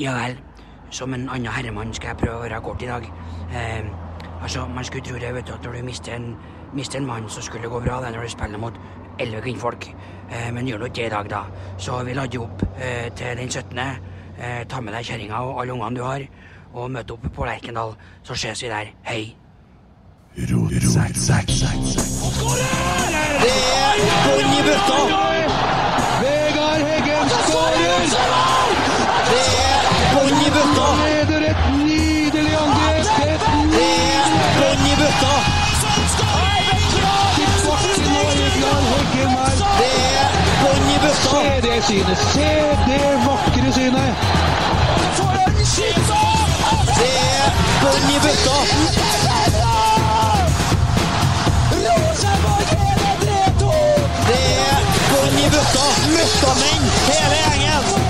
Ja vel. Som en annen herremann skal jeg prøve å være kort i dag. Eh, altså, Man skulle tro det, vet du, at når du mister en, mister en mann, så skulle det gå bra det når du spiller mot elleve kvinnfolk. Eh, men gjør nå ikke det i dag, da. Så vi lader opp eh, til den 17. Eh, ta med deg kjerringa og alle ungene du har, og møte opp på Lerkendal. Så ses vi der. Hei. Det er bånn i bøtta! Vegard Heggen skårer! Det er bøtta! Leder et nydelig angrep! Et er bånn i bøtta! Det er bånn i bøtta! Se det synet! Se det vakre synet! Det er bånn i bøtta! Det er bånn i bøtta! Møkkamenn, hele gjengen!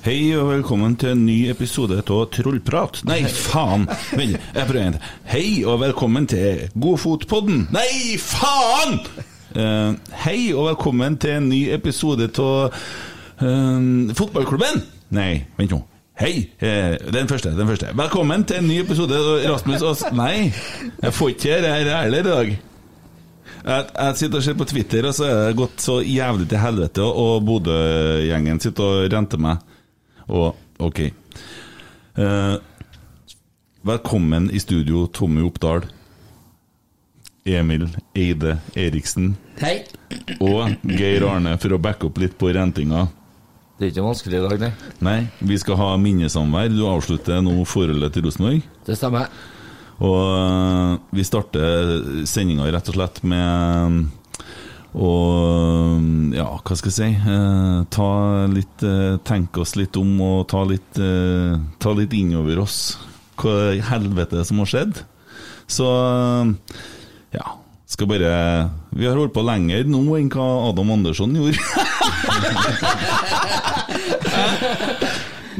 Hei og velkommen til en ny episode av Trollprat. Nei, faen! Vent, jeg prøver igjen. Hei og velkommen til Godfotpodden. Nei, faen! Eh, hei og velkommen til en ny episode av eh, Fotballklubben. Nei, vent nå. Hei! eh, den første. den første Velkommen til en ny episode av Rasmus Aas... Nei, jeg får ikke det her heller i dag. Jeg, jeg sitter og ser på Twitter, og så er det gått så jævlig til helvete, og Bodø-gjengen sitter og renter meg. Og ok. Eh, velkommen i studio, Tommy Oppdal. Emil Eide Eriksen. Hei. Og Geir Arne for å backe opp litt på rentinga. Det er ikke vanskelig i dag, nei. Nei, vi skal ha minnesamvær. Du avslutter nå forholdet til Rosenborg. Det stemmer. Og øh, vi starter sendinga rett og slett med å Ja, hva skal jeg si eh, Ta litt eh, Tenke oss litt om og ta litt eh, Ta litt innover oss hva i helvete som har skjedd. Så ja skal bare Vi har holdt på lenger nå enn hva Adam Andersson gjorde.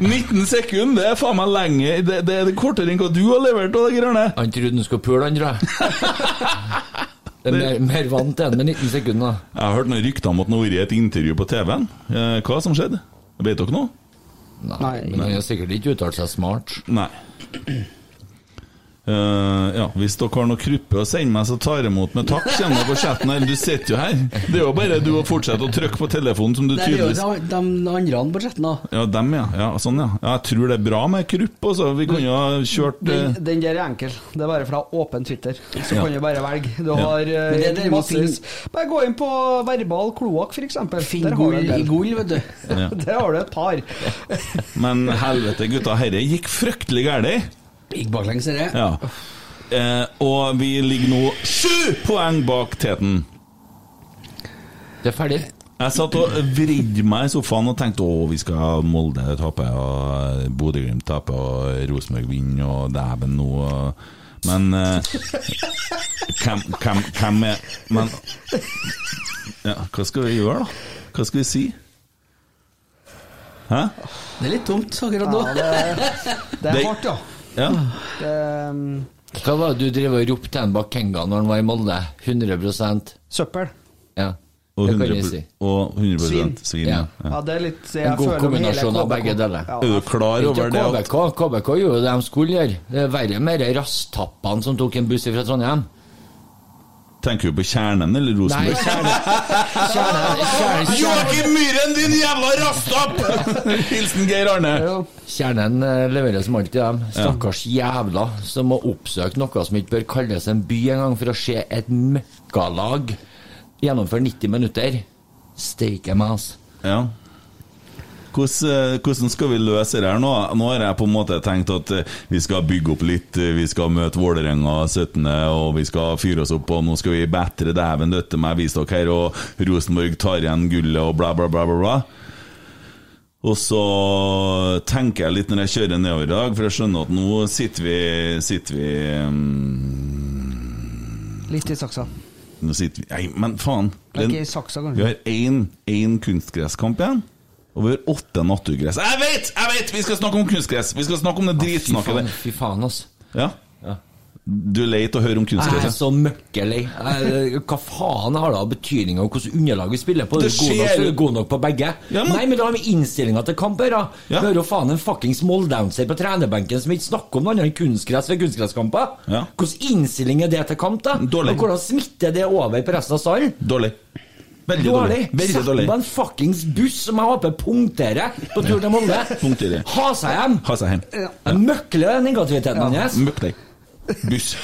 19 sekunder, det er faen meg lenge. Det, det er kortere enn hva du har levert. da, Grønne. Han trodde han skulle pule, han, tror jeg. Det er mer, mer vant til han med 19 sekunder. Jeg har hørt noen rykter om at han har vært i et intervju på TV-en. Eh, Hva som skjedde? Vet dere noe? Nei, men han har sikkert ikke uttalt seg smart. Nei. Eh, ja, Hvis dere har noe kruppe å sende meg, så tar jeg imot med takk. Kjenn deg på chatten her. Du sitter jo her. Det er jo bare du å fortsette å trykke på telefonen, som du Det er jo tydeligvis de, de andre på chatten, da. Ja, dem, ja. ja. Sånn, ja. ja. Jeg tror det er bra med krupp altså. Vi kunne ha kjørt eh, Den, den der er enkel. Det er bare fra åpen Twitter. Så Ja. kan du bare velge. Du har Men det er det massevis Bare gå inn på verbal kloakk, f.eks. Finn gull i gull, vet du. Ja. Der har du et par. Men helvete, gutta, herre gikk fryktelig galt. Gikk baklengs, det. Ja. Eh, og vi ligger nå sju poeng bak teten. Det er ferdig. Jeg satt og vridde meg i sofaen og tenkte å, vi skal Molde tape, og Bodø-Glimt tape, og Rosenborg vinne, og dæven nå Men eh, hvem, hvem, hvem er Men ja, hva skal vi gjøre, da? Hva skal vi si? Hæ? Det er litt tomt akkurat nå. Ja, det, det er hardt, ja. Ja. Det, um, Hva var det du drev og ropte til en bak Kenga når han var i Molde? 100% søppel. Ja, Og 100, jeg si. og 100 Svin. svin. Ja. ja. Ja, det er litt jeg En god føler kombinasjon av begge deler. Ja, Er du klar over det? KBK. KBK gjorde det de skulle gjøre. Det er verre med de rasstappene som tok en buss fra Trondheim. Tenker du på Kjernen eller Nei, Rosenborg? kjernen, kjerne, kjerne, kjerne, Joakim Myhren, din jævla rastapp! Hilsen Geir Arne. Kjernen eh, leverer som alltid dem. Stakkars jævla som må oppsøke noe som ikke bør kalles en by engang, for å se et møkkalag gjennomføre 90 minutter. Steike meg, altså. Ja. Hvordan, eh, hvordan skal vi løse det her nå? Nå har jeg på en måte tenkt at eh, vi skal bygge opp litt, eh, vi skal møte Vålerenga 17., og vi skal fyre oss opp, og nå skal vi betre dæven døtte meg, vise dere her, og Rosenborg tar igjen gullet, og bla, bla, bla, bla. bla. Og så tenker jeg litt når jeg kjører nedover i dag, for jeg skjønner at nå sitter vi, sitter vi um... Litt i saksa. Nå sitter vi Nei, men faen. Saksa, Vi har én kunstgresskamp igjen. Vi har åtte naturgress. Jeg vet! jeg vet Vi skal snakke om kunstgress! Vi skal snakke om det dritsnakket der. fy faen, altså. Ja. Du er lei av å høre om Jeg er så møkkelei. Hva faen har det av betydning av hvilket underlag vi spiller på? Det Det er god nok, skjer- god nok på begge. Ja, men- Nei, men det har med innstillinga til kamp å gjøre. Ja. Vi har jo faen en fuckings moldouncer på trenerbenken som ikke snakker om noe annet enn kunstgress ved kunstgresskamper. Ja. Hvordan innstilling er det til kamp, da? Dårlig. Og hvordan smitter det over på resten av salen? Dårlig. Veldig dårlig. Dårlig. Veldig Sett dårlig. på en fuckings buss som jeg håper punkterer på tur til Molde. Punkterer. Ha seg hjem! Ha seg hjem. Jeg møkler negativiteten hans. Ja. deg. Buss.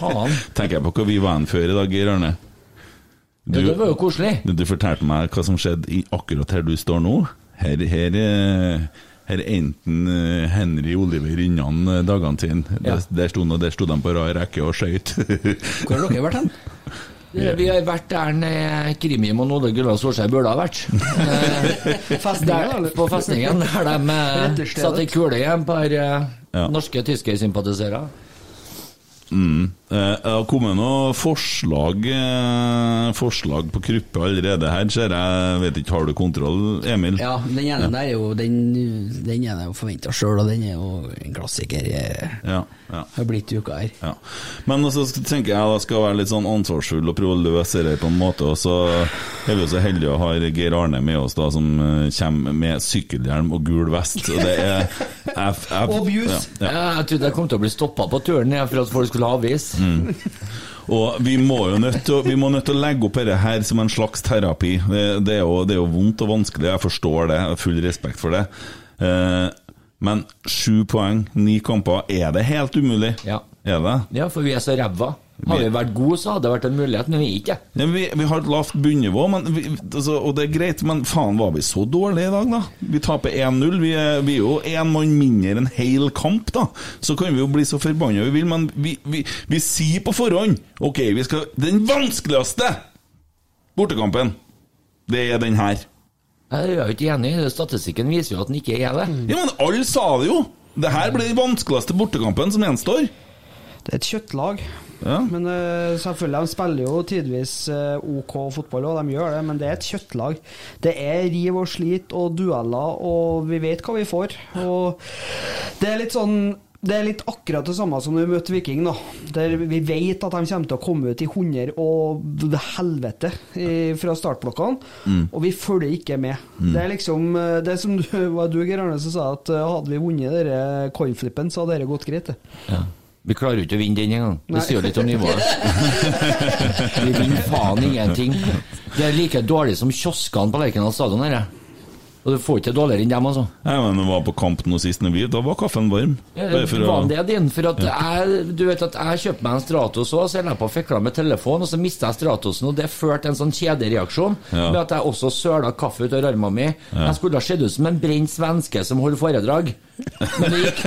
Faen. Tenker jeg på hvor vi var hen før i dag, Geir Arne. Ja, det var jo koselig. Du fortalte meg hva som skjedde i akkurat her du står nå. Her, her, eh, her er enten eh, Henry Oliver Rinnan eh, dagene sine. Ja. Der, der sto de på rad rekke og skøyt. Hvor har dere vært hen? Vi har vært der nede Krimim og Nåde Gullav Solskjær burde ha vært. Eh, Der, på festningen, der de satte Retterstedet. satt i kule igjen på her, eh, Ja. norske tyske-sympatisører. Mm. Eh, Det har kommet noen forslag eh, Forslag på Kruppe allerede her, ser jeg. Vet ikke, Har du kontroll, Emil? Ja, den ene der er jo Den, den ene er jo forventa sjøl, og den er jo en klassiker. eh, Ja, ja. Har blitt uka her. Ja. Men så tenker jeg da skal være litt sånn ansvarsfull og prøve å løse det på en måte. Og så er vi jo så heldige å ha Geir Arne med oss, da som eh, kommer med sykkelhjelm og gul vest. Og det er jeg, jeg. Ja, ja. Ja, jeg trodde jeg kom til å bli stoppa på turen jeg, for at folk skulle ha avis. Mm. Og vi må jo nødt til, å- vi må nødt til å legge opp dette her som en slags terapi. Det, det, er jo, det er jo vondt og vanskelig, jeg forstår det, jeg har full respekt for det. Eh, men sju poeng, ni kamper, er det helt umulig? Ja. Er det? Ja, for vi er så ræva. Har vi vært gode, så hadde det vært en mulighet, men vi er ikke. Ja, vi, vi har et lavt bunnivå, men vi, altså, og det er greit, men faen, var vi så dårlige i dag, da? Vi taper 1-0. Vi, vi er jo én mann mindre en hel kamp, da. Så kan vi jo bli så forbanna vi vil, men vi, vi, vi sier på forhånd OK, vi skal Den vanskeligste bortekampen, det er den her. Jeg er jo ikke enig. Statistikken viser jo at den ikke er det. Ja, men alle sa det jo! Det her blir den vanskeligste bortekampen som gjenstår. Det er et kjøttlag. Ja. Men uh, selvfølgelig, de spiller jo tidvis uh, OK fotball, og de gjør det, men det er et kjøttlag. Det er riv og slit og dueller, og vi vet hva vi får. Og det er litt sånn det er litt akkurat det samme som når vi møter Viking. da Der Vi vet at de kommer til å komme ut i 100 og helvete i, fra startblokkene, og vi følger ikke med. Det er liksom eh, Det er som du, var du, Geir Arne, som sa at hadde vi vunnet denne coinflippen, så hadde dette gått greit. det. Ja. Vi klarer jo ikke å vinne den engang. Det sier litt om nivået. Vi vinner faen ingenting. Det er like dårlig som kioskene på Lerkendal stadion. her, jeg. Og du får ikke dårligere enn dem, altså. Nei, men det var på kamp nå sist, når vi, da var kaffen varm. Ja, det for å- Var det din? For at jeg, du vet at jeg kjøpte meg en Stratos òg, så jeg la på fikle med telefon, og så mista jeg Stratosen, og det førte en sånn kjedereaksjon Ja. med at jeg også søla kaffe ut av armen min. Jeg skulle ha sett ut som en brent svenske som holder foredrag. Men det gikk,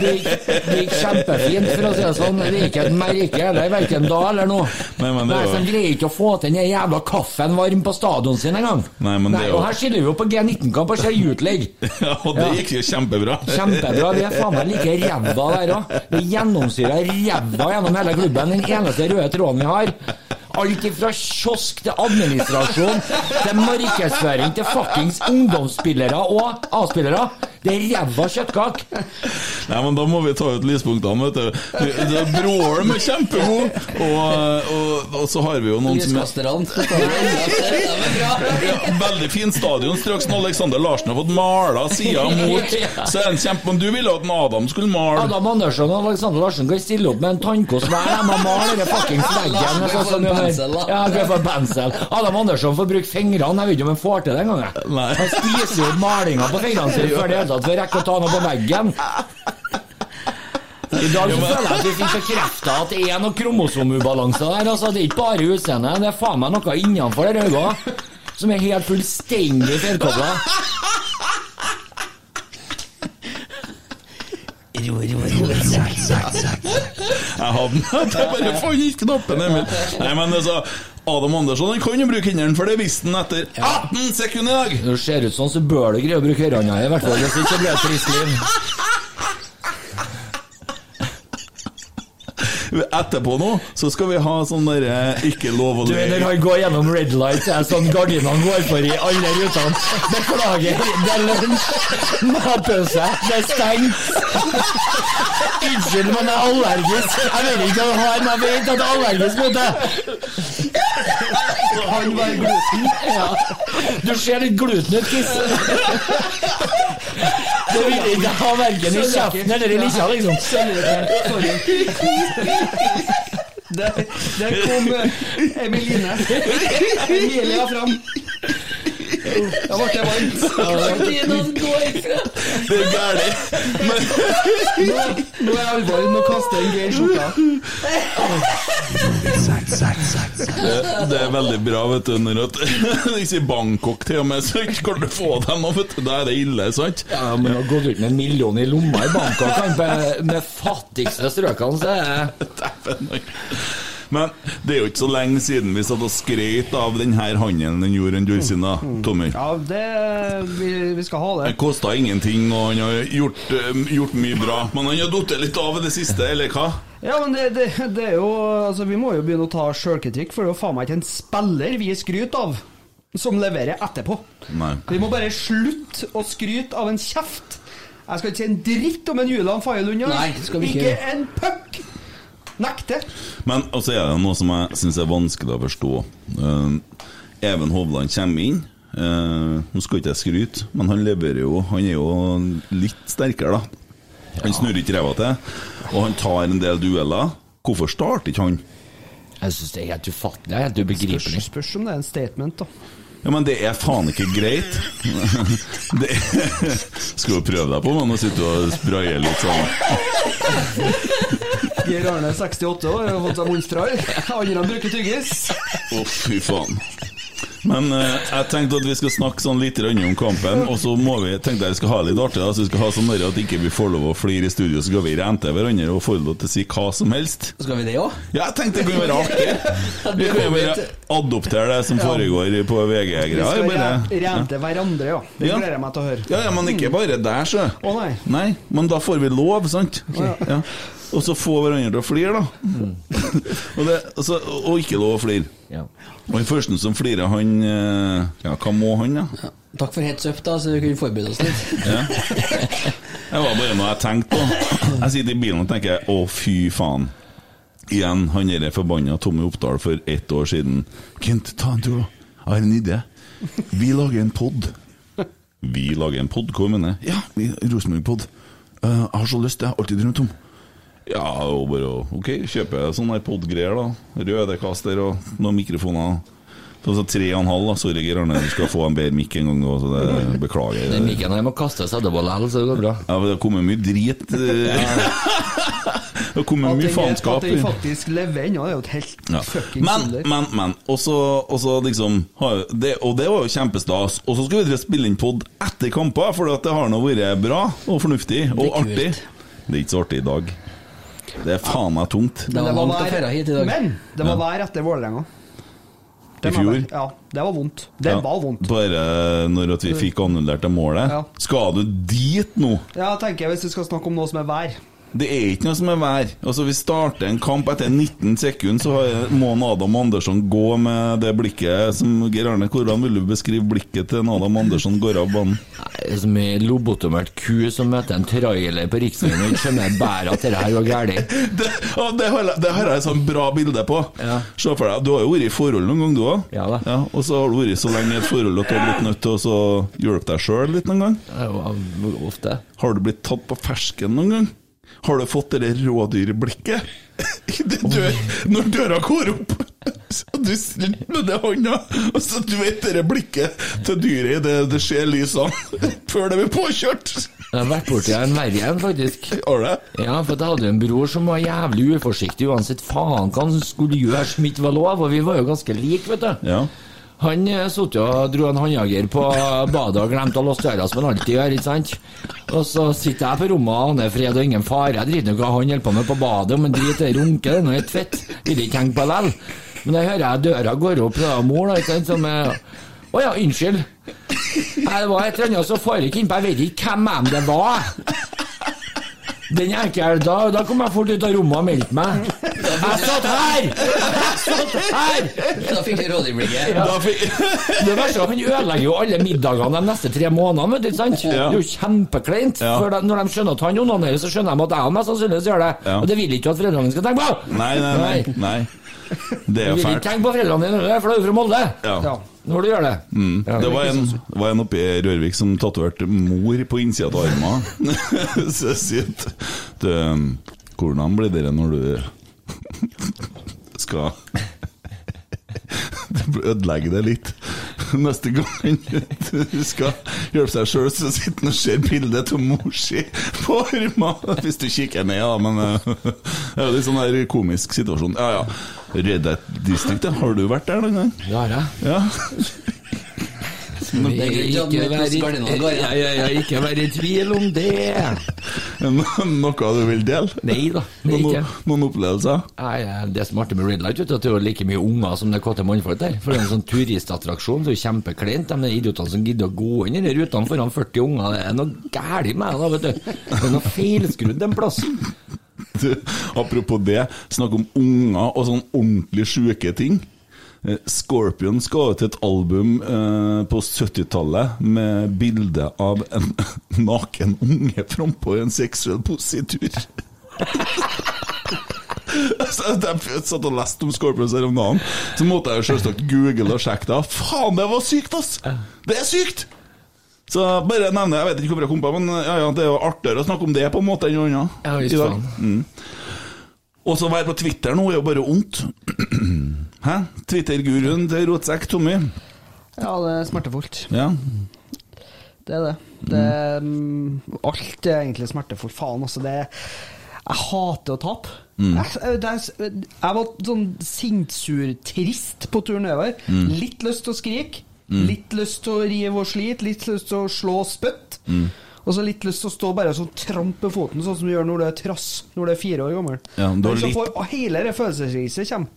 det gikk, det gikk kjempefint, for å si det sånn. Det gikk et merke heller, verken da eller nå. Nei, men det Nei, var- så de greier ikke å få til den jævla kaffen varm på stadion sin engang. Nei, men det er jo- Og her skiller vi jo på G19-kamp og ser League. Ja, og det gikk jo kjempebra. Kjempebra. Vi er faen meg like ræva der òg. Vi gjennomsyrer ræva gjennom hele klubben. Den eneste røde tråden vi har. Alt fra kiosk til administrasjon til markedsføring til fuckings ungdomsspillere og A-spillere. Det er ræva kjøttkake. Nei, men da må vi ta ut lyspunktene, vet du. Det- Broholm er kjempegod, og, og, og så har vi jo noen som er Veldig fin stadion. Straks når Alexander Larsen har fått mala sida mot, så er han kjempe... Men du ville at en Adam skulle male. Adam Andersson og Alexander Larsen kan stille opp med en tannkost hver. De må male den fuckings veggen. Pensel, da. Ja, få pensel. Adam Andersson får bruke fingrene. Jeg vet ikke om han får til det engang. jeg. Han spiser jo malinga på fingrene sine før det hele tatt får rekke å ta noe på veggen. I dag så føler jeg at vi fikk bekrefta at det er noe kromosomubalanse der. Altså, det er ikke bare utseendet, det er faen meg noe innenfor der øynene som er helt fullstendig feilkobla. Jeg hadde den. Jeg bare fant ikke knappen, Emil. Nei, men altså Adam Andersson han kan jo bruke hendene, for det visste han etter 18 sekunder i dag! Når det ser ut sånn, så bør du greie å bruke ørene i hvert fall. Hvis ikke blir det et trist liv. Etterpå nå så skal vi ha sånn derre ikke lov å Du, når han går gjennom red light, det er sånn gardinene går for i alle rutene. Beklager, det er lunsj, matpause, det er stengt. Unnskyld, men jeg er allergisk. Jeg vet ikke ha en, jeg vet at jeg er allergisk mot det. Han var gluten. Ja. Du ser litt gluten ut, Kiss. Det vil ikke ha verken i kjeften eller i lissa, liksom. Der, der kom Emiline. Emilie Emilia fram. Da ble det varmt. Det er gærent. Nå, nå er jeg alvorlig. Nå kaster en Geir skjorta. Det, det er veldig bra, vet du, når at Hvis i Bangkok til og med, så kan du få dem, nå, vet du, da er det ille, sant? Ja, men å gå gått ut med en million i lomma i Bangkok med, fattigste strøkene, så er det. Men det er jo ikke så lenge siden vi satt og skrøt av denne handelen den gjorde en Dulcina, Tommy. Ja, det vi, vi skal ha det. Det kosta ingenting, og han har gjort, eh, gjort mye bra. Men han har datt litt av i det siste, eller hva? Ja, men det, det, det er jo Altså, vi må jo begynne å ta sjølkritikk, for det er jo faen meg ikke en spiller vi skryter av, som leverer etterpå. Nei. Vi må bare slutte å skryte av en kjeft. Jeg skal ikke si en dritt om en Julian Faye Lund. Vi ikke Ikke en puck! Nekte. Men også er det noe som jeg syns er vanskelig å forstå. Uh, Even Hovland kommer inn. Uh, nå skal ikke jeg skryte, men han leverer jo Han er jo litt sterkere, da. Han snurrer ikke ræva til, og han tar en del dueller. Hvorfor starter ikke han? Jeg syns det er helt ufattelig. det er Helt Spørs, spørs om det er en statement, da. Ja, Men det er faen ikke greit. Det Skal du prøve deg på med å sitte og spraye litt sånn? Geir Arne, 68 år, har fått seg munnstral. Andre bruker tyggis. Å, fy faen. Men eh, jeg tenkte at vi skal snakke sånn litt om kampen, og så må vi tenkte jeg vi skal ha litt artig. da, så vi skal ha sånn at ikke vi får lov å flire i studio, så skal vi rente hverandre og få lov til å si hva som helst. Skal vi det òg? Ja, jeg tenkte det kunne være artig. Vi kan jo bare adoptere det som foregår på VG-greier. Vi skal rente hverandre, ja. Det gleder jeg meg til å høre. Ja, ja, men ikke bare der, så. Å nei. Nei, men da får vi lov, sant? Ja. Og så få hverandre til å flire, da. og, det, altså, og ikke lov å flire. Ja. Og den første som flirer, han eh, Ja, hva må han, da? Takk for heads up, da, så vi kunne forberede oss litt. Ja. Det var bare noe jeg tenkte på. Jeg sitter i bilen og tenker å, fy faen. Igjen, han derre forbanna Tommy Oppdal for ett år siden. Kent, ta en tur, da. Jeg har en idé. Vi lager en pod. Vi lager en pod? Hva mener du? Ja, vi- Rosenborg-pod. Eh, jeg har så lyst, jeg har alltid drømt om. Ja, og bare Ok, kjøper jeg sånne pod-greier, da. Rødekaster og noen mikrofoner. Så tre og en halv, da. Sorry, Geir Arne, du skal få en bedre mikk en gang, da, så det beklager. Den mikken her må kastes etterpå likevel, så det går bra. Ja, men det har kommet mye drit. eh. Det har kommet mye faenskap. at den faktisk lever ennå, er jo et helt Ja. fucking Men, men, men. Og så liksom det, Og det var jo kjempestas. Og så skal vi spille inn pod etter kamper, for at det har nå vært bra og fornuftig og artig. Det er ikke så artig i dag. Det er faen meg tungt. Det Men var langt å vær- hit i dag. Men det var vær etter Vålerenga. I fjor? Ja, det var vondt. Det Ja, var vondt. Bare når at vi fikk annullert det målet. Ja. Skal du dit nå? Ja, tenker jeg, hvis vi skal snakke om noe som er vær. Det er ikke noe som er vær. Altså, Vi starter en kamp etter 19 sekunder, så må Adam Andersson gå med det blikket som Geir Arne, hvordan vil du beskrive blikket til en Adam Andersson går av banen? Nei, Som ei lobotomert ku som møter en trailer på riksveien og ikke skjønner bare at det her var galt. Det, ja, det, har, det har jeg et sånt bra bilde på. Ja. Se for deg, Du har jo vært i forhold noen gang, du òg. Ja da. og så har du vært så lenge i et forhold at du har blitt nødt til å hjelpe deg sjøl litt noen gang. Ja, ofte. Har du blitt tatt på fersken noen gang? Har du fått det rådyrblikket? Når døra går opp, så du snur med det hånda, og så du vet det blikket til dyret idet det ser lysene før det blir påkjørt. Jeg har vært borti en verre en, faktisk. Har du? Ja, for jeg hadde en bror som var jævlig uforsiktig uansett faen hva han skulle gjøre som ikke var lov, og vi var jo ganske like, vet du. Ja. Han eh, satt og dro en håndjager på badet og glemte å låse døra, som han alltid gjør, ikke sant? Og så sitter jeg på rommet og aner fred og ingen fare. Jeg driter i hva han holder på med på badet, men drit i det runke, det er noe helt fett. Vil ikke henge på likevel. Men da hører jeg døra går opp, det er mor, da, ikke sant, som er Å ja, unnskyld. Det var et eller annet som foregikk innpå, jeg vet ikke hvem det var. Den er ekkel. Da, da kom jeg fort ut av rommet og meldte meg. Jeg satt her! Jeg satt her! Da fikk du rådyrblikket. Fikk Det verste er Han ødelegger jo alle middagene de neste tre månedene. vet du, sant? Det er jo kjempekleint. Ja. For Når de skjønner at han onanerer, så skjønner de at jeg mest sannsynligvis gjør det. Ja. Og det vil ikke at foreldrene skal tenke på! Nei, nei, nei. nei. Det er fælt Du vil ikke fælt. tenke på foreldrene dine, for du er jo fra Molde. Ja. Ja. Når du gjør det. Mm. Ja, Det var en, det var en oppe i Rørvik som tatoverte mor på innsida av armen. Så jeg sier at du, Hvordan blir det når du skal ødelegge det litt? Neste gang du skal hjelpe seg sjøl, så sitter han og ser bildet av mor si på armen. Hvis du kikker ned, da, men eh, det er jo litt sånn der komisk situasjon. Ja ja. Red District, har du vært der noen gang? Det har jeg. Ja. Det er greit at Ikke man- vær i- tvil om det. Noe du vil dele? Nei da, det er Noen, ikke. noen opplevelser? Nei, Det som er artig med Red Light, vet du, at det er like mye unger som det er kåte mannfolk der. For det er en sånn turistattraksjon. Det er kjempekleint. De idiotene som gidder å gå inn i de rutene foran 40 unger. Det er noe galt med det, vet du. Det er noe feilskrudd en plass. Du, apropos det, snakk om unger og sånn ordentlig sjuke ting. Eh, Scorpion skal ut et album eh, på 70-tallet med bilde av en naken unge frampå i en seksuell positur. Altså, jeg satt og leste om Scorpions her om dagen, så måtte jeg selvsagt google og sjekke det. Faen, det var sykt, ass! Det er sykt! Så bare nevne Jeg vet ikke hvorfor jeg kom på men ja, ja, det er jo artigere å snakke om det på en måte enn noe annet. Ja. Mm. Og så være på Twitter nå er jo bare ondt. Hæ? Twitter-guruen til Rotsekk, Tommy. Ja, det er smertefullt. Ja. Det er det. det mm, alt er egentlig smertefullt. Faen, altså. Det Jeg hater å tape. Jeg, jeg, er, jeg var sånn sinnsur-trist på turen nedover. Litt lyst til å skrike. Litt lyst til å rive og slite. Litt lyst til å slå spytt. Og så litt lyst til å stå bare og sånn trampe foten, sånn som du gjør når du er trass når du er fire år gammel. Ja, du har Men så litt- får og hele det følelsesriset kommer.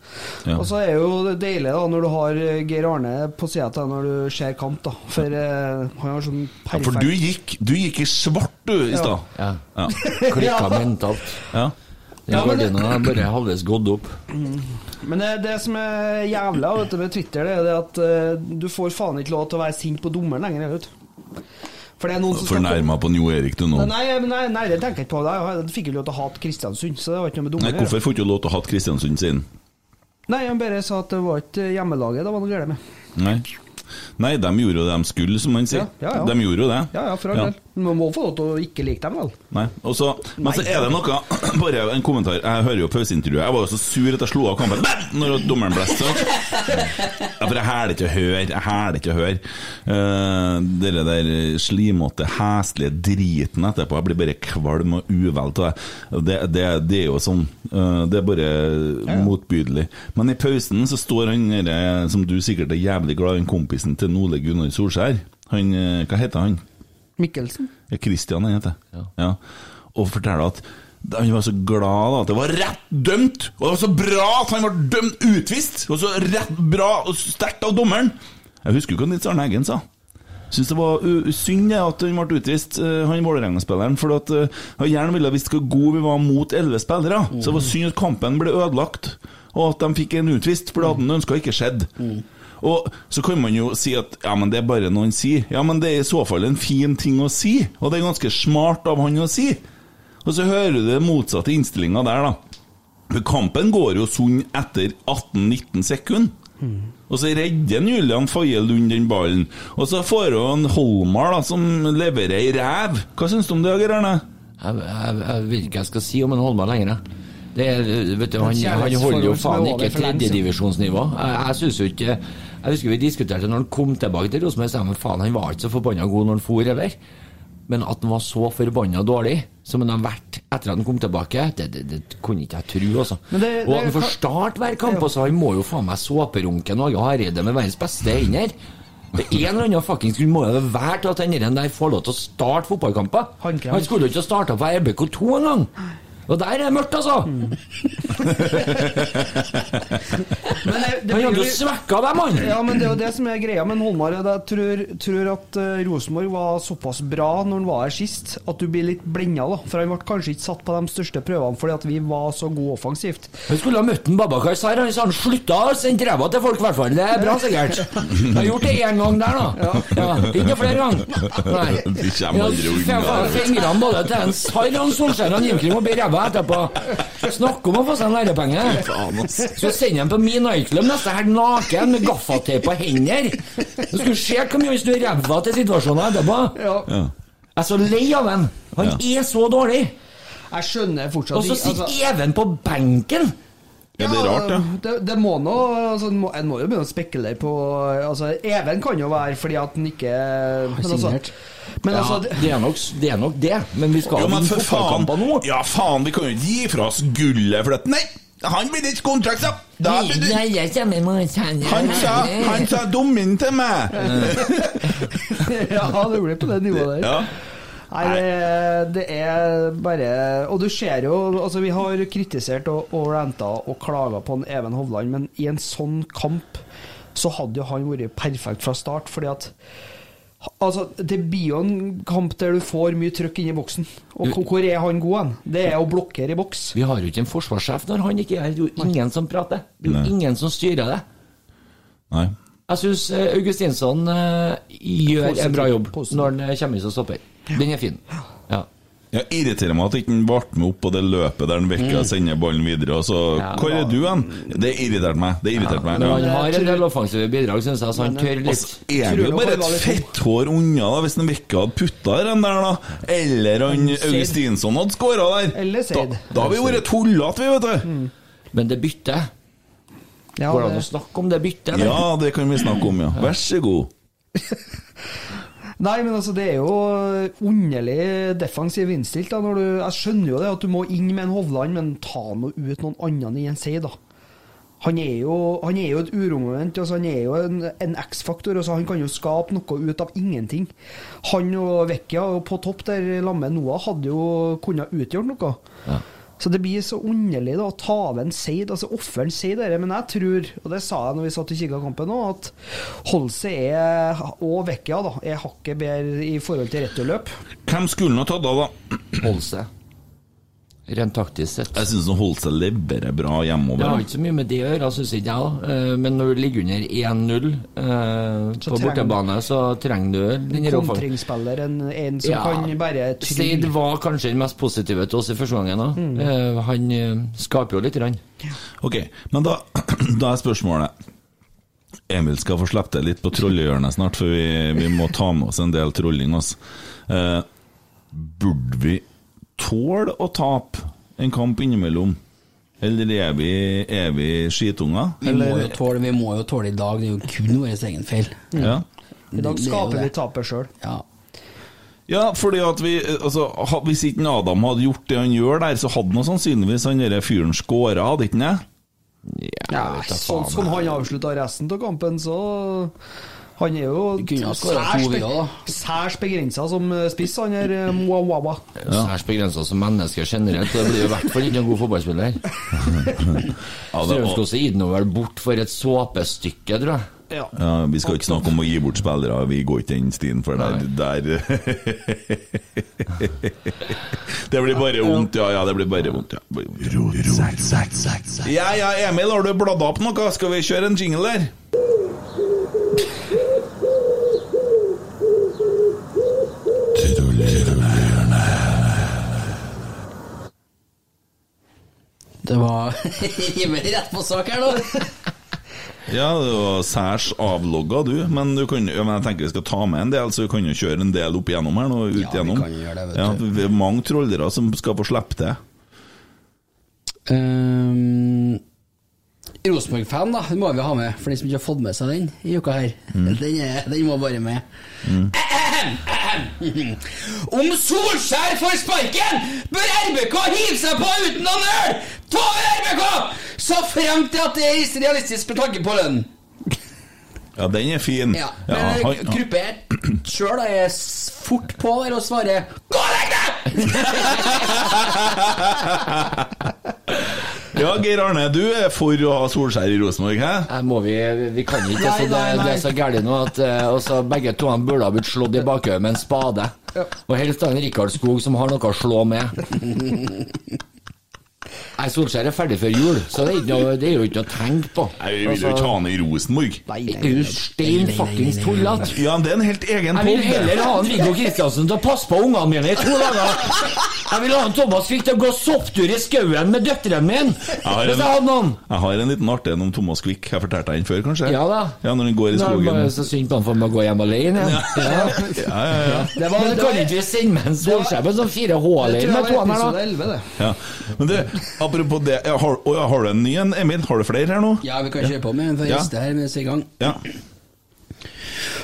Ja. Og så er det jo deilig da når du har eh, Geir Arne på sida av deg når du ser kamp, da. For eh, han har sånn ja, perfekt for du gikk, du gikk i svart, du, i Ja. stad. Ja. Ja. Klikka mentalt. ja. Ja, gardina er bare halvveis gått opp. Men det, det som er jævla vet du, med Twitter, det er det at uh, du får faen ikke lov til å være sint på dommeren lenger. Vet du. For det er noen som Fornærma på Jo Erik, du nå. Nei, nei, nei, det tenker jeg ikke på. Jeg fikk jo lov til å hate Kristiansund, så det var ikke noe med dumme Nei, hvorfor får ikke du lov til å ha Kristiansund sin? Nei, han bare sa at det var ikke hjemmelaget det var noe galt med. Nei. Nei, de gjorde jo det de skulle, som man sier. Ja, ja, ja. De gjorde jo det. Ja, ja, for all del. Man må få lov til å ikke like dem, vel. Nei, og så, Men så er det noe Bare en kommentar. Jeg hører jo pauseintervjuet. Jeg var jo så sur at jeg slo av kampen Bam! når dommeren blåste. Ja, for jeg hæler ikke å høre. Jeg hæler ikke å høre. Uh, Dere der slimete, heslige driten etterpå. Jeg blir bare kvalm og uvel av det. Det, det. Det er jo sånn. Uh, det er bare motbydelig. Men i pausen så står han der, som du sikkert er jævlig glad i, kompisen til Ole Gunnar Solskjær. Han, eh, hva heter han? Mikkelsen. Ja, Christian han heter. Ja. Og forteller at han var så glad da, at det var rett dømt! Og det var så bra at han ble dømt utvist! Og så rett bra og sterkt av dommeren! Jeg husker jo hva Nils Arne Eggen sa. Syns det var synd at han ble utvist, eh, han Vålerenga-spilleren. For at eh, han gjerne ville visst hvor gode vi var mot elleve spillere. Så det var synd at kampen ble ødelagt, og at de fikk en utvist, for det hadde han ønska ikke skjedd. Og så kan man jo si at ja, men det er bare noe han sier. Ja, men det er i så fall en fin ting å si, og det er ganske smart av han å si. Og så hører du det motsatte innstillinga der, da. For kampen går jo sund etter 18-19 sekunder. Og så redder Julian Faye Lund den ballen. Og så får hun en Holmar da, som leverer ei ræv. Hva syns du om det, Geir Erne? Jeg, jeg, jeg vet ikke hva jeg skal si om en Holmar lenger. jeg. Det er, vet du, han, han holder jo faen ikke tredjedivisjonsnivå. Jeg, jeg synes jo ikke Jeg husker vi diskuterte når han kom tilbake til Rosenborg, sa han faen, han var ikke så forbanna god når han for heller. Men at han var så forbanna dårlig som han har vært etter at han kom tilbake, det, det, det kunne ikke jeg tro. Altså. Det- og at han får starte hver kamp, og så han må jo faen meg såperunken Norge Hareide med verdens beste ender. Det er en eller annen fuckings grunn må jo være til at den der får lov til å starte fotballkamper. Han skulle jo ikke ha starta på RBK2 engang. Og der er det mørkt, altså! Men det, det Han hadde jo- svekka dem, han! Ja, men det er jo det som er greia med Holmar. Jeg tror, tror at eh, Rosenborg var såpass bra når han var her sist, at du blir litt blenda, da. For han ble kanskje ikke satt på de største prøvene fordi at vi var så gode offensivt. Han skulle ha møtt en Babakar Sar. Han sa han slutta å sende ræva til folk, i hvert fall. Det er bra, sikkert. Jeg har gjort det én gang der, da. Ja, Ikke flere ganger. Nei. Vi kommer aldri Ja, unna. Fingrene både til en Sar og Solskjær og en Jimkring og bli ræva etterpå. Snakk om å få seg en lærepenge. Så sender han på min nightclub neste helg naken med gaffateip på hender. Du skulle se hvor mye han snur ræva til situasjonen etterpå. Ja. Ja. Jeg er så lei av ham. Han er så dårlig. Jeg skjønner fortsatt Og så altså- sitter Even på benken. Ja, det er rart, ja. Det, det må nå altså, En må, en må jo begynne å spekulere på altså, Even kan jo være fordi at han ikke Men altså, men Ja, altså det, det, er nok, det er nok det, men vi skal Jo, men vinne for faen fotballkamper nå. Ja, faen, vi kan jo ikke gi fra oss gullet for at Nei, han blir ikke kontrakt, da! da. Han sa, han sa dommen til meg! Ja, det blir på det nivået der. Ja. Nei, det, det er bare Og du ser jo Altså, vi har kritisert og, og ranta og klaga på en Even Hovland, men i en sånn kamp så hadde jo han vært perfekt fra start, fordi at Altså, Det blir jo en kamp der du får mye trøkk inn i boksen. Og hvor- hvor er han god hen? Det er å blokkere i boks. Vi har jo ikke en forsvarssjef når han ikke er her. Det er jo ingen som prater. Det er jo ingen som styrer det. Nei. Jeg syns Augustinsson eh, gjør en bra jobb Positiv. når han eh, kommer inn som stopper. Den er fin. Ja. Jeg irriterer meg at ikke han ble med opp på det løpet der han vekka sender ballen videre. Og så, Ja, Hvor er du hen? Det irriterte meg. Det irriterte meg. Men han Ja. har en del offensive bidrag, syns jeg, så han tør litt. Altså, er du bare et fetthår unna da, hvis han vekka hadde putta den der, da. Eller han. Augustinsson hadde skåra der. Eller Da, Seid. da har vi vært tullete, vi, vet du. Men det byttet Ja, Går det an å snakke om det byttet? Ja, det kan vi snakke om, ja. Vær så god. Nei, men altså, det er jo underlig defensiv innstilt. da, når du, Jeg skjønner jo det at du må inn med en Hovland, men ta nå ut noen annen i en sei, da. Han er jo, han er jo et uromoment. Altså, han er jo en, en X-faktor. Altså, han kan jo skape noe ut av ingenting. Han og Vecchia på topp der Lamme Noah hadde jo kunnet utgjort noe. Ja. Så det blir så underlig da å ta av en Seid, altså offeren sier dere, men jeg tror, og det sa jeg når vi satt og kikka kampen òg, at Holse er, og Vecchia da, er hakket bedre i forhold til returløp. Hvem skulle han ha tatt av, da? Holde seg. Rent taktisk sett. Jeg syns han holdt seg libere bra Det har ikke så mye med det å gjøre, syns ikke jeg. Eh, Men når du ligger under 1-0 eh, på bortebane, så trenger du den. Kontringsspiller, en, en som kan bare Steid trylle. var kanskje den mest positive til oss i første gangen. Mm. Eh, Han eh, skaper jo litt. Grann. Ok, men da, da er spørsmålet Emil skal få slippe til litt på trollehjørnet snart, for vi, vi må ta med oss en del trolling. Eh, burde vi tåle å tape en kamp innimellom? Eller er vi, er vi skitunger? Vi vi må jo tåle i dag, det er jo kun vår egen feil. ja. I dag Det er skaper vi tapet sjøl. Ja. ja, fordi at vi altså, Hvis ikke Adam hadde gjort det han gjør der, så hadde nå sannsynligvis han der fyren skåra, hadde ikke han? Ja, sånn som han avslutta resten av kampen, så Han er jo særs begrensa som eh, spiss, han er eh, Mwawawa. Særs begrensa som menneske generelt. Det blir i hvert fall ikke noen god fotballspiller. Strømskog gir den vel bort for et såpestykke, tror jeg. Ja. Ja, Vi skal ikke snakke om å gi bort spillere, vi går ikke den stien, for der, der Det blir bare vondt, ja. ja, det blir bare vondt, ja. Bare vondt. Ja, ja, Emil, har du bladd opp noe? Skal vi kjøre en jingle der? Det var rimelig rett på sak her, nå. Ja, det var særs avlogga, du. Men, du kan, ja, men jeg tenker vi skal ta med en del, så vi kan jo kjøre en del opp igjennom her nå. Ut Ja, vi kan gjøre det, vet ja, du. det er mange trollere som skal få slippe til. Um, Rosenborg-fan, da. Den må vi ha med, for de som ikke har fått med seg den i uka her. Mm. Den, den må bare med. Om Solskjær får sparken, bør RBK hive seg på uten noen øl! Ta over RBK! Så frem til at det er realistisk med tanke på lønn. Ja, den er fin. Ja, Ja, men han- Gruppe sjøl er fort på der og svarer 'gå og legg deg'! Ja, Geir Arne, du er for å ha Solskjær i Rosenborg, hæ? Må vi, vi kan ikke, Nei, altså, det, nei, nei. det er så gærent nå at eh, altså, begge to han burde ha blitt slått i bakhodet med en spade. Og helst da en Rikard Skog som har noe å slå med. Nei, Solskjær er ferdig før jul, så det er, noe, det er jo ikke noe å tenke på. Nei, Vi vil jo ikke ha han i Rosenborg. Nei, Det er jo stein fuckings tullete. Ja, det er en helt egen Jeg vil heller ha en Viggo Kristiansen til å passe på ungene mine i to dager. Jeg vil ha en Thomas Quick til å gå sopptur i skauen med døtrene mine. har Hvis en- jeg hadde noen. Jeg har en liten artig en om Thomas Quick. Jeg fortalte deg den før, kanskje? Ja da. Ja, Når han går i Det er skogen. bare så synd på han for å gå hjem alene. Ja. Ja, ja, ja. Det var, Men det kan ikke sende Det en Solskjær på sånn fire det med to var her, da? 11, det. ja. Men du, apropos det, har, har du en ny en, Emil? Har du flere her nå? Ja, vi kan kjøre på med en Ja. første her mens vi er i gang. Ja.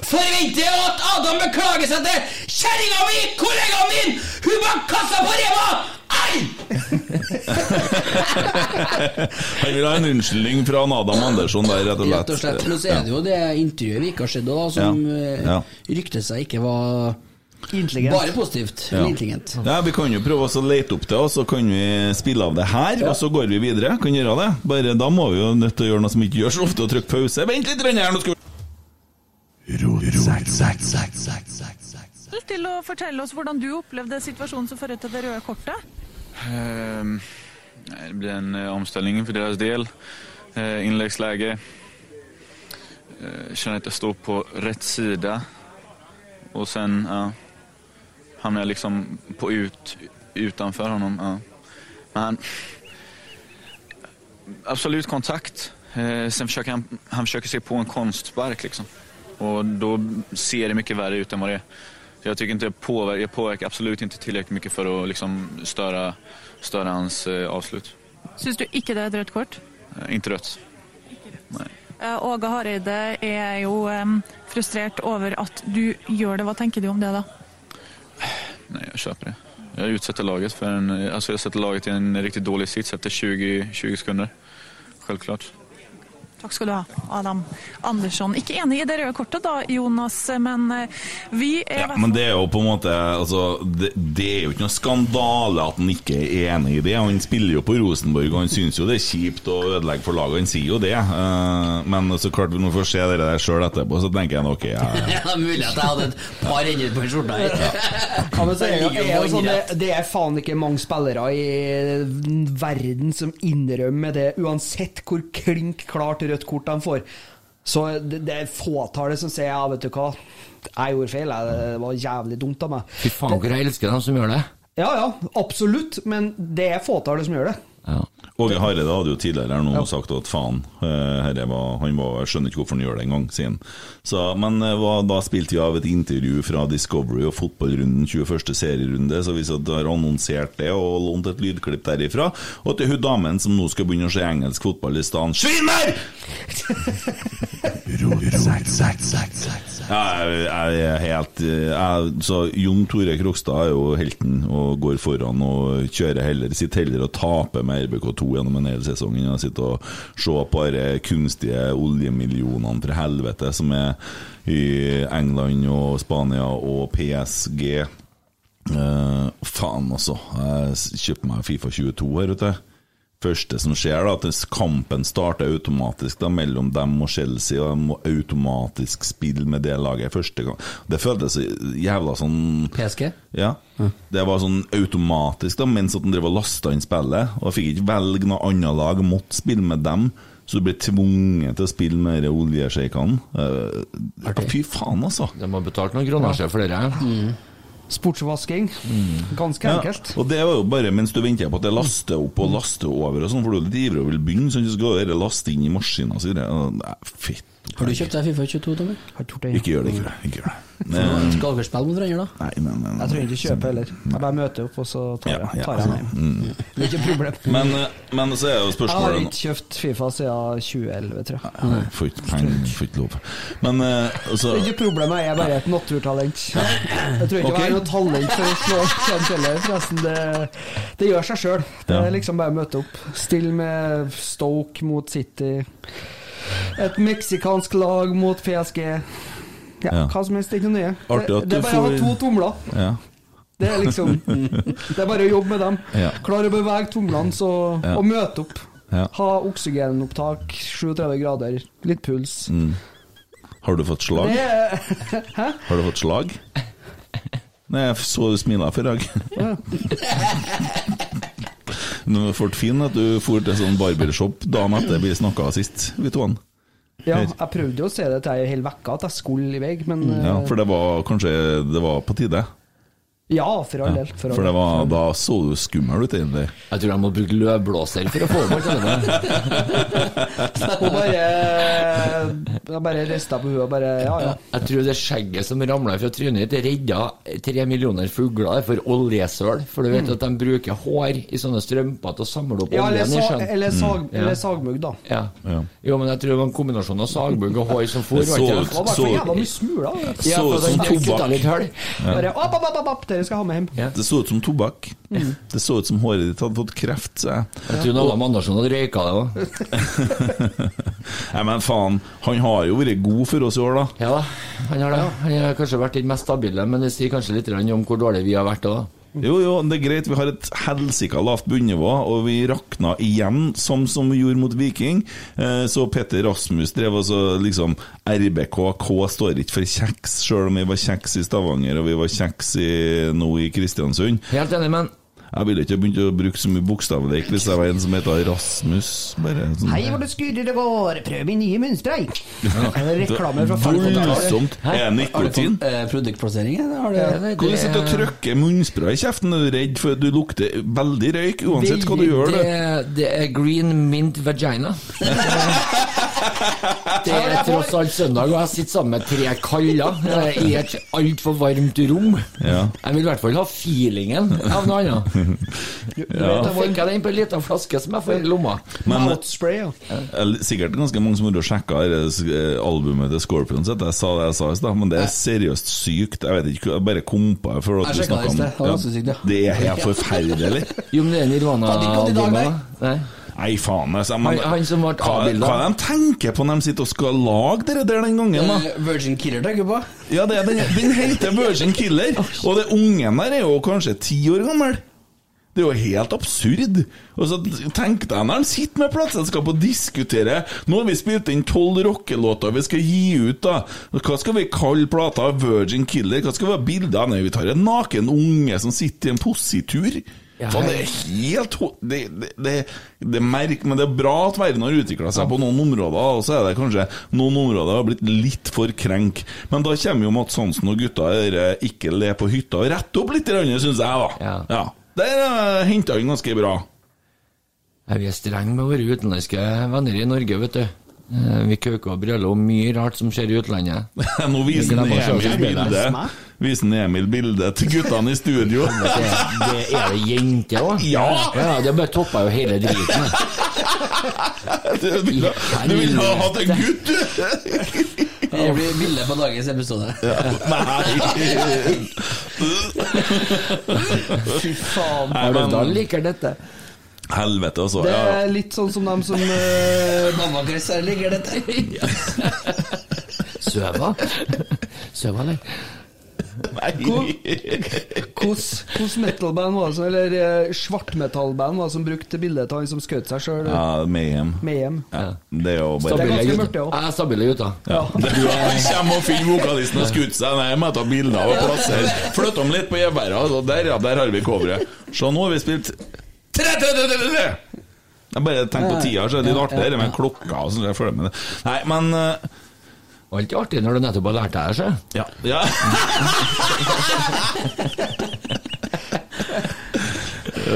Forventer at Adam beklager seg til kjerringa mi, kollegaen min! Hun bak kassa på Rema! Ei! Han vil ha en unnskyldning fra Adam Andersson der, rett og slett. Rett og slett. Men så er det jo det intervjuet vi ikke har sett, da, som Ja. eh, Ja. ryktet seg ikke var Intelligent. bare positivt. Ja. Intelligent. Ja, Vi kan jo prøve å lete opp det, og så kan vi spille av det her. Og så går vi videre. Kan gjøre det. Bare Da må vi jo nødt til å gjøre noe som vi ikke gjør så ofte, og trykke pause. Vent litt her, nå skal vi til å fortelle oss hvordan du opplevde situasjonen som førte til det røde kortet. Ehm, det ble en omstilling for deres deras del. Uh, Innleggslege. Uh, kjenner at jeg står på rett side. Og sen ja, hamnar jag liksom på ut, utanför honom. Ja. Men han, absolut kontakt. Eh, sen försöker han, han försöker se på en konstspark liksom. Och då ser det mycket värre ut än vad det är. Så jag tycker inte jag påverkar, jag påverkar absolut inte tillräckligt mycket för att liksom störa, störa hans eh, avslut. Syns du ikke det er et rødt kort? Eh, inte rødt. Nei. Åge Hareide er jo em, frustrert over at du gjør det. Hva tenker du om det, da? Nej, jag köper det. Jag utsätter laget för en, alltså jag sätter laget i en riktigt dålig sits efter 20, 20 sekunder. Självklart. Takk skal du ha, Adam Andersson. Ikke enig i det røde kortet da, Jonas, men eh, vi er Ja, men det er jo på en måte altså, det, det er jo ikke noe skandale at han ikke er enig i det. Han spiller jo på Rosenborg, og han syns jo det er kjipt å ødelegge for laget. Han sier jo det. Eh, men så klart, når vi får se det der sjøl etterpå, så tenker jeg ok, ja, ja. Ja, det er mulig at jeg hadde et par ender på en skjorte her. Ja, men så er det, er sånn, det, det er faen ikke mange spillere i verden som innrømmer det, uansett hvor klink klart rødt kort de får. Så det, det er fåtallet som sier ja, vet du hva, jeg gjorde feil, det var jævlig dumt av meg. Fy faen, hvor jeg elsker dem som gjør det. Ja ja, absolutt, men det er fåtallet som gjør det. Ja. Åge Hareide hadde jo tidligere her nå sagt at faen, eh, herre var, han var, skjønner ikke hvorfor han gjør det engang, sier han. Så, men eh, var da spilte vi av et intervju fra Discovery og fotballrunden 21. serierunde, så vi så har annonsert det og lånt et lydklipp derifra. Og til hun damen som nå skal begynne å se engelsk fotball i stedet Svinner! Ja, jeg, jeg er helt eh, jeg, Så Jon Tore Krokstad er jo helten og går foran og kjører heller Sitter heller og taper med RBK2 gjennom en hel sesong enn å sitte og se på de kunstige oljemillionene fra helvete som er i England og Spania og PSG. Uh, faen, altså. Jeg kjøpte meg Fifa 22 her, vet du. Første som skjer, da, at kampen starter automatisk da, mellom dem og Chelsea, og de må automatisk spille med det laget første gang. Det føltes jævla sånn PSG? Ja. Det var sånn automatisk da, mens at han drev og lasta inn spillet. Og jeg fikk ikke velge noe annet lag, måtte spille med dem. Så du ble tvunget til å spille med de oljesjeikene. Eh, fy faen, altså. De har betalt noen kroner ja. for dere. Sportsvasking. Ganske Ja, enkelt. og det var jo bare mens du venter på at det laster opp og laster over og sånn, for du er litt ivrig og vil begynne, så skal det laste inn i videre. Nei, Fitt. Har du kjøpt deg Fifa 22, Tommy? Har ikke gjort det. Ikke gjør det, ikke gjør det. Ikke gjør det. Skal dere spille mot hverandre, da? Nei, men, nei. Jeg trenger ikke kjøpe heller. Jeg bare møter opp, og så tar jeg, ja, tar jeg meg. Mm. Det er ikke problem. Men, eh, men så er jo spørsmålet Jeg har ikke kjøpt Fifa siden 2011, tror jeg. Nei, Får ikke penger, får ikke lov. Men eh, altså Det er ikke problemet, jeg er bare et naturtalent. Jeg tror ikke okay. jeg har noe talent for å slå kjent heller, forresten. Det, det gjør seg sjøl. Det er liksom bare å møte opp. Still med Stoke mot City. Et meksikansk lag mot PSG. Ja, Ja. hva som helst, det er ikke noe nye. Det, det er bare å ha får- to tomler. Ja. Det er liksom Det er bare å jobbe med dem. Ja. Klare å bevege tomlene så, Ja. og møte opp. Ja. Ha oksygenopptak, 37 grader, litt puls. Mm. Har du fått slag? Det Hæ? Har du fått slag? Nei, jeg så du smila for i dag. Ja. Nå ble fin at du for til sånn barbershop dagen etter vi snakka sist, vi to. Ja, jeg prøvde jo å se det til ei hel uke at jeg skulle i vei, men Ja, eh, for det var kanskje det var på tide? Ja, for all del. For all For det del. da så du skummel ut, egentlig. Jeg tror jeg må bruke løvblåser for å få bort det. Hun bare Jeg bare rista på huet og bare Ja, ja. Jeg tror det skjegget som ramla fra trynet ditt, redda tre millioner fugler for oljesøl. For du vet at de bruker hår i sånne strømper til å samle opp Mm. ja eller, oljen i sjøen. eller, sag, mm. eller sagmugg, da. Ja. Ja. Jo, men jeg tror det var en kombinasjon av sagmugg og hår som for. Det var så ut- var du. Ja, for som den kutta tobakk. litt hull. Bare opp, opp, opp, opp, dere skal ha med hjem. Ja. Det så ut som tobakk. Mm. Det så ut som håret ditt hadde fått kreft, sa jeg. Jeg tror Allan Andersson hadde røyka det òg. Nei, men faen, han har jo vært god for oss i år, da. Ja da, han har det. Han har kanskje vært den mest stabile, men det sier kanskje litt om hvor dårlig vi har vært òg. Jo, jo, det er greit. Vi har et helsika lavt bunnivå, og vi rakna igjen, som, som vi gjorde mot Viking. Eh, Så Petter Rasmus drev altså liksom RBK K står ikke for kjeks, sjøl om vi var kjeks i Stavanger og vi var kjeks nå i Kristiansund. Helt enig, men Jeg ville ikke begynt å bruke så mye bokstavleik hvis jeg var en som heter Rasmus. Bare sånn. Hei, hvor det skurrer det går, prøv min nye munnspray. Reklame fra 50-tallet. Voldsomt. Er det Har du nikotin? fått eh, produktplassering? eller Har det, Hvordan sitter du og trykker munnspray i kjeften? Er du redd for at du lukter veldig røyk, uansett hva du gjør? det, Det. det er green mint vagina. Det er tross alt søndag, og jeg sitter sammen med tre kaller eh, i et altfor varmt rom. Ja. Jeg vil i hvert fall ha feelingen av noe annet. Da fikk jeg den på en liten flaske som jeg får i lomma. Men Mouthspray, ja. Det er sikkert ganske mange som har sjekka eh, albumet til Scorpions. Jeg sa det jeg sa i stad, men det er seriøst sykt. Jeg vet ikke, jeg bare kom på det. For at Jeg du snakket om. Det Ja. sykt, ja. Det er helt forferdelig. Jo, men det er Nirvana-albumet, nei. faen. Altså, men, Han- han som ble hva, avbildet. hva er det de tenker på når de sitter og skal lage det der den gangen, da? Eh, Virgin Killer tenker på? Ja, det er, den, den heter Virgin Killer, og det ungen der er jo kanskje ti år gammel. Det er jo helt absurd. Og så Tenk deg når de sitter med plateselskapet og diskuterer Nå har vi spilt inn tolv rockelåter vi skal gi ut, da. Hva skal vi kalle plata? Virgin Killer? Hva skal vi ha bilde av? Nei, vi tar en naken unge som sitter i en positur. Ja, det er helt Det, det, det, det merk, Men det er bra at verden har utvikla seg på noen områder, og så er det kanskje noen områder har blitt litt for krenk. Men da kommer jo Mads Hansen og gutta eh, ikke le på hytta og rette opp litt, syns jeg, da. Ja. Der uh, henta han ganske bra. Ja, Vi er strenge med våre utenlandske venner i Norge, vet du. Eh, Vi kauker og brøler om mye rart som skjer i utlandet. Nå viser Vi Emil bildet bilde Viser Emil bildet til guttene i studio. Det, det er det jenter òg? Ja! ja! Det bare toppa jo hele driten. Du ville ville ha hatt en gutt, du! Det blir bilde på dagens episode. Nei Fy faen. Nei, men- Da liker dette. Helvete, altså. Det Ja, er litt sånn som dem som uh, Mammakrøss her ligger dette. Søva? Søva, eller? Hvilket metal-band var det som Eller eh, svartmetallband var det som brukte bildet av han som skjøt seg sjøl? ja Mayhem. Mayhem. Ja, det er jo Det er bare mørkt, det. Jeg er stabile gutter. Ja. Ja. kommer og finner vokalisten og skutt seg. Nei, jeg må ta bilder av og plassere. Flytte om litt på gjeværet. Der, ja, der har vi coveret. Se, nå har vi spilt tre, tre, tre, tre, tre. Jeg bare tenker på tida, så er det litt artigere med klokka og sånn. Nei, men med det. er eh, artig når du nettopp har lært deg det, sjø. Ja. ja.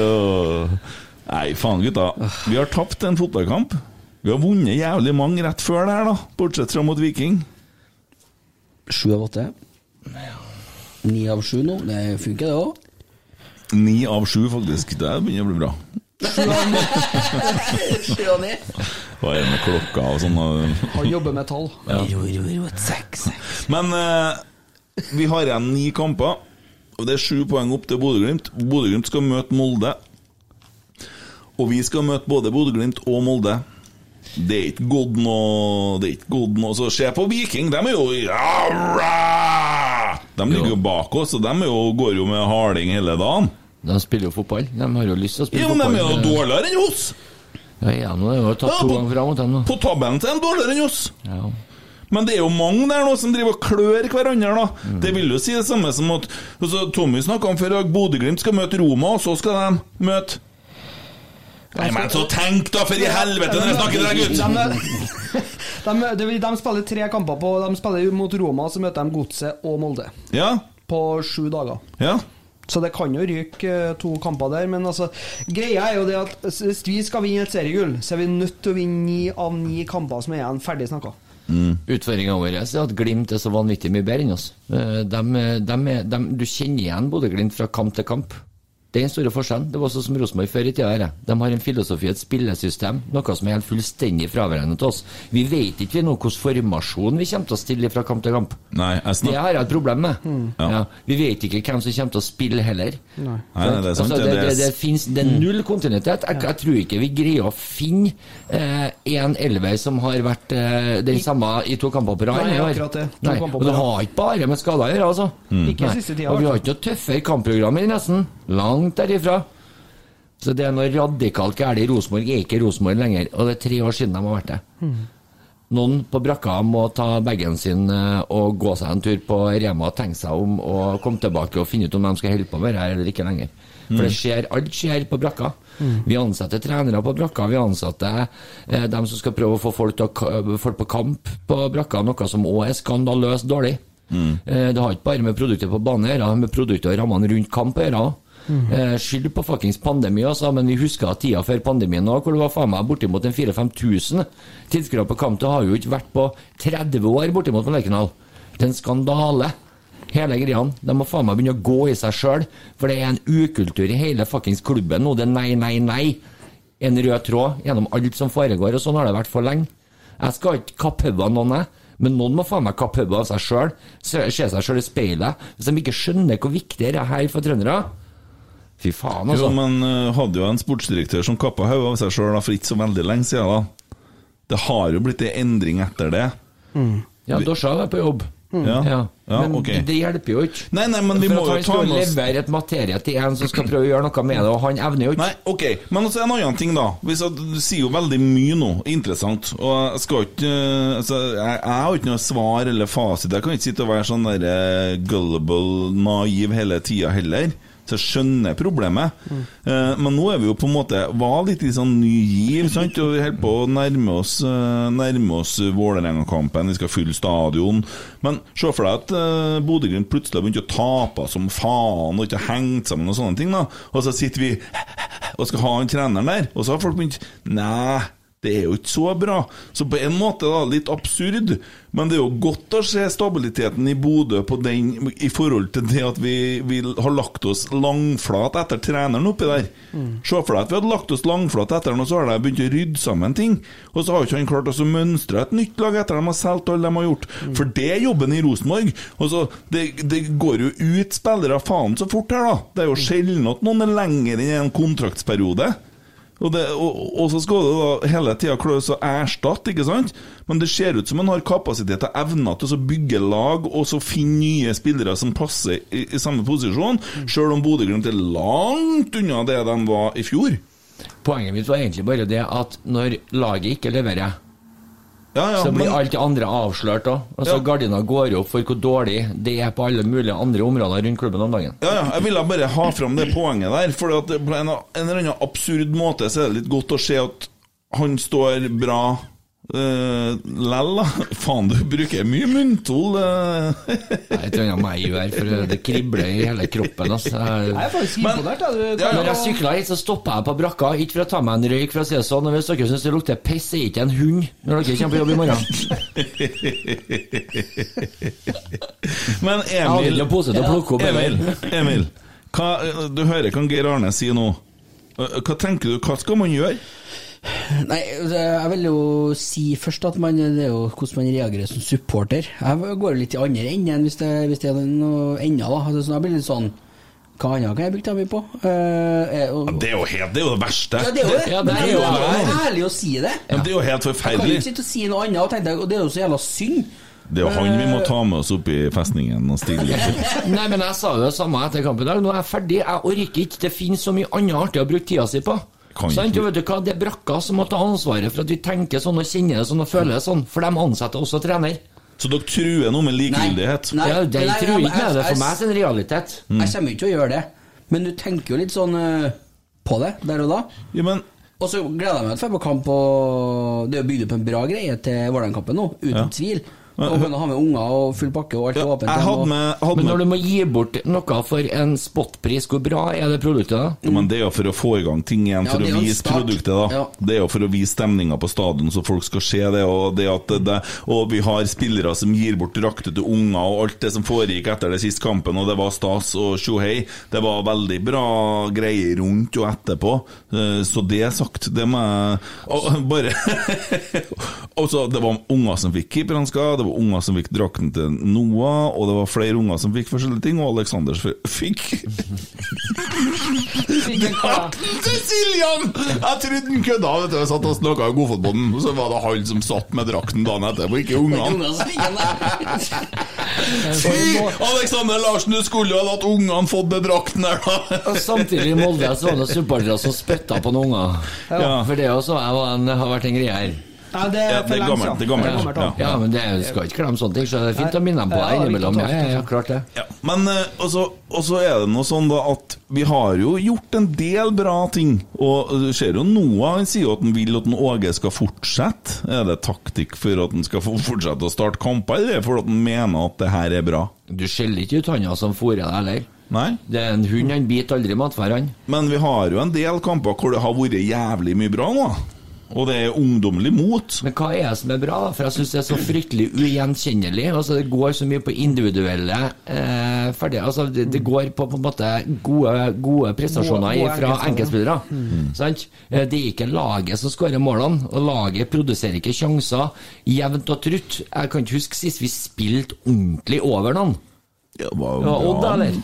oh. Nei, faen, gutta. Vi har tapt en fotballkamp. Vi har vunnet jævlig mange rett før det her, da. Bortsett fra mot Viking. Sju av åtte. Ni av sju nå. Det funker, det òg. Ni av sju, faktisk. Det begynner å bli bra. Sju av ni. Hva er det med klokka og sånn? og- Han jobber med tall. Jo, jo, jo, et seks. Men eh, vi har igjen ni kamper, og det er sju poeng opp til Bodø-Glimt. Bodø-Glimt skal møte Molde. Og vi skal møte både Bodø-Glimt og Molde. Det er ikke gått noe Det er ikke gått noe Så se på Viking, de er jo! De De ligger jo bak oss, og de er jo, går jo med harding hele dagen. De spiller jo fotball. De har jo lyst til å spille Ja, men de er jo dårligere enn oss! Ja, ja, nå er jo tatt Ja, to ganger fram mot dem nå. På tabellen så er de dårligere enn oss. Ja. Men det er jo mange der nå som driver og klør hverandre, da. Mm. Det vil jo si det samme som at altså, Tommy snakka om før at Bodø-Glimt skal møte Roma, og så skal de møte Nei, men så tenk, da, for i helvete, når jeg snakker til deg, gutt! De, de, de, de spiller tre kamper på De spiller mot Roma, så møter de Godset og Molde Ja, på sju dager. ja. Så det kan jo ryke eh, to kamper der, men altså Greia er jo det at hvis vi skal vinne et seriegull, så er vi nødt til å vinne ni av ni kamper som er igjen. Ferdig snakka. Utfordringa vår er at Glimt er så vanvittig mye bedre enn oss. De, de, de, du kjenner igjen Bodø-Glimt fra kamp til kamp. Det er den store forskjellen. Det var sånn som Rosenborg før i tida. her. De har en filosofi, et spillesystem, noe som er helt fullstendig fraværende til oss. Vi vet ikke nå hvilken formasjon vi kommer til å stille fra kamp til kamp. Nei, jeg Det har jeg et problem med. Ja. Ja. Vi vet ikke hvem som kommer til å spille heller. Nei, nei, det er sant. Altså, det, det, det, finnes, det er null kontinuitet. Jeg, jeg tror ikke vi greier å finne eh, en elver som har vært eh, den samme i to kamper på rad. Nei, akkurat det. Nei, og det har ikke bare med skader å gjøre, altså. Ikke Nei. siste tida, Og vi har ikke noe tøffere kampprogram i nesten. Langt derifra. Så det er noe radikalt galt i Rosenborg. Er ikke Rosenborg lenger. Og det er tre år siden de har vært det. Noen på brakka må ta bagen sin eh, og gå seg en tur på Rema og tenke seg om og komme tilbake og finne ut om de skal holde på med det her eller ikke lenger. For det skjer, alt skjer på brakka. Vi ansetter trenere på brakka. Vi ansetter eh, dem som skal prøve å få folk, til å, folk på kamp på brakka, noe som òg er skandaløst dårlig. Eh, det har ikke bare med produktet på banen å gjøre, med produktet og rammene rundt kamp å gjøre. Eh, skyld på fuckings pandemi, altså, men vi husker tida før pandemien òg, hvor det var faen meg bortimot en 4000-5000 tilskuere på kamp. Det har jo ikke vært på 30 år bortimot på Lerkendal. Det er en skandale. Hele greia. De må faen meg begynne å gå i seg sjøl, for det er en ukultur i hele fuckings klubben nå. Det er nei, nei, nei. En rød tråd gjennom alt som foregår, og sånn har det vært for lenge. Jeg skal ikke kappe hodet av noen, jeg. Men noen må faen meg kappe hodet av seg sjøl. Se seg sjøl i speilet. Hvis de ikke skjønner hvor viktig det er her for trøndere. Fy faen, Jo, altså. men uh, hadde jo en sportsdirektør som kappa hodet av seg sjøl for ikke så veldig lenge siden. da. Det har jo blitt en endring etter det. Ja, Dorsa er på jobb. Ja, Ja. ja Men okay. det hjelper jo ikke. Nei, nei, men vi For må jo ta med oss levere et materie til en som skal prøve å gjøre noe med det, og han evner jo ikke. Nei, ok, men også en annen ting da Hvis at Du sier jo veldig mye nå, interessant Og jeg skal ikke eh, altså, jeg, jeg har jo ikke noe svar eller fasit Jeg kan ikke sitte og være sånn der eh, Gullible, naiv hele tiden heller Så jeg skjønner problemet. Eh, Men nå er vi jo på en måte Var litt i sånn ny giv, sant? Og vi holder på å nærme oss uh, Nærme oss Vålerenga-kampen. Vi skal fylle stadion. Men se for deg at uh, Bodø-Glimt plutselig har begynt å tape som faen Og ikke har hengt sammen og sånne ting da. Og så sitter vi og skal ha han treneren der, og så har folk begynt Nei, det er jo ikke så bra. Så på en måte da, litt absurd, men det er jo godt å se stabiliteten i Bodø på den i forhold til det at vi, vi har lagt oss langflat etter treneren oppi der. Se for deg at vi hadde lagt oss langflat etter han, og så har de begynt å rydde sammen ting. Og så har ikke han klart å mønstre et nytt lag etter at de har solgt alle de har gjort. For det er jobben i Rosenborg. Og så, det, det går jo ut spillere faen så fort her, da. Det er jo sjelden at noen er lenger enn en kontraktsperiode. Og, det, og, og så skal det da hele tida klare å erstatte, ikke sant? Men det ser ut som man har kapasitet og evner til å bygge lag og så finne nye spillere som passer i, i samme posisjon, sjøl om Bodø-Glimt er langt unna det de var i fjor. Poenget mitt var egentlig bare det at når laget ikke leverer, Ja, ja, så blir men- alt det andre avslørt òg. Altså, Ja. Gardina går opp for hvor dårlig det er på alle mulige andre områder rundt klubben om dagen. Ja, ja, jeg ville bare ha fram det poenget der. For på en, en eller annen absurd måte så er det litt godt å se at han står bra uh, lell, da. Faen, du bruker mye munntol. Uh. Det er et eller annet meg gjør, for det kribler i hele kroppen. Altså. Jeg er faktisk Men- imponert. jeg. Du, Ja, ja. Når jeg sykla hit, så stoppa jeg på brakka. Ikke for å ta meg en røyk, for å si det sånn. Og hvis dere syns det lukter piss, er ikke en hund når dere kommer på jobb i morgen. Men Jeg Emil plukke opp. Emil? Emil hva, du hører hva Geir Arne sier nå. Hva tenker du, hva skal man gjøre? Nei, altså, jeg vil jo si først at man, det er jo hvordan man reagerer som supporter. Jeg går litt i andre enden hvis det, hvis det er noe enda, da. Altså, sånn, jeg blir litt sånn Hva annet kan jeg bruke tida mi på? Uh, er- og- Det er jo helt, det er jo det verste. ja, det er jo det. Ja, det er jo det det. jo ærlig å si det. Men Det er jo helt Jeg kan ikke sitte og si noe annet, og, tenke, og det er jo så jævla synd. Det er jo han vi må ta med oss opp i festningen og stille. Nei, men jeg sa jo det samme etter kampen i dag. Nå er jeg ferdig. Jeg orker ikke. Det finnes så mye annet artig å bruke tida si på. Kan du vet du hva? Det er brakka som må ta ansvaret for at vi tenker sånn og kjenner det sånn og føler det sånn. For de ansetter også trener. Så dere truer noe med likegyldighet? Nei, ja, de nei, tror ikke med det. For meg er det en realitet. Mm. Jeg kommer ikke til å gjøre det, men du tenker jo litt sånn uh, på det der og da. Ja, men Og så gleder jeg meg til å på kamp, og det er bygd opp en bra greie til Vålerenga-kampen nå, uten Ja. tvil. Og kan ha med unger og full pakke og alt ja, åpent. jeg hadde med, hadde Men når du må gi bort noe for en spotpris, hvor bra er det produktet da? Ja, Men det er jo for å få i gang ting igjen, Ja, for det er å vise produktet. da Ja. Det er jo for å vise stemninga på stadion, så folk skal se det. Og, det at det, det, og vi har spillere som gir bort drakter til unger, og alt det som foregikk etter den siste kampen, og det var stas og tjohei. Det var veldig bra greier rundt og etterpå. Eh, Så det er sagt, det må jeg Bare Altså, Det var unger som fikk keeperhansker, det var unger som fikk drakten til Noah, og det var flere unger som fikk forskjellige ting, og Alexander fikk Drakten til Siljan! Jeg trodde han kødda. vet du Jeg satt og snakka i Godfotbåten, og så var det han som satt med drakten dagen etterpå, ikke ungene. Der. Fy! Alexander Larsen, du skulle jo ha latt ungene fått den drakten der, da! Og samtidig i Molde så var det supportere som spytta på noen unger. Ja. For det også jeg var en, har vært en greie her. Nei, det er Ja, for det er lenge gammelt, siden. det er gammelt, gammelt, ja. ja. Ja, men det skal ikke glemme sånne ting, så det er fint å minne dem på det ja, innimellom. Ja, ja, ja, klart det. Ja, men og også, også er det noe sånn da at vi har jo gjort en del bra ting. Og du ser jo Noah han sier jo at han vil at Åge skal fortsette. Er det taktikk for at han skal fortsette å starte kamper, eller er det fordi han mener at det her er bra? Du skjeller ikke ut handa som fôrer deg heller. Nei? Det er en hund, han biter aldri matfær, han. Men vi har jo en del kamper hvor det har vært jævlig mye bra nå. Og det er ungdommelig mot. Men hva er det som er bra? For jeg syns det er så fryktelig ugjenkjennelig. Altså, det går så mye på individuelle eh, ferdige Altså, det, det går på på en måte gode, gode prestasjoner Gode- gode fra enkeltspillere. Mm. Sant? Eh, Det er ikke laget som skårer målene, og laget produserer ikke sjanser jevnt og trutt. Jeg kan ikke huske sist vi spilte ordentlig over noen. Ja, Odd, eller?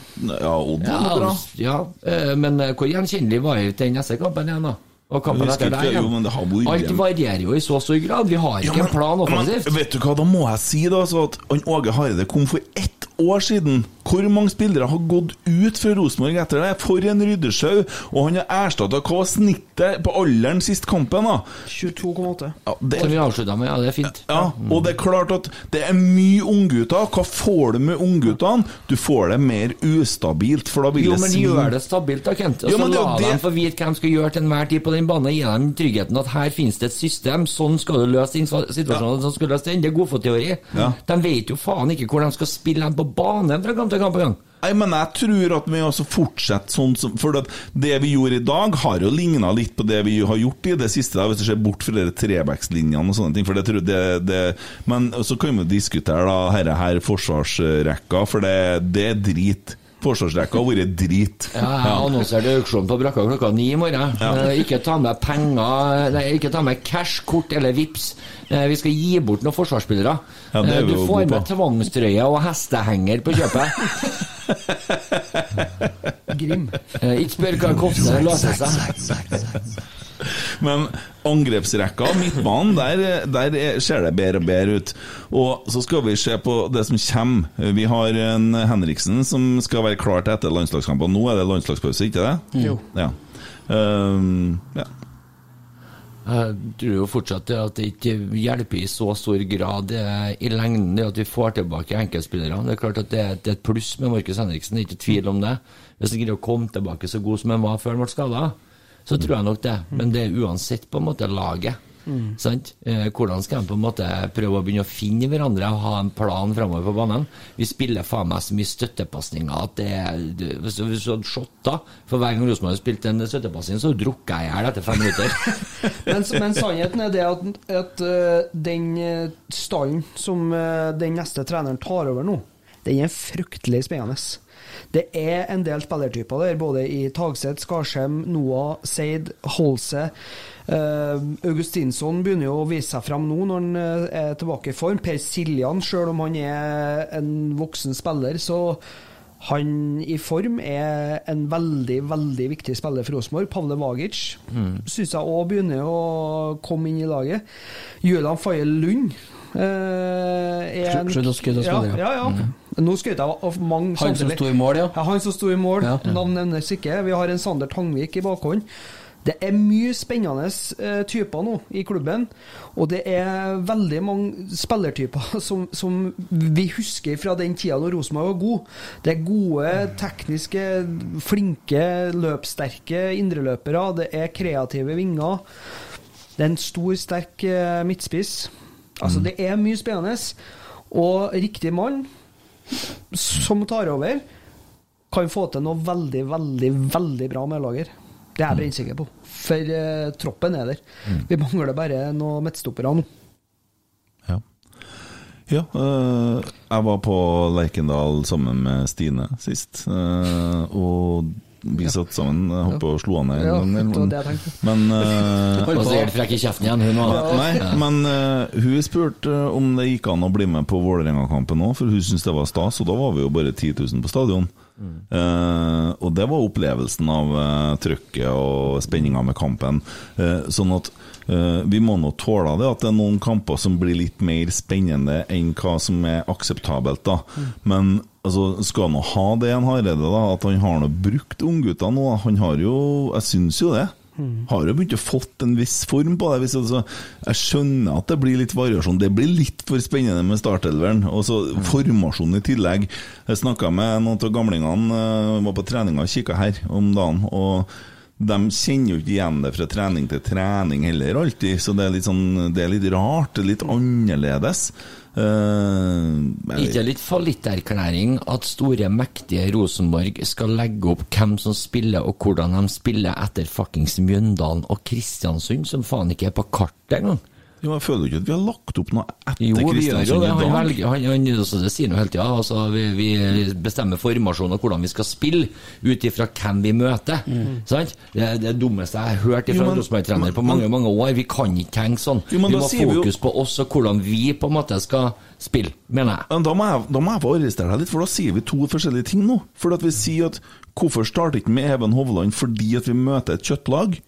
Ja, Odd Ja, var bra. ja, eh, men eh, hvor gjenkjennelig var det til den neste kampen igjen, da? Og kampen etter der ja. jo, men det har vært Alt varierer jo i så stor grad. Vi har ikke en plan offensivt. Men, vet du hva, da må jeg si da, så at han Åge Hareide kom for ett år siden. Hvor mange spillere har gått ut fra Rosenborg etter det? For en ryddesjau! Og han har erstatta hva var snittet på alderen sist kampen, da? 22,8. Ja, det, vi avslutta med, ja, det er fint. ja, og det er klart at det er mye unggutter. Hva får du med ungguttene? Du får det mer ustabilt, for da vil Jo, det men svi- gjør det stabilt, da, Kent. Og så men det la dem få vite hva de skal gjøre til enhver tid på den banen. gir dem tryggheten at her finnes det et system, sånn skal du løse den situasjonen. Sånn skal du løse den. Det er godfotteori. Ja. De vet jo faen ikke hvor de skal spille dem på banen fra kamp til kamp. gang. Nei, men jeg tror at vi også fortsetter sånn som For det vi gjorde i dag, har jo ligna litt på det vi har gjort i det siste, hvis du ser bort fra de trebackslinjene og sånne ting. For det tror jeg det, det Men så kan vi diskutere da herre her forsvarsrekka, for det, det er drit. Forsvarsrekka har vært drit. Ja, jeg annonserte auksjon på brakka klokka ni i morgen. Ja. Ikke ta med penger Nei, ikke ta med cash, kort eller vips. Eh, Vi skal gi bort noen forsvarsspillere. Ja, Eh, Du får med tvangstrøye og hestehenger på kjøpet. Grim. Eh, Ikke spør hva det koster, det løser seg. Men angrepsrekka, midtbanen, der, der er- ser det bedre og bedre ut. Og så skal vi se på det som kommer. Vi har en Henriksen som skal være klar til etter landslagskampen. Nå er det landslagspause, ikke det? Jo. Ja. Um, ja. Jeg tror jo fortsatt at det ikke hjelper i så stor grad eh, i lengden det at vi får tilbake enkeltspillere. Det er klart at det er, det er et pluss med Markus Henriksen, det er ikke tvil om det. Hvis han greier å komme tilbake så god som han var før han ble skada, så tror jeg nok det. Men det er uansett på en måte laget. Sant? Eh, hvordan skal de på en måte prøve å begynne å finne hverandre og ha en plan framover på banen? Vi spiller faen meg så mye støttepasninger at det er Hvis du hadde shotta for hver gang Rosenborg har spilt en støttepasning, så drukka jeg i hjel etter fem minutter. Men, men sannheten er det at, at øh, den øh, stallen som øh, den neste treneren tar over nå, den er fryktelig spennende. Det er en del spillertyper der, både i Tagseth, Skarsheim, Noah, Seid, Holse. Uh, Augustinsson begynner jo å vise seg fram nå når han øh, er tilbake i form. Per Siljan, selv om han er en voksen spiller, så han i form er en veldig, veldig viktig spiller for Rosenborg. Pavle Vagic Mm. syns jeg òg begynner å komme inn i laget. Julian Faye Lund Eh, er en- Slutt å skryte av spillere. Ja, ja, ja. Nå skryter jeg av mange Han som sto i mål, ja. Ja, han som sto i mål. Ja. Navn nevnes ikke. Vi har en Sander Tangvik i bakhånd. Det er mye spennende eh, typer nå i klubben, og det er veldig mange spillertyper som, som vi husker fra den tida da Rosenborg var god. Det er gode, tekniske, flinke, løpssterke indreløpere. Det er kreative vinger. Det er en stor, sterk eh, midtspiss. Altså, det er mye spennende. Og riktig mann som tar over, kan få til noe veldig, veldig, veldig bra med lager. Det er jeg brennsikker på. For eh, troppen er der. Vi mangler bare noen midtstoppere nå. Ja. Ja, øh, jeg var på Lerkendal sammen med Stine sist, øh, og vi satt sammen. Jeg og slo han ned en Ja, gang. Men, det jeg men uh, Og så er det frekk i kjeften igjen, hun òg. Nei, men uh, hun spurte om det gikk an å bli med på Vålerenga-kampen òg, for hun syntes det var stas, og da var vi jo bare 10 000 på stadion. Eh, og det var opplevelsen av uh, trøkket og spenninga med kampen. Uh, sånn at eh, vi må nå tåle det at det er noen kamper som blir litt mer spennende enn hva som er akseptabelt. da Men altså, skal nå ha det en Hareide, da, at han har nå brukt unggutta nå. Han har jo Jeg syns jo det. Har jo begynt å fått en viss form på det. Altså, jeg skjønner at det blir litt variasjon. Det blir litt for spennende med startelveren. Og så formasjonen i tillegg. Jeg snakka med noen av gamlingene, eh, var på treninga og kikka her om dagen. og de kjenner jo ikke igjen det fra trening til trening heller, alltid. Så det er litt, sånn, det er litt rart. Det er litt annerledes. Uh, Ikke litt fallitterklæring at store, mektige Rosenborg skal legge opp hvem som spiller og hvordan de spiller etter fuckings Mjøndalen og Kristiansund, som faen ikke er på kartet engang. Jo, jeg føler ikke at vi har lagt opp noe etter Jo, Kristiansund i Han, velger, han, han han det sier jo hele tida. Altså, vi, vi bestemmer formasjon og hvordan vi skal spille ut ifra hvem vi møter. Sant? Det er det dummeste jeg har hørt fra Rosenborg-trener på mange mange år. Vi kan ikke tenke sånn. Jo, vi må ha fokus på oss og hvordan vi på en måte skal spille, mener jeg. Men da må, jeg, da må jeg få arrestere deg litt, for da sier vi to forskjellige ting nå. For at vi sier at hvorfor starter ikke med Even Hovland fordi at vi møter et kjøttlag?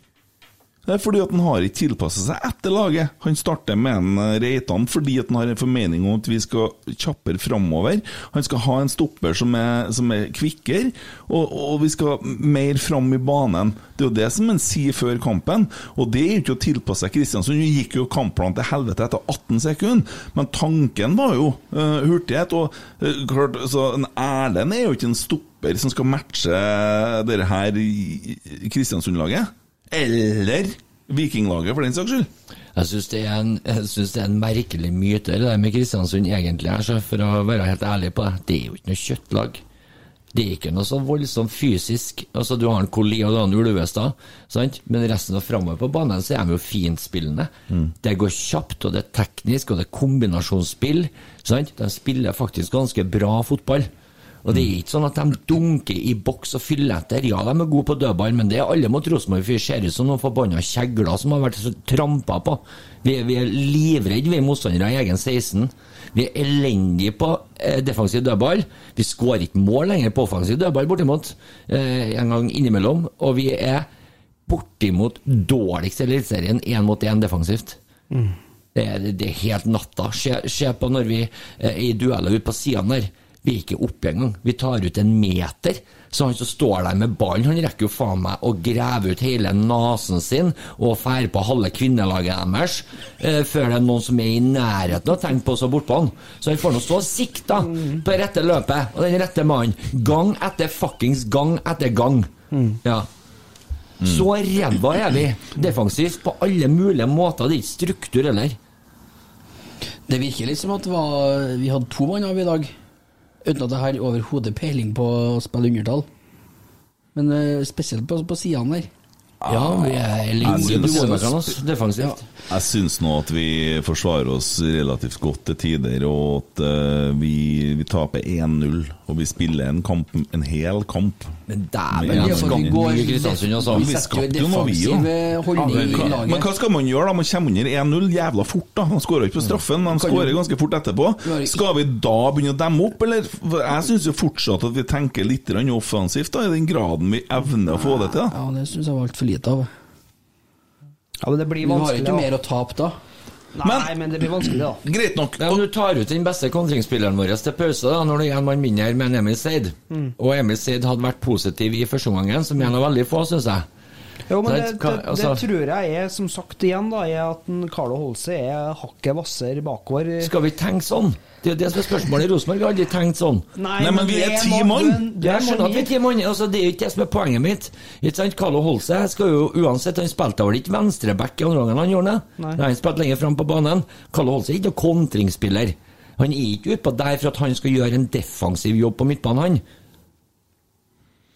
Det er fordi at han har ikke tilpassa seg etter laget. Han starter med en eh, Reitan fordi at han har en formening om at vi skal kjappere framover. Han skal ha en stopper som er, som er kvikkere, og, og vi skal mer fram i banen. Det er jo det som han sier før kampen, og det er jo ikke å tilpasse seg Kristiansund. Han gikk jo kampplanen til helvete etter 18 sekunder, men tanken var jo uh, hurtighet. Og uh, klart, så en Erlend er jo ikke en stopper som skal matche dette Kristiansund-laget. Eller Vikinglaget, for den saks skyld. Jeg syns det, det er en merkelig myte, det der med Kristiansund, egentlig. Altså, for å være helt ærlig på det, det er jo ikke noe kjøttlag. Det er ikke noe så voldsomt fysisk. Altså, Du har en Colli og du har en Ulvestad, sant? men resten av framover på banen så er de jo fintspillende. Det går kjapt, og det er teknisk, og det er kombinasjonsspill. Sant? De spiller faktisk ganske bra fotball. Og det er ikke sånn at de dunker i boks og fyller etter. Ja, de er gode på dødball, men det er alle mot Rosenborg. Vi ser ut som noen forbanna kjegler som har vært så trampa på. Vi, er- vi er livredde, vi er motstandere i egen 16. Vi er elendige på eh, defensiv dødball. Vi skårer ikke mål lenger på offensiv dødball, bortimot. Eh, en gang innimellom. Og vi er bortimot dårligst i Eliteserien én mot én defensivt. Det er, det er helt natta. Se, på når vi eh, i dueller ute på sidene der. Vi er ikke oppe engang. Vi tar ut en meter. Så han som står der med ballen, han rekker jo faen meg å grave ut hele nesen sin og fære på halve kvinnelaget deres eh, før det er noen som er i nærheten og tenker på på stå bortpå han. Så han får nå stå og sikte på rette løpet og den rette mannen. Gang etter fuckings gang etter gang. Ja. Så ræva er vi defensivt på alle mulige måter. Det er ikke struktur heller. Det virker litt som at var, vi hadde to mann av i dag, uten at jeg har overhodet peiling på å spille undertall. Men eh, spesielt på, på sidene der. Ja, vi er sidebackene, altså, defensivt. Jeg syns nå at vi forsvarer oss relativt godt til tider, og at uh, vi, vi taper 1-0, og vi spiller en kamp, en hel kamp. Men dæven, Men vi skapte jo noe, vi, òg. Men i hva, skal man gjøre da? Man kommer under 1-0 jævla fort. da Man skårer ikke på straffen, men han skårer ganske fort etterpå. Skal vi da begynne å demme opp, eller? Jeg syns jo fortsatt at vi tenker litt offensivt, da i den graden vi evner å få det til. da Ja, det syns jeg var altfor lite av. Ja, men det blir vanskelig. Du har ikke mer å tape da. Nei, men, det blir vanskelig, da. Greit nok. Ja, men Du tar ut den beste kontringsspilleren vår til pause da, når det er en mann mindre med en Emil Seid. Mm. Og Emil Seid hadde vært positiv i første omgangen, som en av veldig få, syns jeg. Jo, men Nei, det, det, altså- det tror jeg er, som sagt igjen, da, er at Carlo Holse er hakket hvasser bakover. Skal vi tenke sånn? Det er jo det som er spørsmålet. Rosenborg har aldri tenkt sånn. Nei, Nei, men vi er ti mann. Jeg skjønner at vi er ti mann. Altså, det er jo ikke det som er poenget mitt. Ikke sant? Carlo Holse skal jo uansett Han spilte vel ikke venstreback i andre gangen, han gjorde det? Nei. Han spilte lenger fram på banen. Carlo Holse er ikke noen kontringsspiller. Han er ikke utpå der for at han skal gjøre en defensiv jobb på midtbanen, han.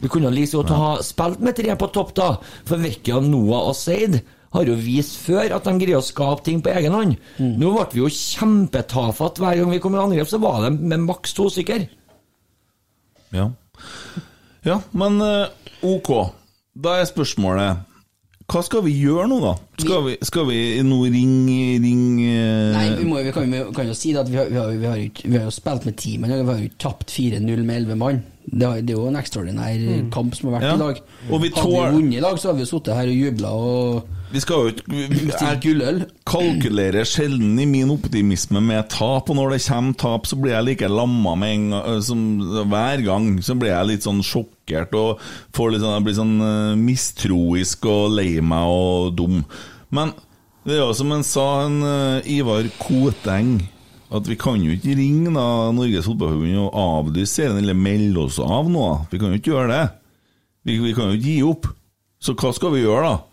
Vi kunne like så godt ha spilt med tre på topp, da. For Vecchia, Noah og Seid har jo vist før at de greier å skape ting på egen hånd. Nå ble vi jo kjempetafatt hver gang vi kom i angrep, så var det med maks to stykker. Ja. ja, men eh, ok. Da er spørsmålet Hva skal vi gjøre nå, da? Skal vi, skal vi nå ringe, ringe Nei, vi, må, vi, kan, vi kan jo si det at vi har, vi har, vi har, jo ikke- vi har jo spilt med ti mann, og vi har jo tapt 4-0 med 11 mann. Det, har- det er jo en ekstraordinær kamp som har vært Ja. i dag. Og vi Hadde vi vunnet i dag, så hadde vi sittet her og jubla og Vi skal jo ikke Jeg kalkulerer sjelden i min optimisme med tap, og når det kommer tap, så blir jeg like lamma med en gang som hver gang. Så blir jeg litt sånn sjokkert og får litt sånn, jeg blir sånn eh, mistroisk og lei meg og dum. Men det er jo som en sa, en eh, Ivar Koteng at vi kan jo ikke ringe da Norges Fotballforbund og avlyse serien, eller melde oss av nå. Vi kan jo ikke gjøre det. Vi, vi kan jo ikke gi opp. Så hva skal vi gjøre, da?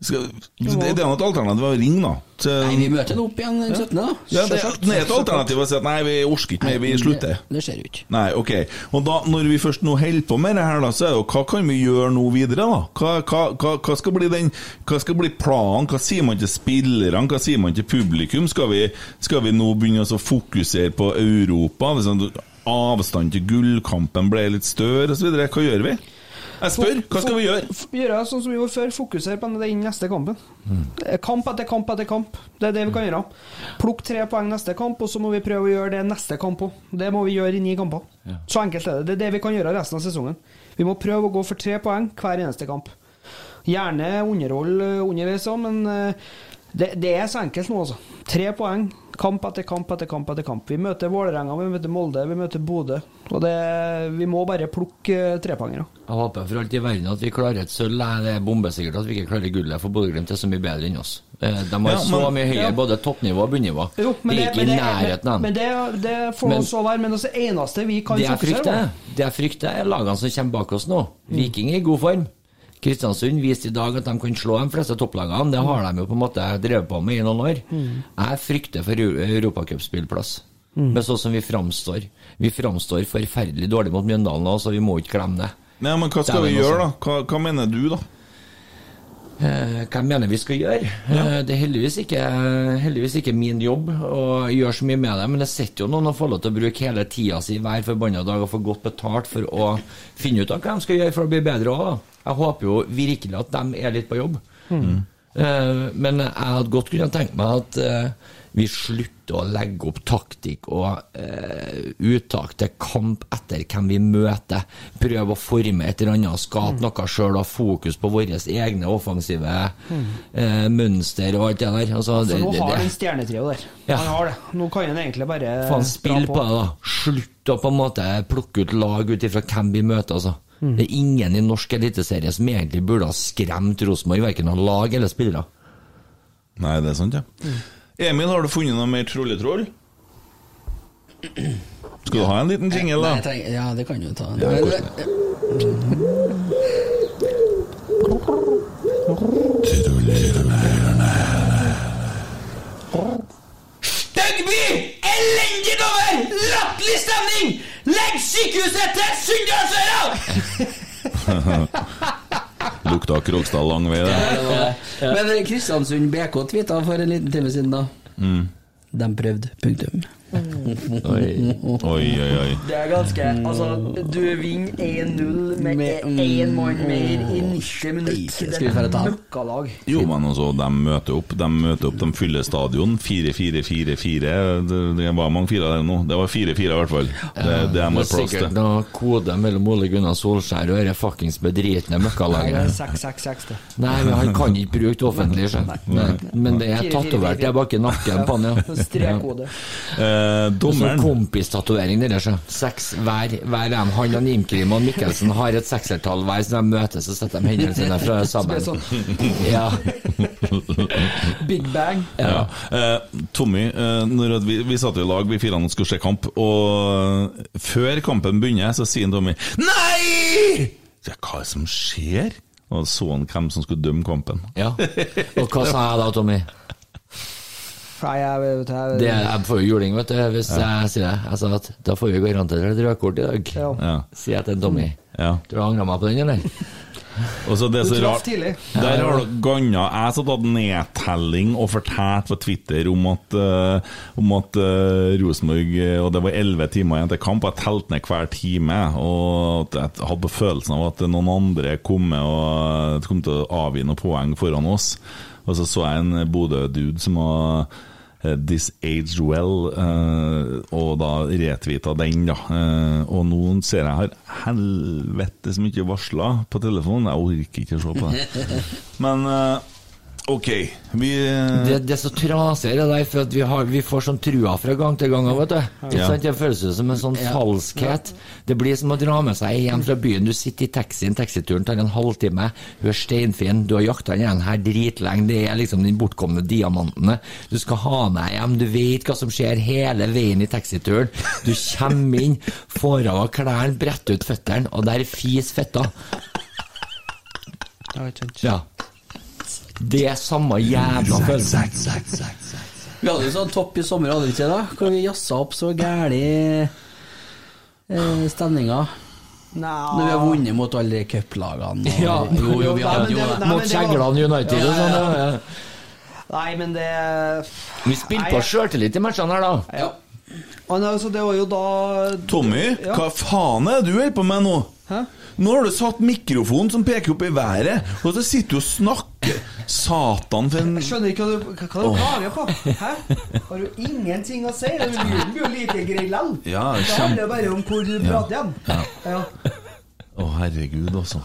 Skal, det, det er et alternativ å ringe, da. Til- Nei, vi møter den opp igjen den 17., da. ja, det, det er et alternativ å si at nei, vi orker ikke mer, vi slutter. Det, det ser jo ikke. Nei, ok. Og da, når vi først nå holder på med det her, da, så er det jo hva kan vi gjøre nå videre, da? Hva, hva, hva, hva, skal, bli den, hva skal bli planen? Hva sier man til spillerne? Hva sier man til publikum? Skal vi, skal vi nå begynne å fokusere på Europa? Sånn, avstand til gullkampen ble litt større, osv.? Hva gjør vi? Jeg spør, hva skal vi gjøre? Gjøre sånn som vi gjorde før, fokusere på den neste kampen. Mm. Kamp etter kamp etter kamp. Det er det vi kan gjøre. Plukk tre poeng neste kamp, og så må vi prøve å gjøre det neste kamp òg. Det må vi gjøre i ni kamper. Så enkelt er det. Det er det vi kan gjøre resten av sesongen. Vi må prøve å gå for tre poeng hver eneste kamp. Gjerne underhold eh, underveis òg, men eh, det, det er så enkelt nå, altså. Tre poeng. Kamp etter kamp etter kamp etter kamp. Vi møter Vålerenga, vi møter Molde, vi møter Bodø. Og det, vi må bare plukke trepangere. Jeg håper for alt i verden at vi klarer et sølv. Det er bombesikkert at vi ikke klarer gullet, for Bodø-Glimt er så mye bedre enn oss. Eh, De har Ja, så men- mye høyere ja. både toppnivå og bunnivå. Jo, men det, er ikke men i det, nærheten av men, men det, det får Men- så være. Men altså, det eneste vi kan fokusere på det jeg frykter er lagene som kommer bak oss nå. Viking er i god form. Kristiansund viste i dag at de kan slå de fleste topplagene. Det har de jo på en måte drevet på med i noen år. Jeg frykter for europacupspillplass. Mm. Men sånn som vi framstår. Vi framstår forferdelig dårlig mot Mjøndalen nå, så vi må ikke glemme det. Nei, men hva skal vi gjøre, da? Hva, hva mener du, da? Eh, hva jeg mener vi skal gjøre? Ja. det er heldigvis ikke, heldigvis ikke min jobb å gjøre så mye med det, men det sitter jo noen og får lov til å bruke hele tida si hver forbanna dag og få godt betalt for å finne ut av hva de skal gjøre for å bli bedre òg. Jeg håper jo virkelig at de er litt på jobb. Eh, men jeg hadde godt kunnet tenkt meg at eh, vi slutter å legge opp taktikk og eh, uttak til kamp etter hvem vi møter. Prøve å forme et eller annet, skape noe sjøl og ha fokus på våre egne offensive eh, mønster og alt det der. Altså, altså, det, nå har han det. stjernetrio der. Ja. Han har det. Nå kan han egentlig bare Faen, spill på det, da. Slutt å på en måte plukke ut lag ut ifra hvem vi møter, altså. Det er ingen i norsk eliteserie som egentlig burde ha skremt Rosenborg, verken av lag eller spillere. Nei, det er sant, ja. Emil, har du funnet noe mer trolletroll? Skal du ha en liten jingle, Nei, jeg trenger, ja, det kan du ta. Ja, Støgby! Elendig dommer! Latterlig stemning! Legg sykehuset til Sunndalsøra! Lukta Krokstad lang vei, det. Men Kristiansund BK tvitra for en liten time siden, da. De prøvde. Punktum. Oi. Oi, oi, oi. Det er ganske Altså, du vinner 1-0 med Med- én mann mer i 90 minutter. Skal Det vi er møkkalag. Jo, men altså, de møter opp, de møter opp, de fyller stadion. 4-4-4-4. Det, det var mange firer der nå. Det var 4-4 i hvert fall. Det, det er plass sikkert til. noe kode mellom Ole Gunnar Solskjær og dette fuckings bedritne møkkalaget. 6-6-6, det. Nei, men han kan ikke bruke det offentlig. Men, men det er tatt over tatovert fire. der bak i nakken på han, ja. Strekkode. Eh, Sånn dommeren kompistatovering, deres, ja. så. Seks hver. hver en. Han og Imkrim og Mikkelsen har et seksertall hver, så de møtes og setter de hendene sine fra sammen. sånn Ja. Big Bang. Ja. Eh, Tommy, eh, når vi, vi satt i lag, vi fire og skulle se kamp, og før kampen begynner, så sier Tommy Nei! Hva er det som skjer? Og så han hvem som skulle dømme kampen. ja. Og hva sa jeg da, Tommy? Nei, jeg vet jeg, Det, jeg får jo juling, vet du, hvis jeg sier det. Jeg sa at da får vi garantert et rødkort i dag. Ja. Ja. Sier jeg til Tommy. ja. Du har angra meg på den, eller? Og så det er så rart tidlig. Der har du ganna Jeg satt av hadde nedtelling og fortalte på Twitter om at, uh, om at uh, Rosenborg eh, Og det var elleve timer igjen til kamp, og jeg telte ned hver time. Og at jeg hadde på følelsen av at noen andre kom med og kom til å avgi noen poeng foran oss. Og så så jeg en Bodø-dude som var This aged well, eh, og da retvita den, da. Eh, og nå ser jeg har helvete så mye varsler på telefonen. Jeg orker ikke å se på det. Men eh, OK, vi Det, det er så trasig det der, for at vi, har, vi får sånn trua fra gang til gang. Vet du. Ja. sant? Det føles som en sånn falskhet. Det blir som å dra med seg hjem fra byen. Du sitter i taxien, taxituren tar en halvtime, hun er steinfin, du har jakta den igjen her dritlenge, det er liksom den bortkomne diamantene. Du skal ha deg hjem, du vet hva som skjer hele veien i taxituren. Du kommer inn, får av klærne, bretter ut føttene, og der fis fetta. Ja. Det er samme jævla følelsen. Vi hadde jo sånn topp i sommer, hadde vi ikke det? da? Hvor vi jazza opp så gæli eh, stemninga. Når vi har vunnet mot alle cuplagene. og- Ja. Jo, jo, vi hadde jo det-. Mot men det var- Skjeggeland United og sånn. Ja, ja. Nei, men det Vi spilte på sjøltillit i matchene her, da. Ja. Men altså, det var jo da Tommy, Ja. hva faen er det du holder på med nå? Hæ? Nå har du satt mikrofonen som peker opp i været, og så sitter du og snakker. Satan, for en Jeg skjønner ikke hva du, hva du klager på. Hæ? Har du ingenting å si? Lyden blir jo like grei likevel. Ja, det handler bare om hvor du prater igjen. Ja. Ja. Å, herregud, altså.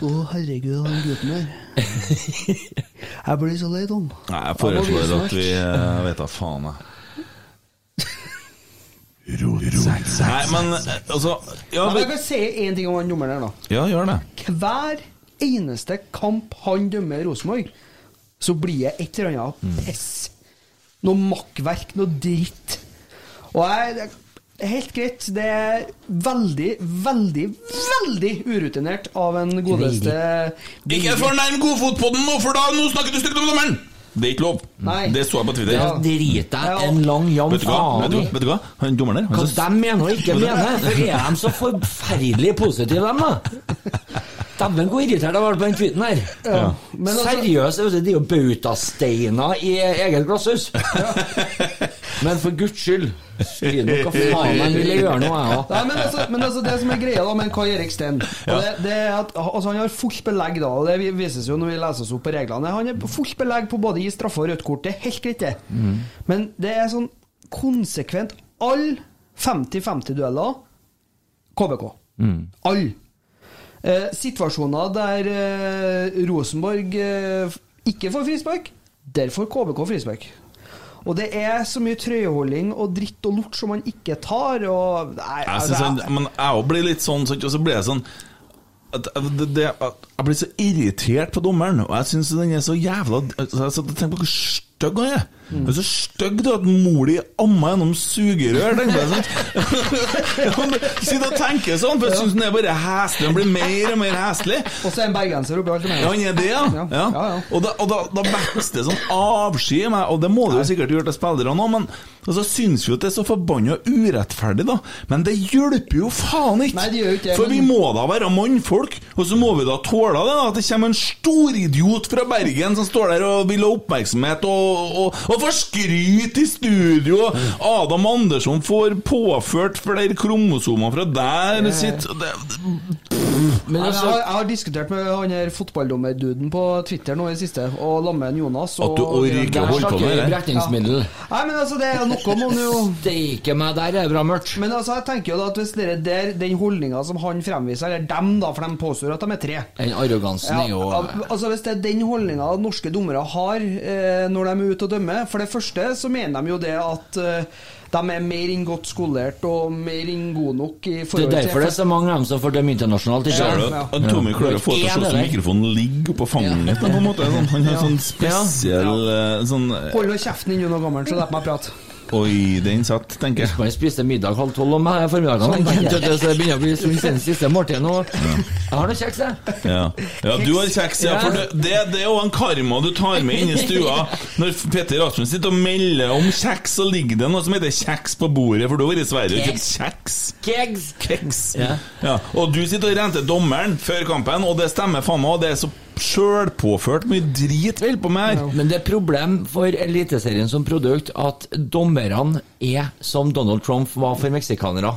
Å, herregud, han gutten der. Jeg blir så lei Tom. Nei, jeg foreslår at vi uh, vet da faen, jeg. Nei, men eh, altså ja, Men jeg vi, kan si én ting om han dommeren der, da. ja, gjør det. Hver eneste kamp han dømmer Rosenborg, så blir det et eller annet Mm. piss. Noe makkverk, noe dritt. Og jeg, det er helt greit, det er veldig, veldig, veldig urutinert av en godeste Ikke fornærm den nå, for da nå snakker du stygt om dommeren! Det er ikke lov. Nei. Det så jeg på Twitter. Det driter jeg en lang jam Vet du hva? faen Vet du, i. hva? vet du hva? Han dommeren der han Hva de mener og ikke mener. For er de så forferdelig positive, dem, da? Dæven, hvor irritert jeg ble på den tweeten her. Men altså- Seriøst, det er jo bautasteiner i eget glasshus. Men for guds skyld, skriv nå hva faen de vil gjøre nå, jeg òg. Men altså, men altså det som er greia da med Kai Erik Steen det, det er at altså Han har fullt belegg, da, og det vises jo når vi leser oss opp på reglene. Han har fullt belegg på både å gi straffe og rødt kort. Det er helt greit, det. Men det er sånn konsekvent Alle 50-50-dueller KBK. Alle. Eh, situasjoner der eh, Rosenborg eh, ikke får frispark, der får KBK frispark. Og det er så mye trøyeholding og dritt og lort som man ikke tar, og Nei, Jeg altså, synes han, men jeg blir litt sånn, og så blir jeg sånn at, at det, det, at Jeg blir så irritert på dommeren, og jeg syns den er så jævla altså, satt på hvor stygg han er. Han er så stygg til at mor di amma gjennom sugerør. tenkte jeg sånn. Sitter og tenker sånn, for jeg syns han er bare heslig. Han blir mer og mer heslig. Og så er en bergenser oppi alt det Ja, han er det, ja. Ja, ja. ja, ja. Og, da, og da, da vokser det sånn avsky i meg, og det må det jo sikkert gjøre til spillerne òg, men og så syns vi jo at det er så forbanna urettferdig, da. Men det hjelper jo faen ikke! Nei, det gjør ikke For vi må da være mannfolk, og så må vi da tåle det, da, at det kommer en storidiot fra Bergen som står der og vil ha oppmerksomhet og og, og får skryt i studio. Adam Andersson får påført flere kromosomer fra der sitt det, Men altså, jeg, har, jeg har diskutert med han her fotballdommerduden på Twitter nå i siste, og Lammen Jonas. Og, At du orker ikke å holde på med det? brekningsmiddel. Nei, men altså, det er noe må jo Steike meg, der er det bra mørkt. Men altså, jeg tenker jo da at hvis dere der, den holdninga som han fremviser, eller dem, da, for de påstår at de er tre Den arrogansen er jo altså Hvis det er den holdninga norske dommere har eh, når de er ute og dømmer For det første så mener de jo det at eh, de er mer enn godt skolert og mer enn gode nok i Det er derfor det er så mange av dem som får dømme internasjonalt. ikke Ja, ja. Tommy klarer å få til sånn som mikrofonen ligger oppå fanget på en måte? Sånn, han har sånn spesiell eh, sånn Hold nå kjeften inni noe gammelt, gammel, så la meg prate. Oi, den satt, tenker jeg. Man spiser middag halv tolv om formiddagen. Så det begynner å bli stund siden siste måltid nå. Jeg har noe kjeks, jeg. Ja. ja, du har kjeks, ja. For det, det, det er jo en karma du tar med inn i stua. Når Petter Rasmus sitter og melder om kjeks, så ligger det noe som heter kjeks på bordet, for du har vært i Sverige og kjøpt kjeks. Kjeks. Kjeks. Ja. Ja. Og du sitter og renter dommeren før kampen, og det stemmer faen meg, og det er så sjølpåført mye drit vel på meg her. Men det er problem for Eliteserien som produkt at dommerne er som Donald Trump var for meksikanere.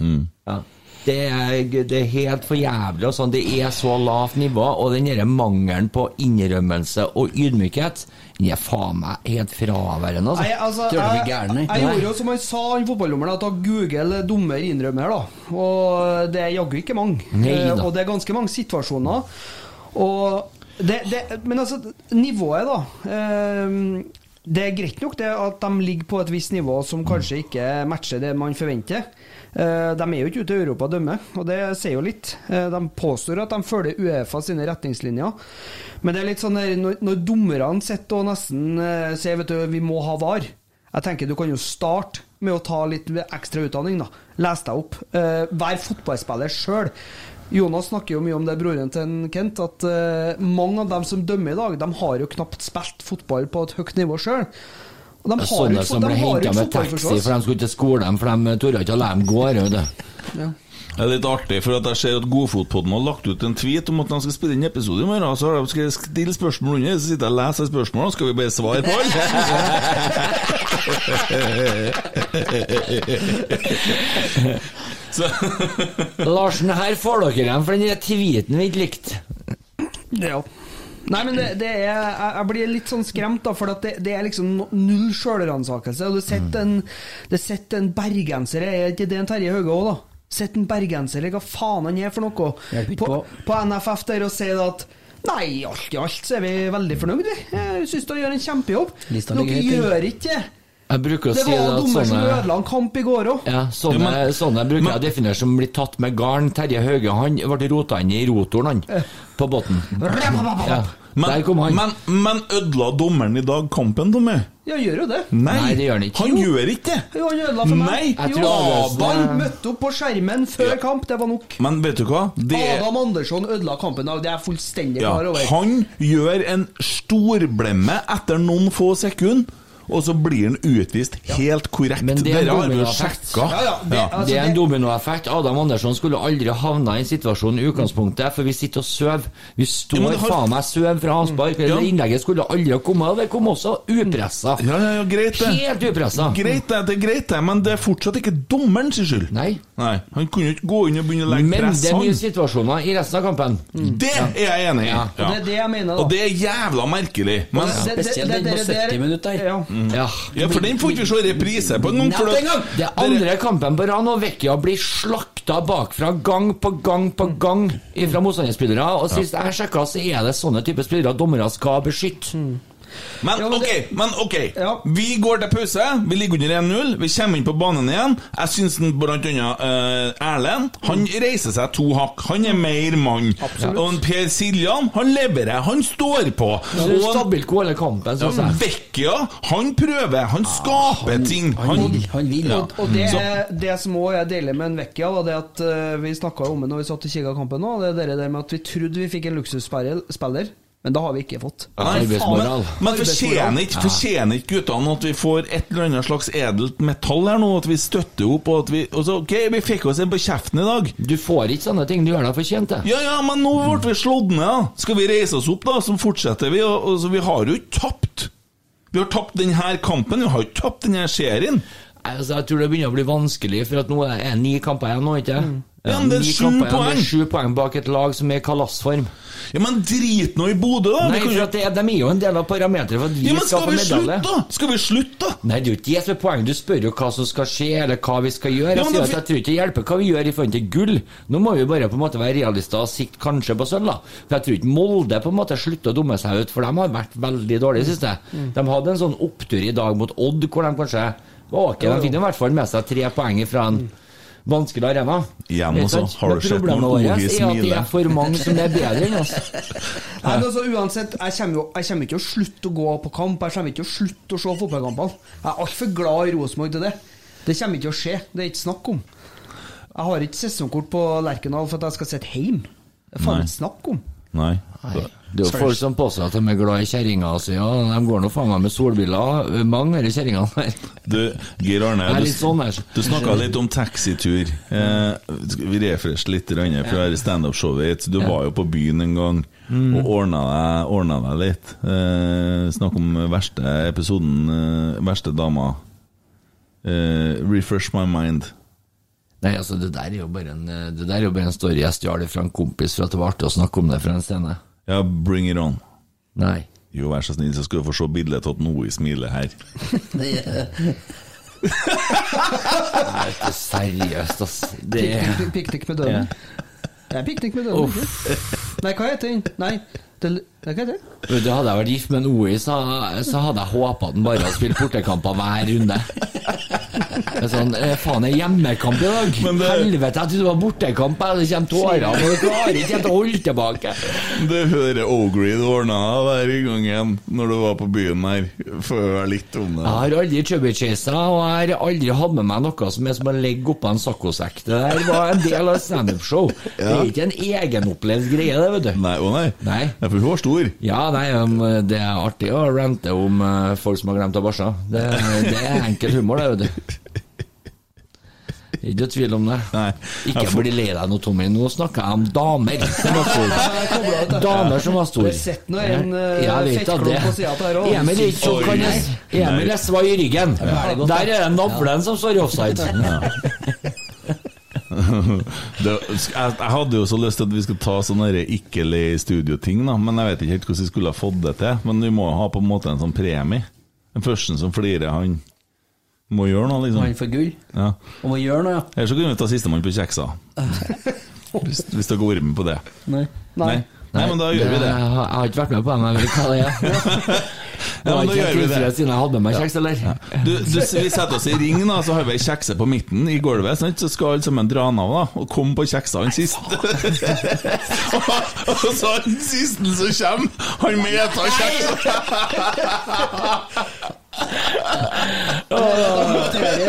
Ja. Det er, det er helt for jævlig. Og sånn. Det er så lavt nivå, og den derre mangelen på innrømmelse og ydmykhet den er faen meg helt fraværende. Nei, Altså. altså, Tror jeg, gærne? jeg gjorde jo som han sa, han fotballdommeren, at Google dommer innrømmer, da. Og det er jaggu ikke mange. Nei. Eh, Og det er ganske mange situasjoner. Og det, det, men altså, nivået, da. eh, det er greit nok det at de ligger på et visst nivå som kanskje ikke matcher det man forventer. Eh, De er jo ikke ute i Europa og dømmer, og det sier jo litt. Eh, De påstår at de følger Uefa sine retningslinjer, men det er litt sånn der, når, når dommerne sitter og nesten eh, sier vet du, vi må ha VAR. Jeg tenker Du kan jo starte med å ta litt ekstra utdanning. da Les deg opp. Vær fotballspiller sjøl. Jonas snakker jo mye om det, broren til Kent, at uh, mange av dem som dømmer i dag, de har jo knapt spilt fotball på et høyt nivå sjøl. Og de har Sånne ikke- som ble henta med taxi for de skulle til skolen, for de torde ikke å la dem gå. Ja. Det er litt artig, for at jeg ser at Godfotpodden har lagt ut en tweet om at de skal spille inn episode i morgen. Så har de skal jeg stille spørsmål under, så sitter jeg og leser spørsmålene, og skal vi bare svare på alle? så Larsen, her får dere dem for den tweeten vi ikke likte. Ja. Nei, men det, det er, jeg, blir litt sånn skremt, da, for at det, det er liksom null sjølransakelse. Og du sitter en, det en bergenser Er ikke det en Terje Hauge òg, da? Sitter en bergenser, eller hva faen han er for noe, på, på. på NFF der og sier at Nei, alt i alt så er vi veldig fornøyd, vi. Jeg syns dere gjør en kjempejobb. Dere gjør ikke det. Jeg bruker å Det si var at dommer som sånne ødela en kamp i går òg. ja, sånne, Ja, men- sånne bruker men- jeg å definere som blir tatt med garn. Terje Hauge han ble rota inn i rotoren, han. På båten. Ja. Der kom han. men, men ødela dommeren i dag kampen, Tommy? Ja, gjør jo det. Nei, Nei, det gjør han ikke. Han Jo. gjør ikke det! Jo, han ødela for meg. Nei, jo, tror er- Adam møtte opp på skjermen før kamp, det var nok. Men vet du hva? Det Adam Andersson ødela kampen i dag, det er jeg fullstendig Ja, klar over. han gjør en storblemme etter noen få sekunder, og så blir han utvist helt korrekt. Men det er en Dere har jo dominoeffekt. sjekka. Ja, ja, det- Ja. altså, det er en dominoeffekt. Adam Andersson skulle aldri havna i en situasjon i utgangspunktet, for vi sitter og sover. Vi står Ja, har- faen meg søv fra avspark. Ja. Det innlegget skulle aldri ha kommet, og det kom også upressa. Ja, ja, ja, greit det. Helt upressa. Greit det, det er greit det, men det er fortsatt ikke dommeren sin skyld. Nei. Nei, Han kunne ikke gå inn og begynne å legge Men press, det er mye situasjoner i resten av kampen. Det er jeg enig i. Ja. Og det er det jeg mener, da. Og det er jævla merkelig. Men, Spesielt den på det- det- 70 minutter. Ja. Ja. ja, for den får ikke vi se reprise på en gang. For Nevnt en gang! Det er andre kampen på rad, og Vecchia blir slakta bakfra gang på gang på gang fra motstanderspillere. Og sist jeg sjekka, så er det sånne type spillere dommere skal beskytte. Men Ja, men ok, det- men ok. Ja. Vi går til pause. Vi ligger under 1-0. Vi kommer inn på banen igjen. Jeg syns den blant annet uh, Erlend Han reiser seg to hakk. Han er mer mann. Og Per Siljan han leverer. Han står på. Ja, det er stabilt god hele kampen, ja, syns jeg. Vecchia, han prøver. Han skaper ting. Han vil. Han vil. Ja. Og det, Så- det som òg er deilig med en Vecchia, var det at uh, vi snakka om det når vi satt og kikka kampen nå, det er det der med at vi trodde vi fikk en luksusspiller, men det har vi ikke fått. Nei, faen, Men fortjener ikke, fortjener ikke guttene at vi får et eller annet slags edelt metall her nå? At vi støtter opp? Og at vi, og så, ok, vi fikk oss en på kjeften i dag. Du får ikke sånne ting. Du gjør deg fortjent det. Ja, ja, men nå ble vi slått ned, da. Skal vi reise oss opp, da? Så fortsetter vi. Og, og så vi har jo ikke tapt. Vi har tapt denne kampen, vi har ikke tapt denne serien. Altså, jeg tror det begynner å bli vanskelig, for nå er det ni kamper igjen nå, ikke Mm. Ja, men det er sju poeng. Sju poeng bak et lag som er i kalassform. Ja, Men drit nå i Bodø, da! Nei, for at det, de er jo en del av parameteret for at vi ja, men skal skal få vi medalje. Skal vi slutte, da? Nei, det er jo ikke det som er poenget. Du spør jo hva som skal skje, eller hva vi skal gjøre. Ja, Jeg sier at jeg tror ikke det hjelper hva vi gjør i forhold til gull. Nå må vi bare på en måte være realister og sikte kanskje på sølv, da. For jeg tror ikke Molde på en måte slutter å dumme seg ut, for de har vært veldig dårlige siste. Mm. De hadde en sånn opptur i dag mot Odd, hvor de kanskje var ok. De fikk i hvert fall med seg tre poeng fra en vanskelig arena. Igjen, også, har du Men sett vårt er at det er for mange som er bedre enn oss. Nei, men altså, uansett, jeg kommer, jo, jeg kommer ikke å slutte å gå på kamp. Jeg kommer ikke å slutte å se fotballkampene. Jeg er altfor glad i Rosenborg til det. Det kommer ikke å skje. Det er ikke snakk om. Jeg har ikke sesongkort på Lerkendal for at jeg skal sitte hjemme. Det er faen ikke snakk om. Nei. Det er jo folk som påstår at de er glad i kjerringa si, ja, de går nå faen meg med solbriller, mange av de kjerringene der. Du, Geir Arne, du, sånn du snakka litt om taxitur. Eh, vi refresher litt grann fra ja. standup-showet ditt. Du var jo på byen en gang Mm. og ordna deg, ordna deg litt. Eh, snakk om verste episoden, eh, verste dama. Eh, refresh my mind. Nei, altså, det der er jo bare en, eh, det der er jo bare en story jeg stjal fra en kompis for at det var artig å snakke om det fra en scene. Ja, bring it on. Nei. Jo, vær så snill, så skal du få se bildet av noe i smilet her. Det er ikke seriøst, ass. Det er Pik- Piknik med døden. Det er piknik med døden. Uff. Nei, hva heter den? Nei, det, nei, hva det? Vet du, Hadde jeg vært gift med en OI, så, så hadde jeg håpa at han bare hadde spilt bortekamper hver runde. Det er sånn, Faen, det er hjemmekamp i dag! Det- Helvete, jeg trodde det var bortekamp! Det kommer tårer, og du klarer ikke helt å holde tilbake. Det hører Ogrid ordna hver gang igjen når du var på byen her. Får høre litt om det. Jeg har aldri chubbychasa, og jeg har aldri hatt med meg noe som er som å legge oppå en saccosekk. Det der var en del av et standup-show. Det er ikke en egenopplevd greie, det, vet du. Nei, å nei. Nei. Jeg stor. Ja, nei, um, det er artig å rante om eh, folk som har glemt å bæsje. Det, det er enkel humor, det, vet du. Ikke noe tvil om det. Nei. Ikke får- bli lei deg nå, Tommy. Nå snakker jeg om damer som var store. Damer som var Du store. har sett nå en Ja, da fettklump på sida av her òg. Emil er ikke sånn, kan Emil er svai i ryggen. Der er det navlen som står offside. Det, jeg, jeg hadde jo så lyst til at vi skulle ta sånne ikke-le-studio-ting, men jeg vet ikke helt hvordan vi skulle ha fått det til. Men vi må ha på en måte en sånn premie. Den første som flirer, han må gjøre noe, liksom. Han får gull. Ja. Og må gjøre noe, ja. Eller så kunne vi ta sistemann på kjeksa. Hvis, hvis dere går med på det. Nei. Nei. Nei, men da gjør vi det. Jeg har ikke vært med på den, jeg vet hva det er. Ja, men da gjør vi det. siden jeg hadde med meg kjeks, eller? Du, du, vi setter oss i ring, da, så har vi ei kjekse på midten i gulvet. Sant? Så skal alle sammen dra den av da, og komme på kjeksa han siste. og så han siste som kommer, han medtar kjeksa.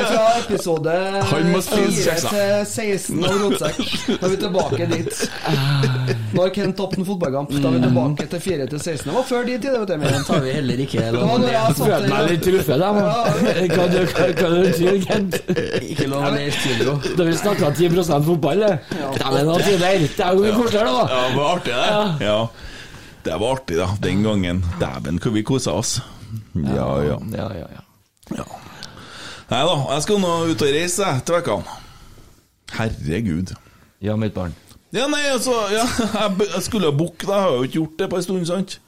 Fra episode Han må spise 4 kjeksa. til 16 av Rotsekk. Da er vi tilbake dit. Når Kent tapte en fotballkamp, da er vi tilbake til 4 til 16. Det var før de tider, vet du. Den tar vi heller ikke. Det var når jeg Jeg satt følte meg litt truffet, da. Hva du, hva, hva du tror, Kent? Ikke lov å le i studio. Da vi snakka 10 fotball, det. Dæven, da. Det er jo mye koseligere, da. Ja, det var artig, det. Ja. Det var artig, da, den gangen. Dæven, hvor vi kosa oss. Ja, ja. Ja, ja, ja. Nei da, jeg skal nå ut og reise til vekkene. Herregud. Ja, mitt barn. Ja, nei, altså ja, jeg, skulle ha booke. Jeg har jo ikke gjort det på en stund, sant?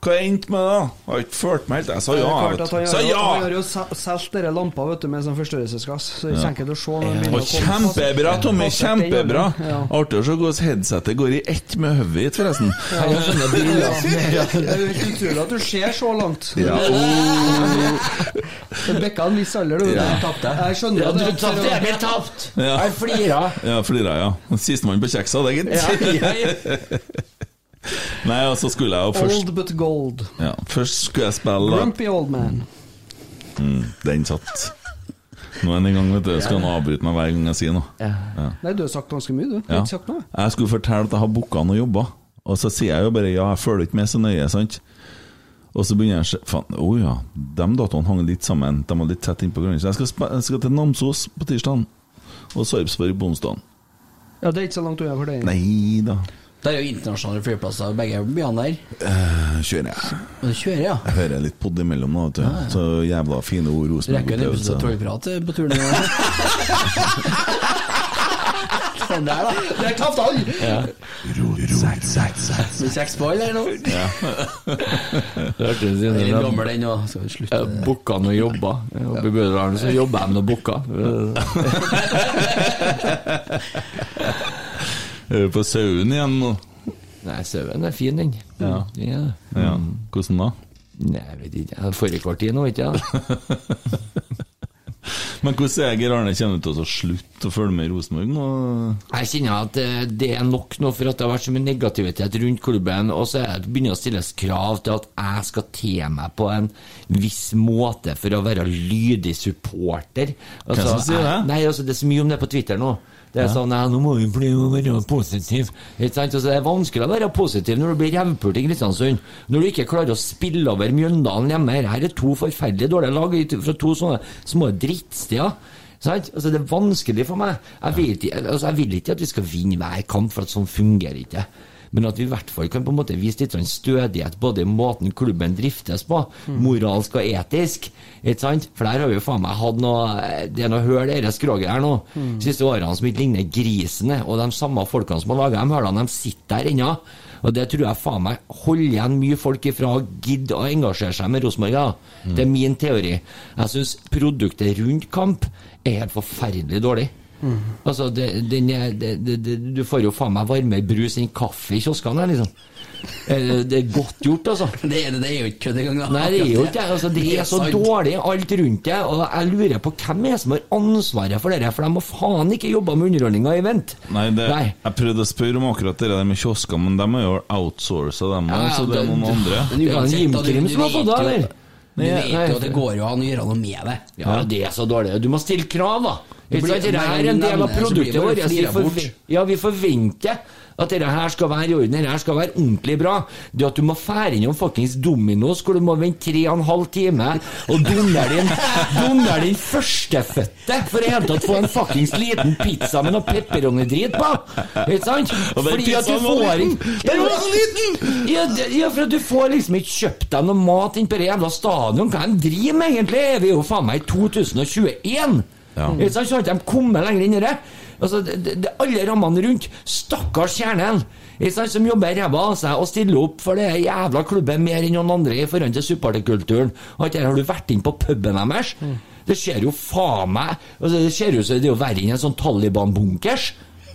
Hva endte med det? Jeg har ikke følt meg helt Jeg sa er ja. vet du. Sa ja! Han har jo solgt denne lamper vet du, med sånn forstørrelsesgass, så det ikke til å se Og kjempebra, Tommy. Kjempebra. Ja. Artig å se hvordan headsetet går i ett med hodet ditt, forresten. Er Det er jo helt utrolig at du ser så langt. Ja, Det Bikka en viss alder, du. Ja. Jeg skjønner Ja, du tapte. Jeg ble tapt! Ja. Jeg flira. Ja, flira, ja. Sistemann på kjeksa, det, gitt. Ja, ja, ja. Nei, og så skulle jeg jo først Old but gold. ja, Først skulle jeg spille. Grumpy old man. Mm, Den satt. Nå er den i gang, vet du. Skal han avbryte meg hver gang jeg sier noe. Ja. Nei, du har sagt ganske mye, du. Du har Ja. ikke sagt noe. Jeg skulle fortelle at jeg har booka noen jobber, og så sier jeg jo bare ja, jeg følger ikke med så nøye, sant. Og så begynner jeg å se Faen, å ja, de datoene hang litt sammen. De var litt tett innpå hverandre. Så jeg skal, jeg skal til Namsos på tirsdag og Sarpsborg på onsdag. Ja, det er ikke så langt unna for deg. Nei da. Det er jo internasjonale flyplasser, begge byene der. Eh, kjører jeg. Og du kjører, ja. Jeg hører litt podd imellom nå, vet du. Så jævla fine ord Så rekker en episode av Trollprat eh, på turen. Den der, da. Det er Kaftan! Med seks på, eller noe? Det hørtes ut som gammel den òg. Booka noen jobber. Oppe i Bødalen så jobber jeg med noen booker. Er du på sauen igjen nå? Nei, sauen er fin, den. Ja. Ja. Ja. Hvordan da? Nei, jeg vet ikke. I kvarter nå, ikke jeg? Men hvordan er Geir Arne? Kommer du til å slutte å følge med i Rosenborg nå? Jeg kjenner at eh, det er nok nå for at det har vært så mye negativitet rundt klubben, og så er det begynner å stilles krav til at jeg skal te meg på en viss måte for å være lydig supporter. Altså, som sier det? Nei, altså Det er så mye om det på Twitter nå. Det er sånn, nei, nå må vi bli være positiv. Ikke sant? Altså, det er vanskelig å være positiv når du blir revpult i Kristiansund. Når du ikke klarer å spille over Mjøndalen hjemme. Her er to forferdelig dårlige lag fra to sånne små drittsteder. Sant? Altså, det er vanskelig for meg. Jeg ikke, altså, jeg vil ikke at vi skal vinne hver kamp, for at sånn fungerer ikke. Men at vi i hvert fall kan på en måte vise litt sånn stødighet både i måten klubben driftes på, moralsk og etisk. Ikke sant? For der har vi jo faen meg hatt noe Det er noe høl i dette skroget her nå. siste årene som ikke ligner grisene. Og de samme folkene som har laga de hølene, de sitter der ennå. Og det tror jeg faen meg holder igjen mye folk ifra å gidde å engasjere seg med Rosenborg. Mm. Det er min teori. Jeg syns produktet rundt kamp er helt forferdelig dårlig. Altså, det, den er, det, det, det, Du får jo faen meg varmere brus enn kaffe i kioskene, liksom. Eh, Det er godt gjort, altså. Det er, det er jo ikke kødd engang. Nei, det er jo ikke. Altså, det er så sant. dårlig alt rundt det. Og jeg lurer på hvem er som har ansvaret for det, for de må faen ikke jobbe med underholdninga i Vent. Nei, det, Nei. jeg prøvde å spørre om akkurat det der med kiosker, men de er jo outsourca, dem Ja, òg, så det er noen andre. Ja, uansett, Jim-Krim som har fått det, eller? Du vet jo at det går jo an å gjøre noe med det. Ja, det er så dårlig. Du må stille krav, da. Det blir- sant? Dette er en del av produktet det vårt. Vi, ja, vi forventer at dette her skal være i orden. Dette her skal være ordentlig bra. Det at du må fære innom fuckings Dominos, hvor du må vente tre og en halv time og donere din, donere din førstefødte for i det hele tatt få en fuckings liten pizza med noe pepperoni-drit på. Ikke sant? Og den Fordi at du får Den var så liten! ja, ja, for at du får liksom ikke kjøpt deg noe mat inne på det jævla stadion. Hva er de driver med, egentlig? Er vi jo faen meg i 2021? Ja. Så har de kommet lenger inn i det. Altså, det, det, alle rammene rundt. Stakkars kjernen som jobber ræva av seg og stiller opp for det jævla klubben mer enn noen andre i forhold til supporterkulturen. Har du vært inn på puben deres? Det ser jo faen meg altså, Det ser ut som det er verre enn en sånn Taliban-bunkers.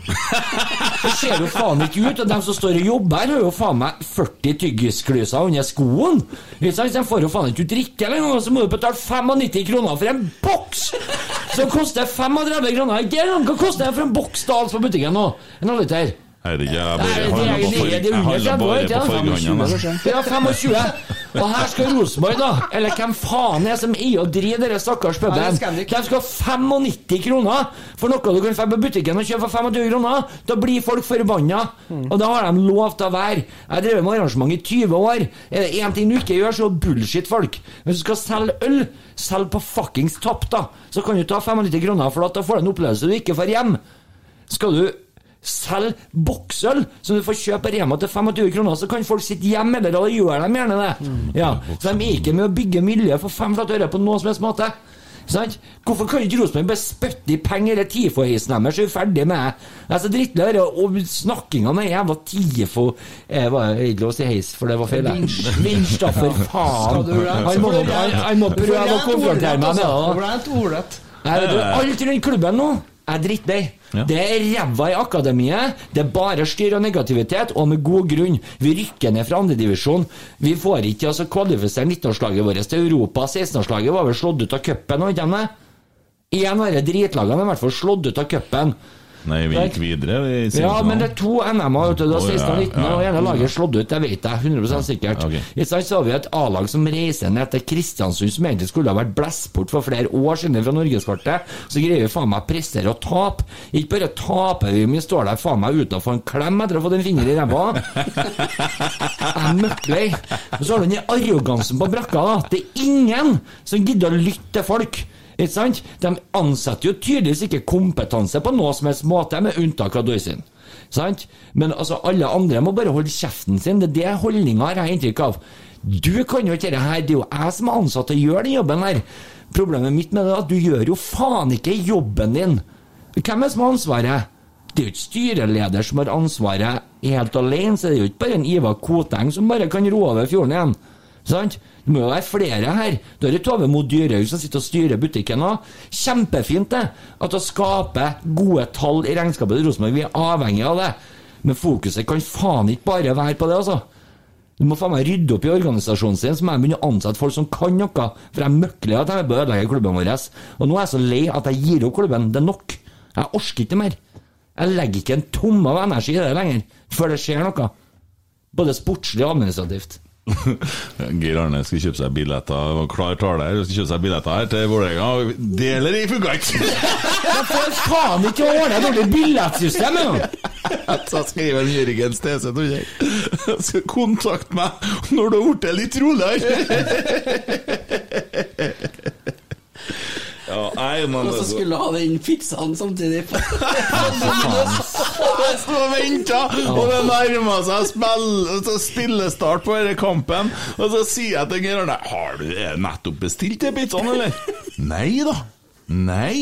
Det ser jo faen ikke ut. Og de som står og jobber her, har jo faen meg 40 tyggisklyser under skoen. De får jo faen ikke drikke engang, og så må du betale 95 kroner for en boks! Som koster 35 kroner. Hva koster det for en boks Dals på butikken nå? En halvliter? Herregud, jeg bare det er- handler på det for- det jeg under handler 30 år, bare på. Ja, 25. Og her skal Rosenborg, da, eller hvem faen er som eier og driver denne stakkars puben, de skal ha 95 kroner for noe du kan dra på butikken og kjøpe for 25 kroner. Da blir folk forbanna. Og da har de lov til å være. Jeg har drevet med arrangement i 20 år. Er det én ting du ikke gjør, så bullshit folk. Hvis du skal selge øl, selg på fuckings tapp, da. Så kan du ta 95 kroner, for at da får du en opplevelse du ikke får hjem. Skal du selge boksøl som du får kjøpe Rema til 25 kroner, så kan folk sitte hjemme, eller da gjør de gjerne det. Ja, Så de er ikke med å bygge miljø for fem flate øre på noen som helst måte. Sant? Hvorfor kan ikke Rosenborg bare spytte i penger eller TIFO-heisen deres, så er vi ferdig med det? Jeg så drittlei av det, og snakkinga med jævla TIFO Jeg var det ikke lov å si heis, for det var feil. det. Vinsj, da, for faen! Han må, han, han må prøve å konfrontere meg med det. altså. Vet du, alt rundt klubben nå er drittlei. Ja. Det er ræva i akademiet, det er bare styr og negativitet, og med god grunn. Vi rykker ned fra andredivisjon. Vi får ikke altså, kvalifisere 19-årslaget vårt til Europa. 16-årslaget var vel slått ut av cupen, var ikke de det? Av de dritlagene er i hvert fall slått ut av cupen. Nei, vi gikk videre. Vi Ja, men det er to NM-er. Det var 16 og 19, ja. og ene laget er slått ut. Det vet jeg 100 sikkert. Okay. I stedet så har vi et A-lag som reiser ned til Kristiansund, som egentlig skulle ha vært blåst for flere år siden fra norgeskartet. Så greier vi faen meg å prestere og tape. Ikke bare taper vi, men vi står der faen meg uten å få en klem etter å ha fått en finger i ræva. Jeg er møkklei. Og så har du den arrogansen på brakka. da. Det er ingen som gidder å lytte til folk. Ikke sant? De ansetter jo tydeligvis ikke kompetanse på noe som helst måte, med unntak av Doisin. Sant? Men altså, alle andre må bare holde kjeften sin. Det er det holdninga har jeg inntrykk av. Du kan jo ikke dette her, det er jo jeg som er ansatt til å gjøre den jobben her. Problemet mitt med det er at du gjør jo faen ikke jobben din. Hvem er som har ansvaret? Det er jo ikke styreleder som har ansvaret helt alene, så det er jo ikke bare en Ivar Koteng som bare kan ro over fjorden igjen. Sant? Det må jo være flere her. Da er det Tove Mo Dyrhaug som sitter og styrer butikken òg. Kjempefint, det. At å skape gode tall i regnskapet til Rosenborg. Vi er avhengig av det. Men fokuset kan faen ikke bare være på det, altså. Du må faen meg rydde opp i organisasjonen sin, så må jeg begynne å ansette folk som kan noe. For jeg møkler at jeg bør ødelegge klubben vår. Og nå er jeg så lei at jeg gir opp klubben. Det er nok. Jeg orker ikke mer. Jeg legger ikke en tomme av energi i det lenger, før det skjer noe. Både sportslig og administrativt. Geir Arne skal kjøpe seg billetter, og klar tale her, skal kjøpe seg billetter her til Vålerenga. Deler i funka ikke! Jeg får faen ikke ordne et ordentlig billettsystem engang! Så skriver Jørgen Stese til meg Skal kontakte meg når du har blitt litt roligere. Ja, nei, men Og så skulle du ha den pizzaen samtidig. Jeg sto og venta, og det nærma seg spill, spillestart på denne kampen. Og så sier jeg til Geir Arne Har du nettopp bestilt den pizzaen, eller? Nei da. Nei.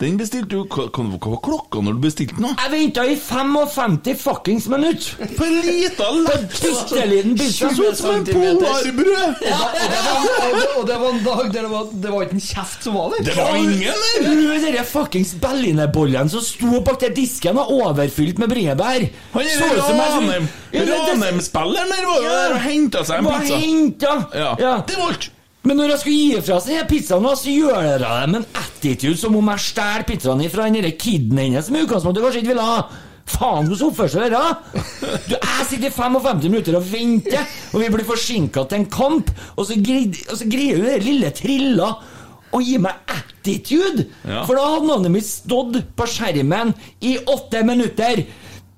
Den bestilte du Hva var klokka når du bestilte den? Jeg venta i 55 fuckings minutt! På en liten Bitte liten pizza. Så ut som en polarbrød! Og, det var, og, det, og det var en dag der det var, det var ikke en kjeft som var der. Det var ingen der! Den fuckings berlinerbollen som sto bak der disken, var overfylt med bringebær. Han Så ut som jeg- Ranheim Ja, det- Ranheim-spilleren der var jo der og henta seg en Var pizza. Ja. Ja. Det var alt. Men når jeg skulle gi fra seg pizzaen, så gjør jeg det med en attitude som om jeg stjeler pizzaen fra den kiden hennes som i utgangspunktet kanskje ikke ville ha. Faen, hvordan oppførsel er det? Du, Jeg sitter i 55 minutter og venter, og vi blir forsinka til en kamp, og så, greier, jo den lille trilla å gi meg attitude! Ja. For da hadde navnet mitt stått på skjermen i åtte minutter.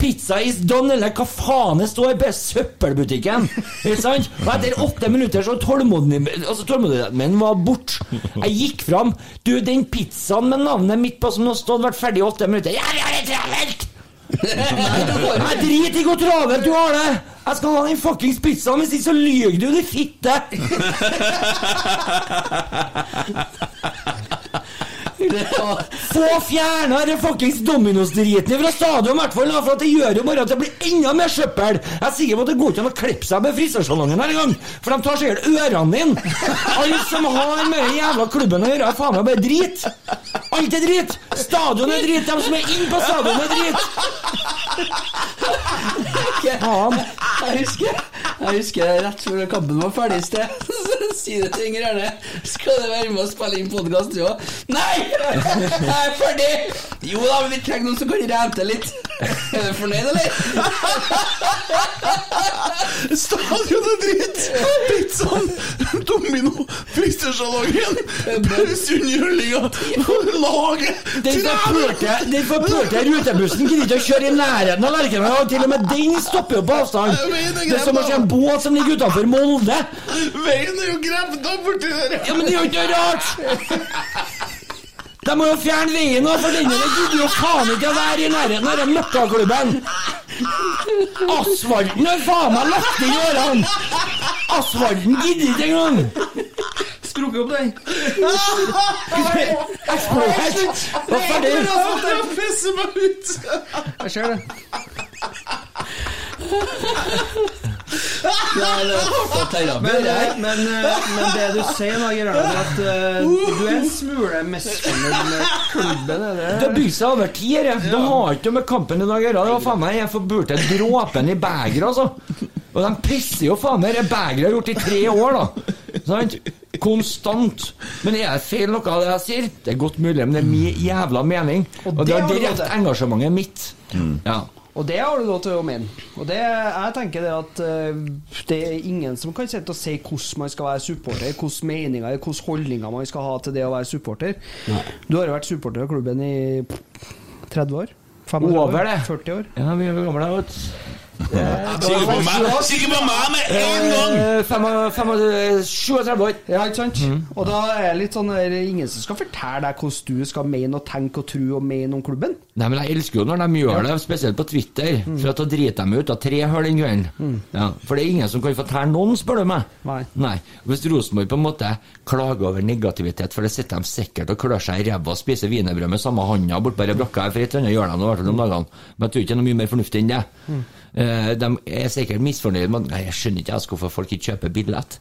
Pizza is done, eller hva faen det står på søppelbutikken. Ikke sant? Og etter åtte minutter så tålmodig, altså tålmodigheten min var borte. Jeg gikk fram. Du, den pizzaen med navnet mitt på som nå stod, vært ferdig i åtte minutter. Ja, vi har det travelt! Jeg driter i hvor travelt du har det! Jeg skal ha den fuckings pizzaen, hvis ikke så lyver du, din fitte! Få fjerna den fuckings Dominos-driten fra stadion, i hvert fall, for det gjør jo bare at det blir enda mer søppel. Jeg er sikker på at det går ikke an å klippe seg med frisørsalongen her engang, for de tar sikkert ørene dine. Alle som har med den jævla klubben å gjøre, er faen meg bare drit. Alt er drit. Stadion er drit. De som er inne på stadion, er drit. Faen. Jeg husker, jeg husker rett før kampen var ferdig i sted, så sier det til Inger Erne Skal du være med og spille inn podkast, du òg? Nei! Jeg er ferdig! Jo da, men vi trenger noen som kan rente litt. Er du fornøyd, eller? Stadion er dritt! Pizzaen, Domino, frisørsalongen, pauseunderholdninga, laget, Den forpurte, den forpulte rutebussen gidder ikke å kjøre i nærheten av Lerkendal. og Til og med den stopper jo på avstand. Det, er som å se en båt som ligger utenfor Molde. Veien er jo gravd opp borti der! Ja, men det er jo ikke rart! De må jo fjerne veien nå, for denne gidder jo faen ikke å være i nærheten av den møkkaklubben. Asfalten har faen meg lagt inn i årene! Asfalten gidder ikke engang! Skrukket opp den. Meg ut! Jeg ser det. Nei, det var terapi, Men, det men, men det du sier nå, Gerhard, er at uh, du er en smule misfornøyd med klubben, er Det det? har bygd seg over tid. Ja. Det har ikke med kampen i dag å gjøre. Det var faen meg jeg forburte dråpen i begeret, altså. Og de pisser jo faen meg. Det begeret har gjort i tre år, da. Sant? Konstant. Men er det feil noe av det jeg sier? Det er godt mulig, men det er min jævla mening. Og det er direkte engasjementet mitt. Ja. Og det har du lov til å mene. Og det, jeg tenker det at uh, det er ingen som kan sitte og si hvordan man skal være supporter, hvilke meninger, hvilke holdninger man skal ha til det å være supporter. Du har jo vært supporter av klubben i 30 år? 35 Over det. 40 år? Ja, vi er gamle, vet du. Kikker på meg Kikker på meg med en gang! Eh, eh, 37 år. Ja, ikke sant? Mm. Og da er det litt sånn der, ingen som skal fortelle deg hvordan du skal mene og tenke og tro og mene om klubben. Nei, men Jeg elsker jo når de gjør det, spesielt på Twitter. For at da driter de ut av tre hull den kvelden. Ja, for det er ingen som kan fortelle noen, spør du meg. Nei. Hvis Rosenborg på en måte klager over negativitet, for det sitter de sikkert og klør seg i ræva og spiser wienerbrød med samme handa bort på ei brakka her, for et eller annet gjør de nå i hvert fall om dagene. Men jeg tror ikke det er noe mye mer fornuftig enn det. Eh, de er sikkert misfornøyd med at jeg skjønner ikke hvorfor folk ikke kjøper billett.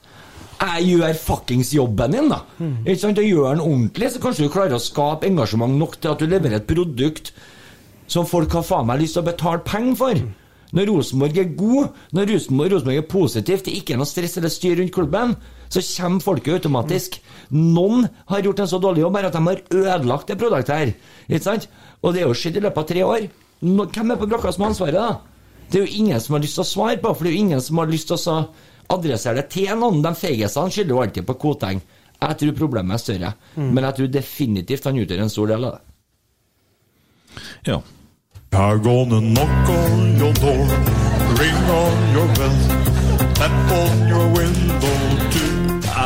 Jeg gjør fuckings jobben din, da! Ikke sant? Og gjør den ordentlig, så kanskje du klarer å skape engasjement nok til at du leverer et produkt som folk har faen meg lyst til å betale penger for. Når Rosenborg er god, når Rosenborg, er positivt, det er ikke noe stress eller styr rundt klubben, så kommer folket automatisk. Noen har gjort en så dårlig jobb at de har ødelagt det produktet her. Ikke sant? Og det er jo skjedd i løpet av tre år. Hvem er på brakka som har ansvaret, da? Det er jo ingen som har lyst til å svare på, for det er jo ingen som har lyst til å adressere det til noen. De feigesene skylder jo alltid på Koteng. Jeg tror problemet er større, men jeg tror definitivt han utgjør en stor del av det. Ja. I'm gonna knock on your door, ring on your bell, tap on your window too.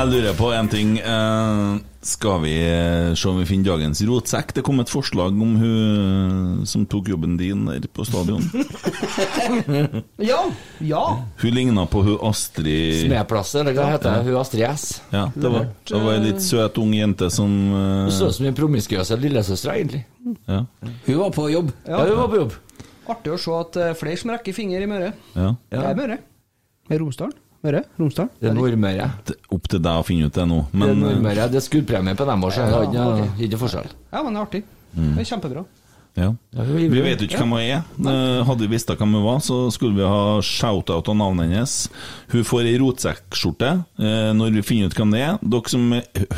Jeg lurer på en ting. Uh, skal vi eh, se om vi finner dagens rotsekk? Det kom et forslag om hun som tok jobben din der på stadion. Ja, ja. Hun ligna på hun Astrid Smedplass, eller hva heter det? Hun Astrid S. Ja, det var, det var ei litt søt ung jente som eh, Hun så ut som en promiskuøs lillesøster, egentlig. ja, Hun var på jobb. Ja, hun var på jobb. Artig å se at er flere som rekker finger i Møre. ja. Det er Møre. Med Romsdalen. Møre? Romsdal? Det er Nordmøre. Opp til deg å finne ut det nå. Det er Nordmøre. Det er skuddpremie på dem òg, så det er ikke, ikke forskjell. Ja, men det er artig. Mm. Det er kjempebra. Ja. Vi vet jo ikke hvem hun er. Eh, Hadde vi visst hvem hun var, så skulle vi ha shout-out av navnet hennes. Hun får ei rotsekkskjorte eh, når vi finner ut hvem det er. Dere som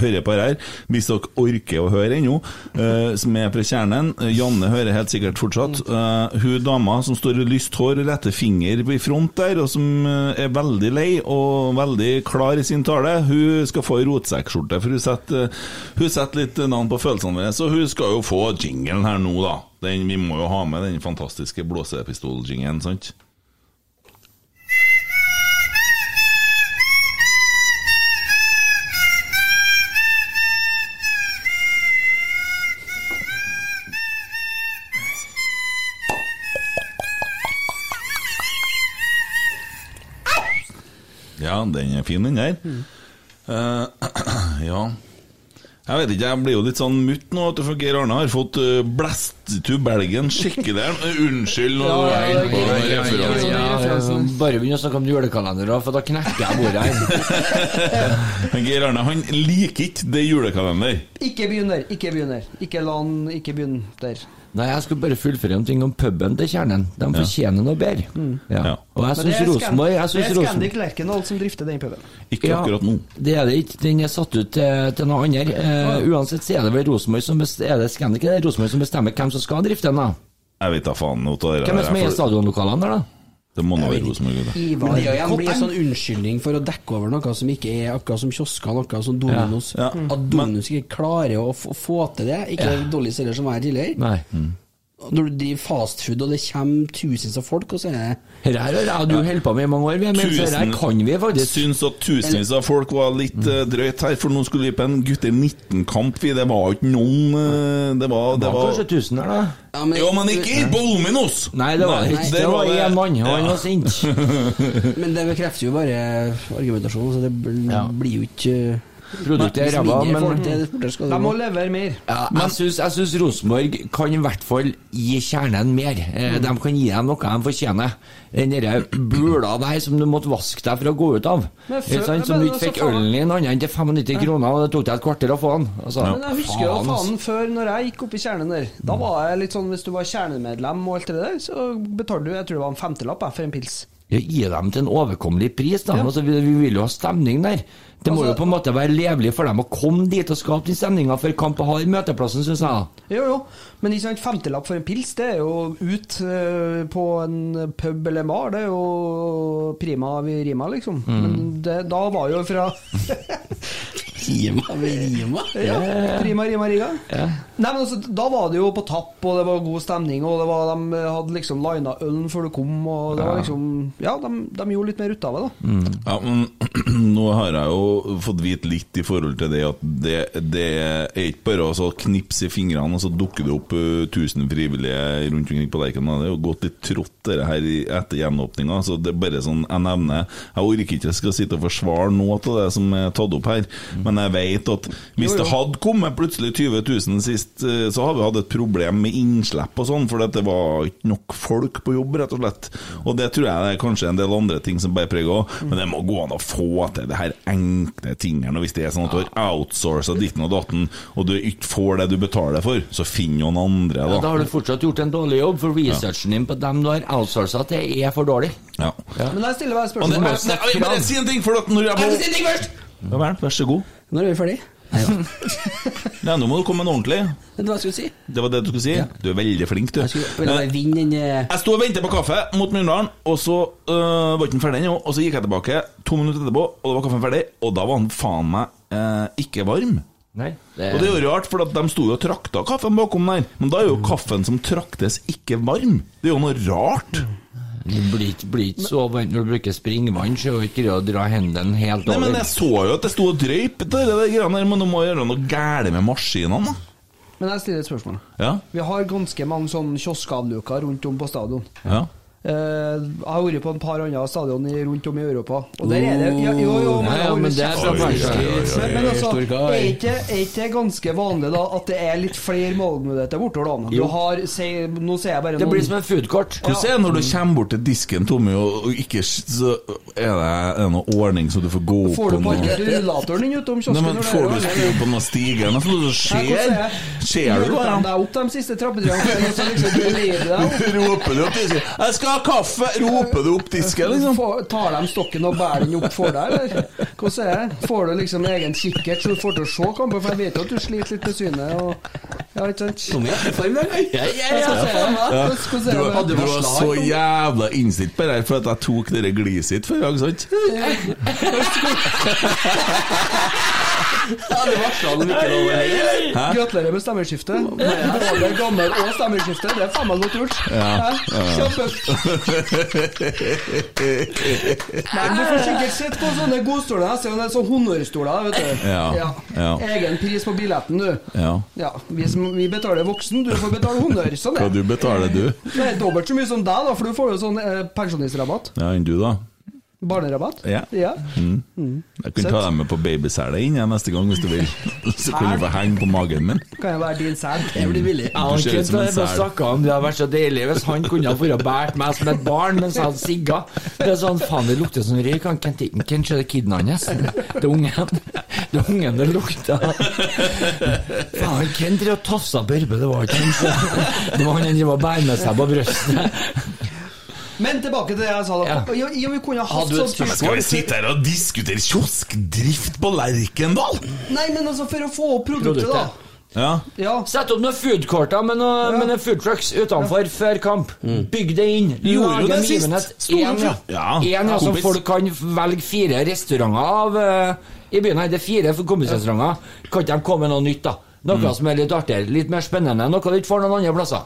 hører på her, hvis dere orker å høre ennå, eh, som er fra kjernen Janne hører helt sikkert fortsatt. Eh, hun dama som står i lyst hår og retter finger i front der, og som er veldig lei og veldig klar i sin tale, hun skal få ei rotsekkskjorte. For hun setter, hun setter litt navn på følelsene våre, så hun skal jo få jinglen her nå, da. Den, vi må jo ha med den fantastiske blåsepistoljingen, sant? Ja, den er fin, den der. Eh, ja Jeg vet ikke, jeg blir jo litt sånn mutt nå for Geir Arne har fått blast to belgen skikkelig. Eh, Unnskyld. nå ja, den referansen. Ja, bare begynn å snakke om julekalender, da, for da knekker jeg bordet her. Men Geir Arne han liker ikke det julekalender. Ikke begynn der. Ikke begynn der. Ikke la han ikke begynne der. Nei, jeg skulle bare fullføre en ting om puben til Kjernen. De fortjener noe bedre. Ja. Ja. Og jeg syns Rosenborg jeg Scan- synes det er Scandic Rosen... Lerkendal som drifter den puben. Ikke Ja. akkurat nå. Det er det ikke. Den er satt ut til, til noe annet. Eh, uansett så er det vel Rosenborg som best, er Scandic eller Rosenborg som bestemmer hvem som skal drifte den. da Jeg vet da faen Hvem er det som er eier stadionlokalene der, da? Det må nå være Rosenborg. er blir en sånn unnskyldning for å dekke over noe som ikke er akkurat som kiosker, noe som Dominos. Ja. At Dominos ikke klarer å få, til det. Ikke dårlig selger som var her tidligere. Nei. Når du driver fastfood og det kommer tusenvis av folk, og så er det Dette her har jeg- du holdt på med i mange år, men Tusen, her kan vi faktisk. Syns at tusenvis av folk var litt eh, drøyt her, for nå skulle vi på en gutter 19-kamp. vi. Det var ikke noen eh, Det var, det var kanskje 1000 her, da. ja, men, Jo, men ikke i Bolminos! Nei, det var ikke. Det var én mann, og han var sint. men det bekrefter jo bare argumentasjonen, så det bl- Ja. blir jo ikke Produktet er ræva, men De må levere mer. ja, jeg syns, Rosenborg kan i hvert fall gi kjernen mer. Eh, De kan gi dem noe de fortjener. Den derre bula der som du måtte vaske deg for å gå ut av. Men før- sånn? Som du ikke fikk altså, ølen din annet enn til 95 kroner, og det tok deg et kvarter å få den. Altså, Men jeg husker jo faen, faen før, når jeg gikk opp i kjernen der Da var jeg litt sånn, Hvis du var kjernemedlem og alt det der, så betalte du jeg tror det var en femtelapp for en pils. Ja, gi dem til en overkommelig pris, da. Altså, vi, vi vil jo ha stemning der. Det må Altså- jo på en måte være levelig for dem å komme dit og skape den stemninga før kamp og har møteplassen, syns jeg. Jo, jo, men ikke sant, femtelapp for en pils, det er jo ut uh, på en pub eller bar. Det er jo prima vi rima, liksom. Mm. Men det, da var jo fra Rima, rima. Ja, Rima, rima, riga. Ja. Nei, men altså, Da var det jo på tapp, og det var god stemning, og det var, de hadde liksom lina ølen før du kom, og det var liksom Ja, de, de gjorde litt mer ut av det, da. Ja, men nå har jeg jo fått vite litt i forhold til det at det, det er ikke bare å så knipse i fingrene, og så dukker det opp uh, 1000 frivillige rundt omkring på Lerkendal. Det er jo gått litt trått det her etter gjenåpninga. Så det er bare sånn jeg nevner Jeg orker ikke jeg skal sitte og forsvare noe av det som er tatt opp her, men jeg vet at hvis Jo, jo. det hadde kommet plutselig 20 000 sist, uh, så hadde vi hatt et problem med innslipp og sånn, for det var ikke nok folk på jobb, rett og slett. Og det tror jeg det er kanskje en del andre ting som bare preg òg, men det må gå an å få til det her enkle tingene. Hvis det er sånn at du har outsourca ditten og datten, og du ikke får det du betaler for, så finn noen andre, Ja, da da. har du fortsatt gjort en dårlig jobb, for researchen din på dem du har outsourca til, er for dårlig. Ja. Men jeg stiller det, spørsmål. bare si en ting, for at når jeg må! Vær så god. Når er vi ferdig? Ja, nå må du komme med noe ordentlig. Det skulle si? Det var det du skulle si. Du er veldig flink, du. Jeg skulle jeg, vinne eh, Jeg sto og ventet på kaffe mot Mjøndalen, og så øh, var ikke den ferdig ennå. Og så gikk jeg tilbake to minutter etterpå, og da var kaffen ferdig, og da var den faen meg eh, ikke varm. Nei, det Og det er jo rart, for at de sto jo og trakta kaffen bakom der, men da er jo kaffen som traktes, ikke varm. Det er jo noe rart. Du blir ikke- blir ikke så varmt når du bruker springvann, så er det ikke å dra hendene helt over. Nei, men jeg så jo at det sto og drøyp, men du må gjøre noe galt med maskinene, da. Men jeg stiller et spørsmål. Ja, Vi har ganske mange sånne kioskavluker rundt om på stadion. ja. Eh, jeg har vært på en par andre stadion rundt om i Europa, og der er det Jo, Jo, jo, men, ja, men det er oi, Bergstad. men, men altså, er ikke, er ikke ganske vanlig da at det er litt flere målmuligheter bortover da? Du har, se, nå ser jeg bare Det blir som en foodcourt. Hvordan er det når du kommer bort til disken, Tommy, og, og ikke Så er det, noen ordning så du får gå opp Får du på noe parkert rullatoren din utom kiosken? Nei, men Får er du skru på noen stiger? Som skjer? er det? Ser du bare? de deg opp de siste liksom du opp? Roper du opp? 'Jeg skal ha kaffe!' Roper du opp disken, liksom? Får- Tar de stokken og bærer den opp for deg, eller? Hvordan er det? Får du liksom egen kikkert så du får til å se kampen? For jeg vet jo at du sliter litt med synet. Og... Ja, ikke sant? Tommy er i form, eller? Ja, ja, ja. Hvordan det? Ja. Du, det? var- du var så jævla innstilt på det her for at jeg tok dere gliset før i dag, sant? Ja, det varsla han ikke lov å Gratulerer med stemmeskiftet. Både gammel og stemmeskifte. Det er faen meg godt gjort. Ja. Nei, Du får sikkert sett på sånne godstoler. Jeg ser jo sånne honnørstoler, vet du. Ja, ja. Egen pris på billetten, du. Ja. Ja, vi, som, vi betaler voksen, du får betale honnør. Sånn Hva er du betaler, du? Det er dobbelt så mye som deg, da, for du får jo sånn eh, pensjonistrabatt. Ja, enn du, da? Barnerabatt. Ja. ja. Jeg kan ta deg med på babysele inn jeg, neste gang hvis du vil. Så kan du få henge på magen min. Kan jeg være din sel? Det blir billig. Ja, han Kent har bare sel. om Det hadde vært så deilig hvis han kunne ha vært båret meg som et barn mens jeg hadde sigga. Det er sånn, faen, det lukter som røyk. Han Kent ikke Kent ser det kiden hans. Det er ungen. Det er ungen det lukter. Faen, Kent drev og tafsa Børbe, det var ikke han. Det var han han drev og bærer med seg på brystet. Men tilbake til det jeg sa. da Ja. ja. ja, Vi kunne ha hatt Hadde du et sånn Skal vi sitte her og diskutere kioskdrift på Lerkendal? Nei, men altså, for å få opp produktet, da. Ja. Ja. Sett opp noen foodcourter med noen, med noen foodtrucks utenfor før kamp. Bygg det inn. gjorde jo det sist. Én ja. Ja, ja, som folk kan velge fire restauranter av uh, i byen. her. Det er fire kompisrestauranter. Kan ikke de komme med noe nytt, da? Noe Mm. som er litt artigere, litt mer spennende, noe du ikke får noen andre plasser.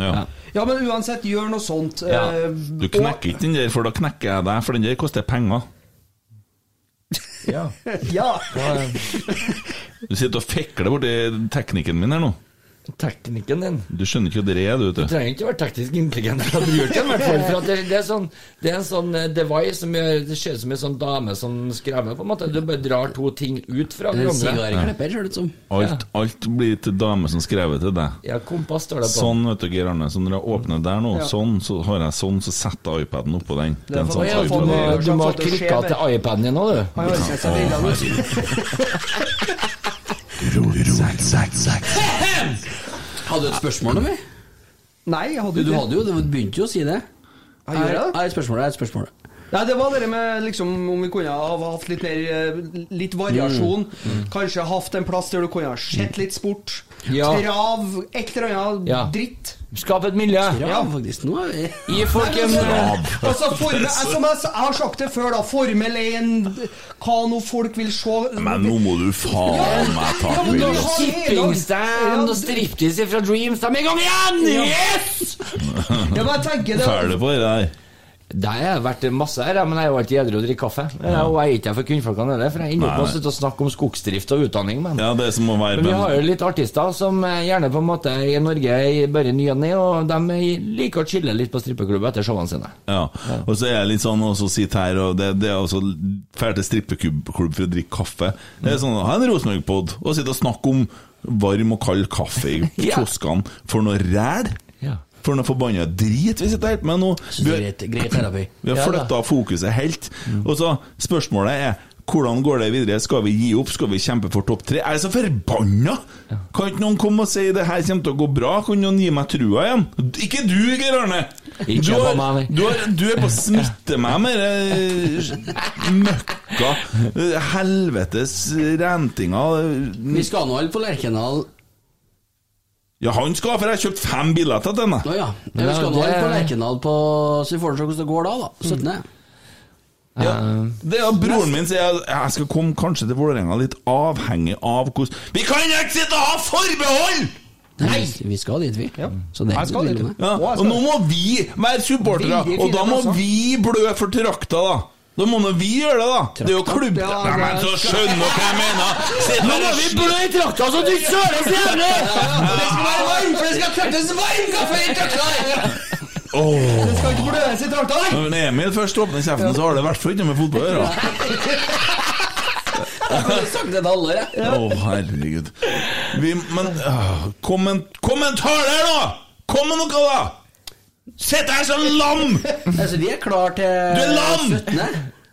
ja. ja, men uansett, gjør noe sånt. Ja. eh, Du knekker ikke den der, for da knekker jeg deg, for den der koster penger. Ja. Ja. Du sitter og fikler borti teknikken min her nå. Teknikken din. Du skjønner ikke hva det er, du, vet Du du. trenger ikke å være teknisk intelligent for å bruke den, i hvert fall. For at det, det, er sånn, det er en sånn eh, device som gjør Det ser ut som en sånn dame som skremmer, på en måte. Du bare drar to ting ut fra hverandre. som. Alt, alt blir til dame som skrevet til deg. Ja, kompass står det på. Sånn, vet du, Geir Arne. Så når jeg åpner der nå, Ja. sånn, så har jeg sånn, så setter jeg iPaden oppå den. Det er en sånn iPad. IPad. du må ha klikke skjer til iPaden din nå, du. Han har ikke sett brillene. Hadde du et spørsmål, Tommy? Nei, jeg hadde du ikke hadde jo, du begynte jo å si det. Jeg gjør det? Jeg har et spørsmål. Et spørsmål. Nei, det var det med liksom om vi kunne ha hatt litt mer eh, Litt variasjon. Kanskje hatt en plass der du kunne ha sett litt sport. Ja. Trav, et eller annet Ja. dritt. Skap et miljø. Ja, faktisk. Nå er vi Gi folk en Altså, for, som jeg, jeg har sagt det før, da. Formel 1, hva nå folk vil se Men nå må du faen meg ta hele- Shippingstand og striptease fra Dreams. De er i gang igjen! Yes! Ja, men jeg tenker det Ferdig på det der. Det har vært masse her, men jeg er jo alltid edru og drikker kaffe. Ja, Og jeg er ikke her for kvinnfolkene heller, for jeg ender opp med å snakke om skogsdrift og utdanning. Men, Ja, det som må være men vi har jo litt artister som eh, gjerne på en måte i Norge i bare ny og ne, og de liker å chille litt på strippeklubb etter showene sine. Ja, og så er jeg litt sånn også sitt her og det, det er også Drar til strippeklubb for å drikke kaffe. Det er sånn, Ha en Rosenborg-pod og sitte og snakke om varm og kald kaffe i Ja. kioskene. For noe ræl! For noe forbanna drit vi sitter helt med nå. Det er greit. Vi har flytta fokuset helt. Og så spørsmålet er hvordan går det videre? Skal vi gi opp? Skal vi kjempe for topp tre? Jeg er så forbanna! Kan ikke noen komme og si det her kommer til å gå bra? Kan noen gi meg trua igjen? Ikke du, Geir Arne! Du, har, du, har, du er på å smitte meg med det møkka helvetes rentinga. Vi skal nå alle på Lerkendal Ja, han skal, for jeg har kjøpt fem billetter til henne. Å ja. ja. Vi skal nå på Lerkendal på Så vi får se hvordan det går da, da. 17. Ja, Eh, det er Broren min sier at jeg skal komme kanskje til Vålerenga litt avhengig av hvordan Vi kan ikke sitte og ha forbehold! Nei! Vi skal dit, vi. Så det er Jeg skal ikke dit. Ja, og nå må vi være supportere, og da må vi blø for trakta, da. Da må nå vi gjøre det, da. Det er jo klubb... Ja, Nei, men så skjønner dere hva jeg mener! Sitt Nå må vi blø i trakta så du søler så jævlig! Det skal være varm, for det skal tøttes varm kaffe i trakta! Det skal ikke bløes i trakta, nei! Når Emil først åpner kjeften, så har det i hvert fall ikke med fotball å gjøre. Jeg har sagt det til alle, jeg. Å, herregud. Vi, men uh, komment, der, da! Kom med noe, da! Sitt her som lam! Altså, vi er klar til Du er lam! 17.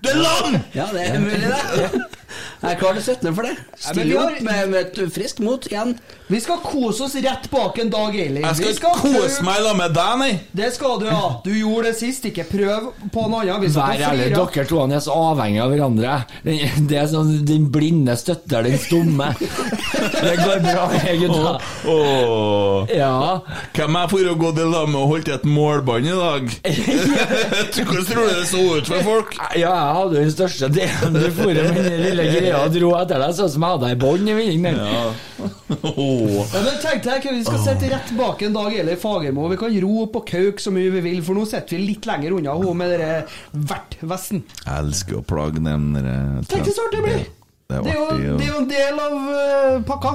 Du er lam! Ja, det er mulig, det. Jeg er klar til 17. for det. Still Stille opp med, med friskt mot igjen. Vi skal kose oss rett bak en Dag Eiling. Jeg skal, skal kose meg da med deg, nei. Det skal du, ja. Du gjorde det sist. Ikke prøv på noe annet. Vi skal Vær ærlig, dere to er så avhengige av hverandre. Den, det er sånn Den blinde støtter den stumme. Det går bra, gutta. Oh. Ja. Hvem er for å gå til lag med og holdt et målbånd i dag? Hvordan tror du det så ut for folk? Ja, jeg hadde jo den største delen. Du for med den lille greia og dro etter deg, sånn som jeg hadde ei bånd i vinningen. Oh. Ja, men tenk deg, Vi skal sitte rett bak en Dag Eiler Fagermo. Vi kan rope og kauke så mye vi vil, for nå sitter vi litt lenger unna hun med den vertvesten. Jeg elsker å plage dem der Tenk så artig det blir! Det Det er er jo, det er jo en del av uh, pakka.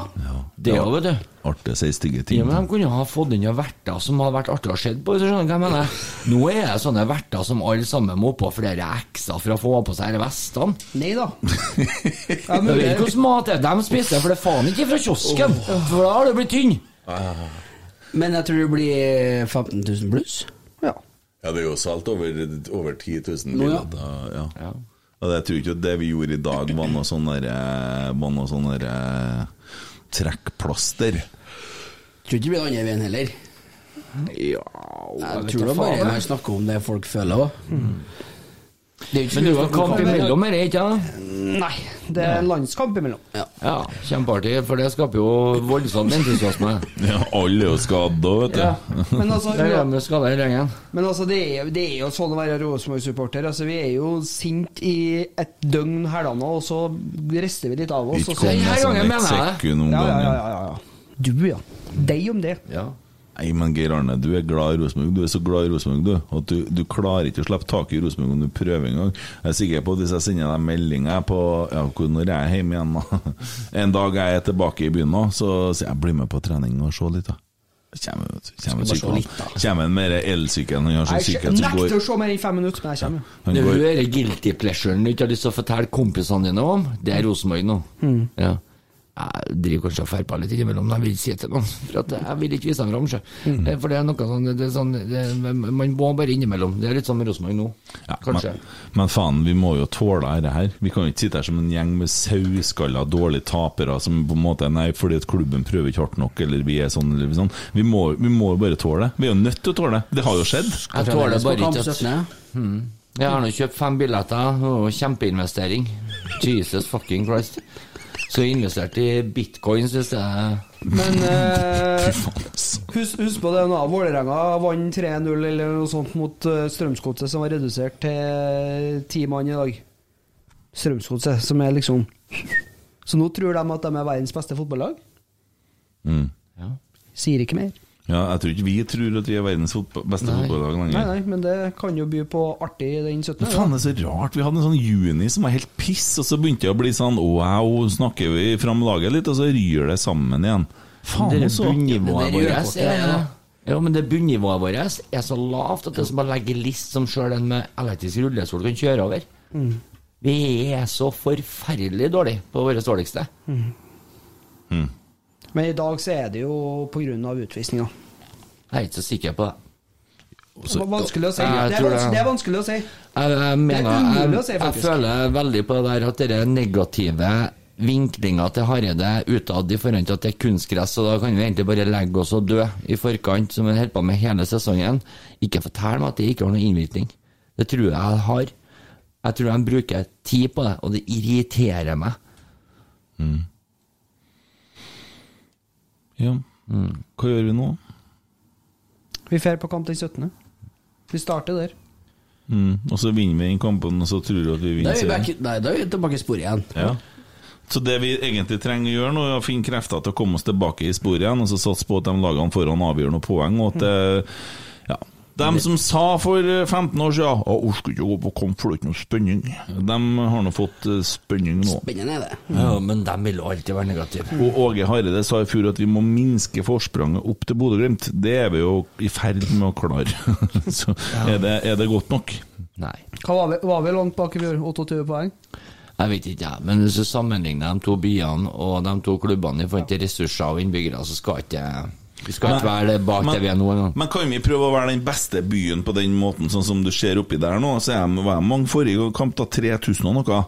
Det òg, vet du. Artig å si stygge Ja, men De kunne ha fått inn verter som hadde vært artig å se på. hvis du skjønner hva jeg mener. Nå er det sånne verter som alle sammen må på flere ekser for å få på seg disse vestene. Nei da. Jeg vet ikke hvordan mat er de spiser, for det er faen ikke fra kiosken. For da har det blitt tynn. Men jeg tror det blir 15 000 pluss. Ja. Ja, det er jo solgt over, over 10 000 billetter. ja. Ja. Og jeg tror ikke det vi gjorde i dag, var noe sånn der, eh, var noe sånn der eh, trekkplaster. Tror ikke det blir andre veien heller. Ja, Jeg tror det bare man snakker om det folk føler òg. Det er ikke Men det en kamp imellom her, ikke sant? Nei, det er en landskamp imellom. Ja. Ja, kjempeartig, for det skaper jo voldsom entusiasme. Ja, alle er jo skadda, vet du. Ja. Men altså, Det er med skada i gjengen. Men altså, det er, det er jo sånn å være Rosenborg-supporter. Altså, vi er jo sint i et døgn her da nå, og så rister vi litt av oss. Ikke kom med sånn gangen det. sekund om ja, ja, ja, ja, ja. Du, ja. Deg om det. Ja. Nei, men Geir Arne, du er glad i Rosenborg. Du er så glad i Rosenborg, du. At du, du klarer ikke å slippe tak i Rosenborg om du prøver en gang. Jeg er sikker på at hvis jeg sender deg melding på ja, hvor- når jeg er hjemme igjen, da. En dag jeg er tilbake i byen nå, så sier jeg bli med på trening og se litt, da. Kommer, han du, mer elsykkelen. Han har sånn Jeg sykkel som nekter å se mer enn fem minutter, men jeg kommer. Ja, Det er går, jo denne guilty pleasuren du ikke har lyst til å fortelle kompisene dine om. Det er Rosenborg nå. Ja. Jeg driver kanskje og ferper litt innimellom, men jeg vil ikke si det til noen. For at jeg vil ikke vise dem fram. sjø. Eh, For det er noe sånn, det er sånn det, Man må bare innimellom. Det er litt sånn med Rosenborg nå. ja, Kanskje. men, men faen, vi må jo tåle dette her. Vi kan jo ikke sitte her som en gjeng med sauskalla, dårlige tapere som på en måte Nei, fordi at klubben prøver ikke hardt nok, eller vi er sånn, eller sånn. Vi må, vi må jo bare tåle det. Vi er jo nødt til å tåle det. Det har jo skjedd. Jeg tåler bare ikke at 17. Jeg har nå kjøpt fem billetter. og Kjempeinvestering. Jesus fucking Christ. Så jeg investerte i bitcoins hvis jeg Men eh, husk, husk på det nå. Vålerenga vant 3-0 eller noe sånt mot uh, Strømsgodset, som var redusert til ti mann i dag. Strømsgodset, som er liksom Så nå tror de at de er verdens beste fotballag. Mm. Sier ikke mer. Ja, jeg tror ikke vi tror at vi er verdens fotball, beste fotballag lenger. nei, nei, men det kan jo by på artig den 17. Men faen, det er så rart. Vi hadde en sånn juni som var helt piss, og så begynte det å bli sånn wow, snakker vi fram laget litt, og så ryr det sammen igjen. Faen det også. bunnivået vårt er ja, men det bunnivået vårt er så lavt at det er som å legge list som sjøl en med elektrisk rullestol kan kjøre over. Mm. Vi er så forferdelig dårlige på våre dårligste. Men i dag så er det jo av utvisninga. Jeg er ikke så sikker på det. Det var vanskelig å si. Det er, det, det er vanskelig å si. Jeg, jeg mener, umulig å si, jeg faktisk. føler veldig på det der at det er negative vinklinga til Hareide utad i forhold til at det er kunstgress, og da kan vi egentlig bare legge oss og dø i forkant, som vi holder på med hele sesongen. Ikke fortell meg at det ikke har noen innvirkning. Det tror jeg jeg har. Jeg tror de bruker tid på det, og det irriterer meg. Mm. Ja. Hva gjør vi nå? Vi drar på kamp den 17. Vi starter der. Mm. Og så vinner vi den kampen, og så tror du at vi vinner er serien. nei, da er vi tilbake i sporet igjen. Ja. Så det vi egentlig trenger å gjøre nå, er å finne krefter til å komme oss tilbake i sporet igjen, og så satse på at de lagene foran avgjør noen poeng, og at det, ja. De som sa for 15 år siden Å, orker ikke å gå på kamp, for det er ikke noe spenning. De har nå fått eh, spenning nå. Spennende er det. Ja, men de vil alltid være negative. Og Åge Hareide sa i fjor at vi må minske forspranget opp til Bodø-Glimt. Det er vi jo i ferd med å klare. Så er det, er det godt nok? Nei. Hva var vi, var vi langt bak i fjor? 28 poeng? Jeg vet ikke, jeg. Men hvis du sammenligner de to byene og de to klubbene i forhold til ressurser og innbyggere, så skal ikke vi skal ikke være bak Men- der vi er nå engang. Men kan vi prøve å være den beste byen på den måten, sånn som du ser oppi der nå? Så de, var jeg mange forrige kamp, da 3000 og noe.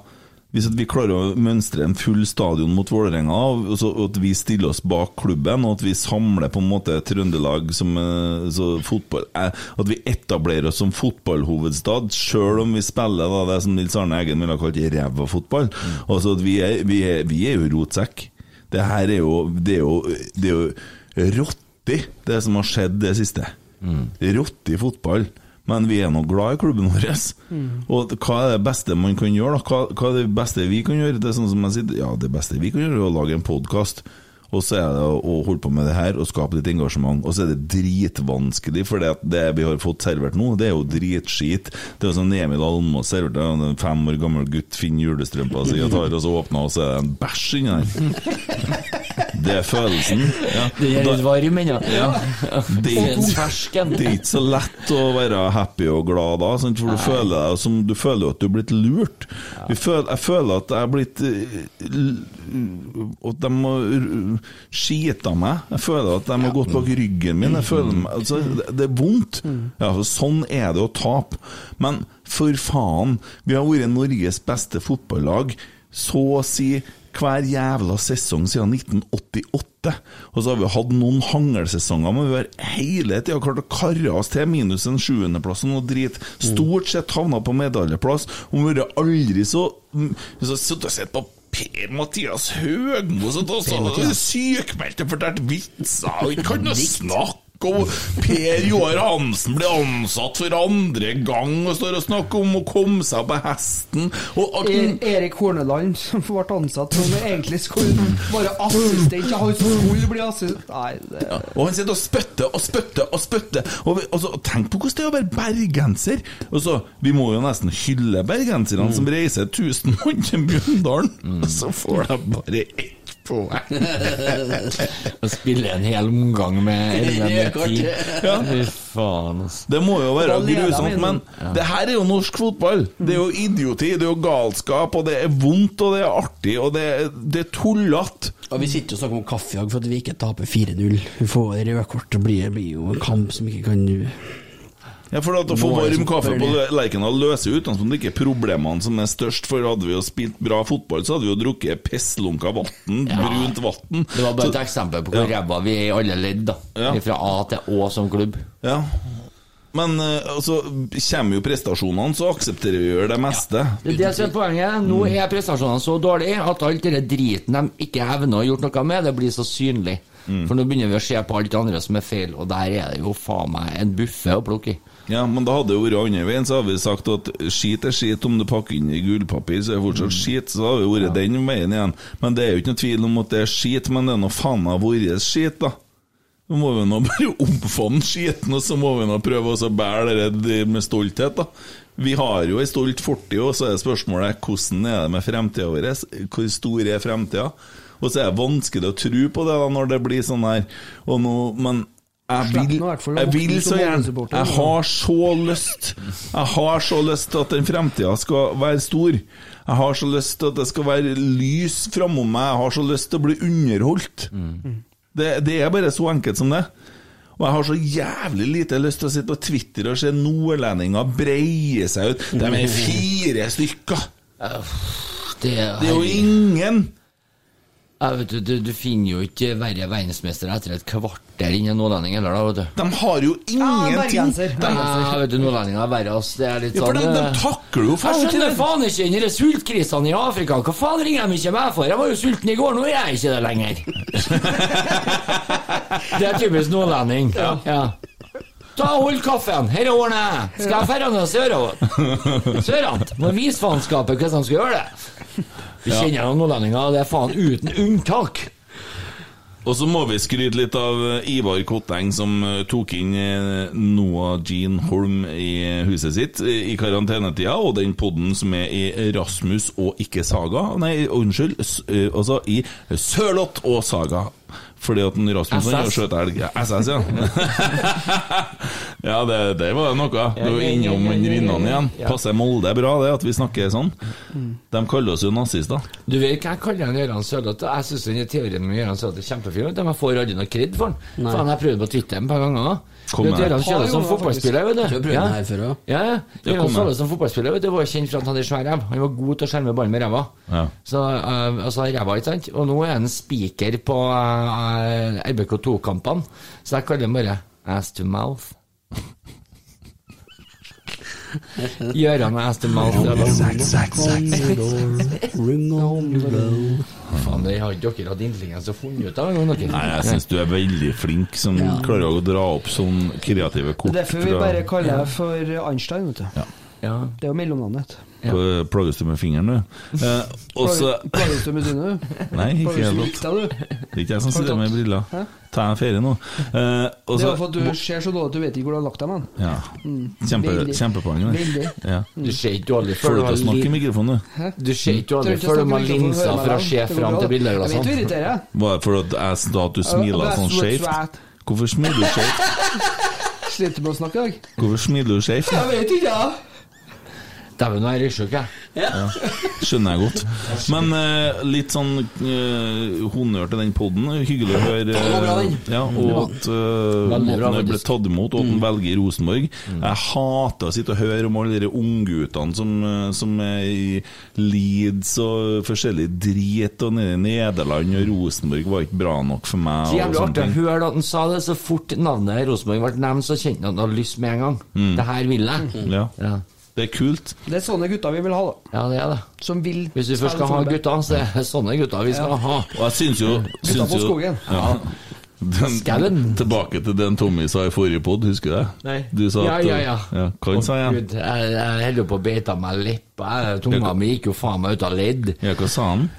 Hvis vi klarer å mønstre en full stadion mot Vålerenga, og at vi stiller oss bak klubben, og at vi samler på en måte Trøndelag som eh, så fotball eh, At vi etablerer oss som fotballhovedstad, sjøl om vi spiller da, det som Nils Arne Eggen ville ha kalt ræva fotball. Altså at vi er, vi, er, vi er jo rotsekk. Det her er jo Det er jo, det er jo rotti, det som har skjedd det siste. Rotti fotball. Men vi er nå glad i klubben vår. Og hva er det beste man kan gjøre? da? Hva, hva er det beste vi kan gjøre? Det er sånn som jeg sier, ja, det beste vi kan gjøre, er å lage en podkast. Og så er det å, holde på med det her og skape litt engasjement. Og så er det dritvanskelig, for det, det vi har fått servert nå, det er jo dritskit. Det er jo sånn Emil Almås serverte, er en fem år gammel gutt finner julestrømpa si og tar og så åpner, og så er det en bæsj inni der. Det er følelsen. Ja. Det er litt varm ennå. Ja. Det, er ikke- det er ikke så lett å være happy og glad da, sant? for du føler, deg som, du føler at du er blitt lurt. Føler, jeg føler at jeg er blitt eh, At de har skita meg. Jeg føler at de har gått bak ryggen min. Meg, altså, det, det er vondt. Ja, altså, sånn er det å tape. Men for faen, vi har vært Norges beste fotballag så å si hver jævla sesong siden 1988. Og så har vi hatt noen hangelsesonger, men vi har hele tida klart å karre oss til minus en sjuendeplass og noe drit. Stort sett havna på medaljeplass. Og vi har aldri så så, så Sittet og sett på Per-Mathias Høgmo som sykmeldte fortalte vitser ikke kan noe snakke. Og Per Joar Hansen blir ansatt for andre gang og står og snakker om å komme seg på hesten. Og at E Erik Horneland, som ble ansatt som egentlig skulle være assistent, han skulle bli assistent Nei, det Ja, og han sitter og spytter og spytter og spytter. Og, og så, tenk på hvordan det er å være bergenser! Og så, Vi må jo nesten hylle bergenserne som reiser 1000 mann til Mjøndalen, og så får de bare ett poeng! Å spille en hel omgang med er 11 kort. Ja. Fy faen, altså. Det må jo være grusomt, men men det her er jo norsk fotball. Det er jo idioti, det er jo galskap, og det er vondt, og det er artig, og det det er tullete. Og vi sitter og snakker om kaffejag for at vi ikke taper 4-0. Vi får røde kort, det blir, blir jo en kamp som ikke kan Ja, for at Å få varm kaffe på Lerkendal løser jo utgangspunktet ikke problemene som er størst. For hadde vi jo spilt bra fotball, så hadde vi jo drukket pisslunka vann, brunt vann. Det var bare et eksempel på hvor ræva vi er i alle ledd, da. Ja. Fra A til Å som klubb. Ja. Men eh, altså, kommer jo prestasjonene, så aksepterer vi jo det meste. Det er det som er poenget. Nå er prestasjonene så dårlige at alt den driten de ikke evner å gjort noe med, det blir så synlig. For nå begynner vi å se på alt det andre som er feil, og der er det jo faen meg en buffe å plukke i. Ja, men da hadde det vært andre veien, så hadde vi sagt at skit er skit om du pakker inn i gullpapir, så er det fortsatt skit. Så hadde det vært den veien igjen. Men det er jo ikke noe tvil om at det er skit, men det er nå faen meg vår skit, da. Så må vi nå bare omfavne skiten, og så må vi nå prøve å bære det med stolthet, da. Vi har jo ei stolt fortid, og så er spørsmålet hvordan er det med fremtida vår? Hvor stor er fremtida? Og så er det vanskelig å tro på det da når det blir sånn her. Og nå, men jeg vil, jeg vil så gjerne Jeg har så lyst Jeg har så lyst til at den fremtida skal være stor. Jeg har så lyst til at det skal være lys framom meg. Jeg har så lyst til å bli underholdt. Det, det er bare så enkelt som det. Og jeg har så jævlig lite lyst til å sitte på Twitter og se nordlendinger breie seg ut. De er fire stykker! Det er jo ingen! Ja, vet du, du, du finner jo ikke verre verdensmestere etter et kvarter i nordlending heller, da, vet du. De har jo ingenting! bergenser. De, Ja, vet du, nordlendinger er verre, ass. Det er litt ja, for sånn de, de eh, takler jo Jeg faen ikke skjønner det! faen ikke den sultkrisene i Afrika. Hva faen ringer de ikke meg for? Jeg var jo sulten i går, nå er jeg ikke det lenger. det er typisk nordlending. Ja. Ta og Hold kaffen, her ordner jeg. Skal jeg dra ned sørover? Sørant. Må vise faenskapet hvordan de skal gjøre det. Vi kjenner noen nordlendinger, det er faen uten unntak. Og så må vi skryte litt av eh, Ivar Kotteng, som eh, tok inn eh, Noah Jean Holm i huset sitt i karantenetida, og den podden som er i Rasmus og ikke Saga. Nei, unnskyld, altså i Sørloth og Saga. Fordi at den Rasmus han SS. har skjøt elg. Ja, SS, ja. ja, det, det var noe. Du er innom Rinnan igjen. Passer Molde bra, det, at vi snakker sånn. De kaller oss jo nazister. Du vet hva jeg kaller han Gøran Sørloth? Jeg syns den teorien med Gøran Sørloth er kjempefin. De får aldri noe kred for den. For Faen, jeg prøvde på Twitter et par ganger. Du vet, her. Gøran som fotballspiller, vet Du. Ja. før. Ja, ja. det Gøran han. Som fotballspiller vet du, var kjent for at han hadde svær ræv. Han var god til å skjerme ballen med ræva. Ja. Så, uh, altså ræva, ikke sant? Og nå er han spiker på uh, RBK2-kampene. Så jeg kaller han bare ass to mouth. Gøran ass Aston mouth. ja, da. Faen, det har ikke dere hatt intelligens å funnet ut av engang, dere. Nei, jeg syns du er veldig flink som klarer å dra opp sånn kreative kort. Det er derfor vi bare kaller deg for Einstein, vet du. Ja. Det er jo mellomnavnet. Ja. Plages du med fingeren, du? Eh, også... Plages du med synet, du? Nei, ikke i det helt tatt. Det er ikke jeg som sitter med briller. Hæ? Ta en ferie nå. Eh, også, Det er for at du ser så dårlig at du vet ikke hvor du har lagt deg, hen. Ja. Kjempe, Veldig. kjempepoeng. Ja. Du ser ikke dårlig før du har snakke i mikrofonen, du? Du ser ikke dårlig før du har linser for å se fram til til Jeg vet du jeg. irriterer. Var det for at jeg sa at du smiler sånn skjevt? Hvorfor smiler du skjevt? Sliter med å snakke i dag? Hvorfor smiler du skjevt? Jeg vet ikke, ja. Dæven, nå er jeg jeg. Skjønner jeg godt. Men eh, litt sånn eh, honnør til den poden. Hyggelig å høre. var bra, den. eh, ja, og at uh, Veldig bra, måten det ble faktisk. tatt imot, og at den velger Rosenborg. Jeg hater å sitte og høre om alle de ungguttene som, eh, som er i Leeds og forskjellig drit, og nede i Nederland, og Rosenborg var ikke bra nok for meg. Så og jævlig sånne artig å ting. høre at han sa det så fort navnet Rosenborg ble nevnt, så kjente han at han hadde lyst med en gang. Det her vil jeg. Ja, Ja. Det er kult. Det er sånne gutter vi vil ha, da. ja, det er det. Som vil Hvis vi først skal ha gutter, så er det sånne gutter vi skal ha. Og jeg syns jo, syns på jo skogen. Ja. Den, tilbake til den Tommy sa i forrige pod, husker du det? Nei. Du sa Ja, at ja, ja. ja Hva han sa jeg? Gud, jeg, holder på å beite meg leppa. Tunga mi gikk jo faen meg ut av ledd. Ja, hva sa han?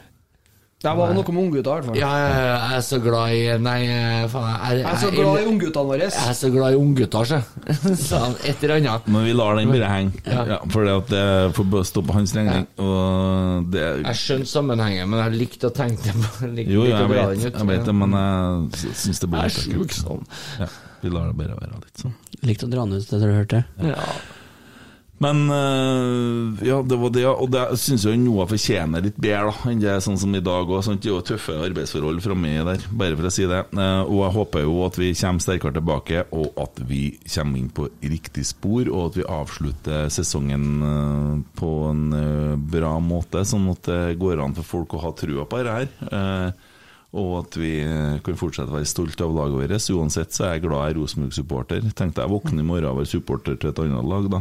Det var noe med unggutter, i hvert fall. Ja, jeg, er så glad i Nei, faen. Jeg, Jeg er så glad i ungguttene våre. Jeg er så glad i unggutter, så. Sa han et eller annet. Men vi lar den bare henge. Ja. Ja. for det får stå på hans regning. Og det Jeg skjønner sammenhengen, men jeg likte å tenke det på. likte- Jo, jo, jeg vet, ut. jeg vet det, men jeg syns det blir litt sjuk sånn. Ja, vi lar det bare være litt sånn. Likte å dra den ut etter du hørte hørt det. Ja. Men eh, ja, det var det, og det syns jo Noah fortjener litt bedre da, enn det er sånn som i dag òg. Det er jo tøffe arbeidsforhold framme der, bare for å si det. Eh, Og jeg håper jo at vi kommer sterkere tilbake, og at vi kommer inn på riktig spor, og at vi avslutter sesongen eh, på en bra måte, sånn at det går an for folk å ha trua på dette her. Og at vi eh, kan fortsette å være stolte av laget vårt. Uansett så er jeg glad jeg er Rosenborg-supporter. Tenkte jeg våkne i morgen og være supporter til et annet lag, da.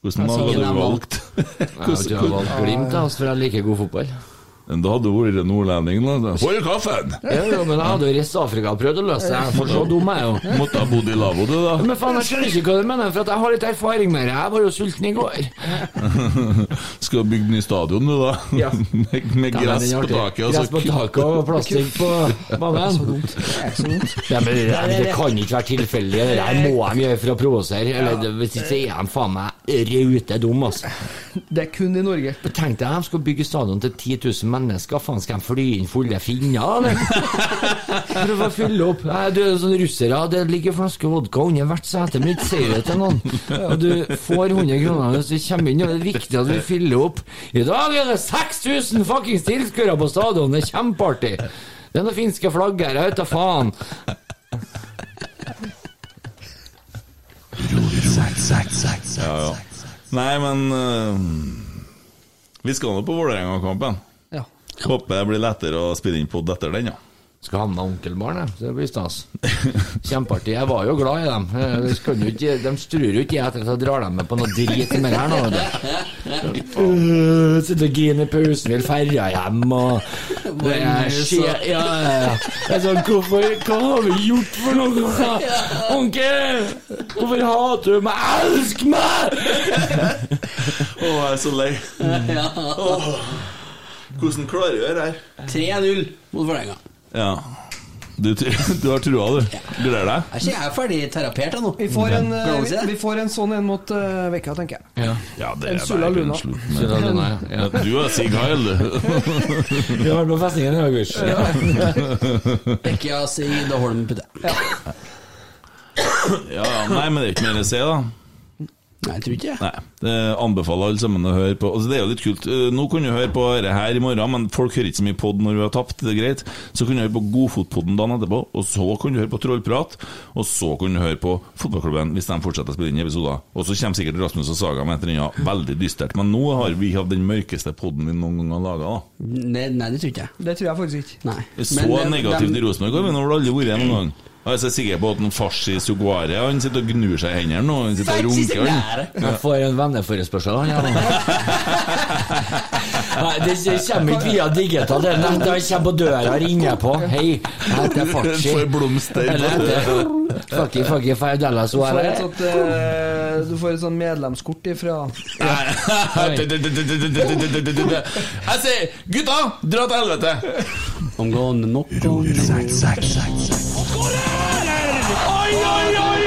Hvordan lag hadde du valgt? Jeg har valgt Glimt, da, for jeg liker god fotball. Men da hadde du vært nordlending, da. Hold kaffen! Ja, men jeg hadde jo reist til Afrika og prøvd å løse det. Er for så dum, jeg jo. Måtte ha bodd i lavvo, du, da. Men faen, jeg skjønner ikke hva du mener, for at jeg har litt erfaring med det. Jeg var jo sulten i går. Skal bygge ny stadion, du, da. Ja. med, med gress er på taket. og Gress på taket og plastikk på banen. Ja, men det, det kan ikke være tilfeldig. Det der må de gjøre for å provosere. Eller hvis ikke er de faen meg rute dum, altså. Det er kun i Norge. Tenk deg, de skal bygge stadion til 10 000 mennesker. Faen, skal de fly inn fulle finner, eller? Prøv å fylle opp. Nei, du er sånn russere. Det ligger flaske vodka under hvert sete, men ikke si det til noen. Og du får 100 kroner hvis du kommer inn, og det er viktig at vi fyller opp. I dag er det 6000 fuckings tilskuere på stadion. Det er kjempeartig. Det er noen finske flagg her, jeg vet da faen. Ja, ja. Nei, men uh, Vi skal nå på Vålerenga-kampen. Ja. Håper det blir lettere å spille inn pod etter den, ja. Skal ha med onkelbarn, jeg. Det blir stas. Kjempeartig. Jeg var jo glad i dem. Eh, De, jo ikke, de struer jo ikke jeg etter at jeg drar dem med på noe drit mer her nå. Øh, Sitter og griner i pausen, vil ferja hjem og det er skje- ja, ja, ja. Jeg sånn, hvorfor, Hva har vi gjort for noe? sa. Onkel! Hvorfor hater du meg? Elsk meg! Å, jeg er så lei. Åh. Hvordan klarer du det her? 3-0 mot Vålerenga. Ja. Du, du har trua, du. Gleder deg? Er ikke jeg ferdig terapert ennå. Vi får en, eh, vi, vi får en sånn en mot uh, vekka, tenker jeg. Ja. Ja, det En er Sula Luna. med. Sula Luna, ja. Ja, Du er Sig Heil, du. Vi har på festningen i dag, gutt. Vekka, Sig, Holm putte. Ja, ja, nei, men det er ikke mer å si, da. Nei, jeg tror ikke. Nei, det anbefaler alle sammen å høre på. Altså, det er jo litt kult. Eh, Nå kan du høre på dette her i morgen, men folk hører ikke så mye pod når vi har tapt. Det er greit. Så kan du høre på Godfotpodden dagen etterpå, og så kan du høre på Trollprat, og så kan du høre på Fotballklubben hvis de fortsetter å spille inn episoder. Og så kommer sikkert Rasmus og Saga med et eller annet veldig dystert. Men nå har vi hatt den mørkeste podden vi noen gang har laga, da. Nei, nei, det tror ikke jeg. Det tror jeg faktisk ikke. Nei. Så Men, eh, negativt i Rosenborg har vi nå aldri vært noen gang. Jeg er så sikker på at en farsi Suguare Han sitter og gnur seg i hendene nå. Han sitter og runker. han. Får en venneforespørsel han Ja. Nei, det det kommer ikke via digital. Det er nett, han kommer på døra og ringer på. Hei, jeg heter Farsi'. Får blomster Fucky Fucky Fardella Du får et sånt, eh, du får et sånt medlemskort ifra Jeg sier gutta, dra til helvete! I'm gonna knock on Oi, oi, oi!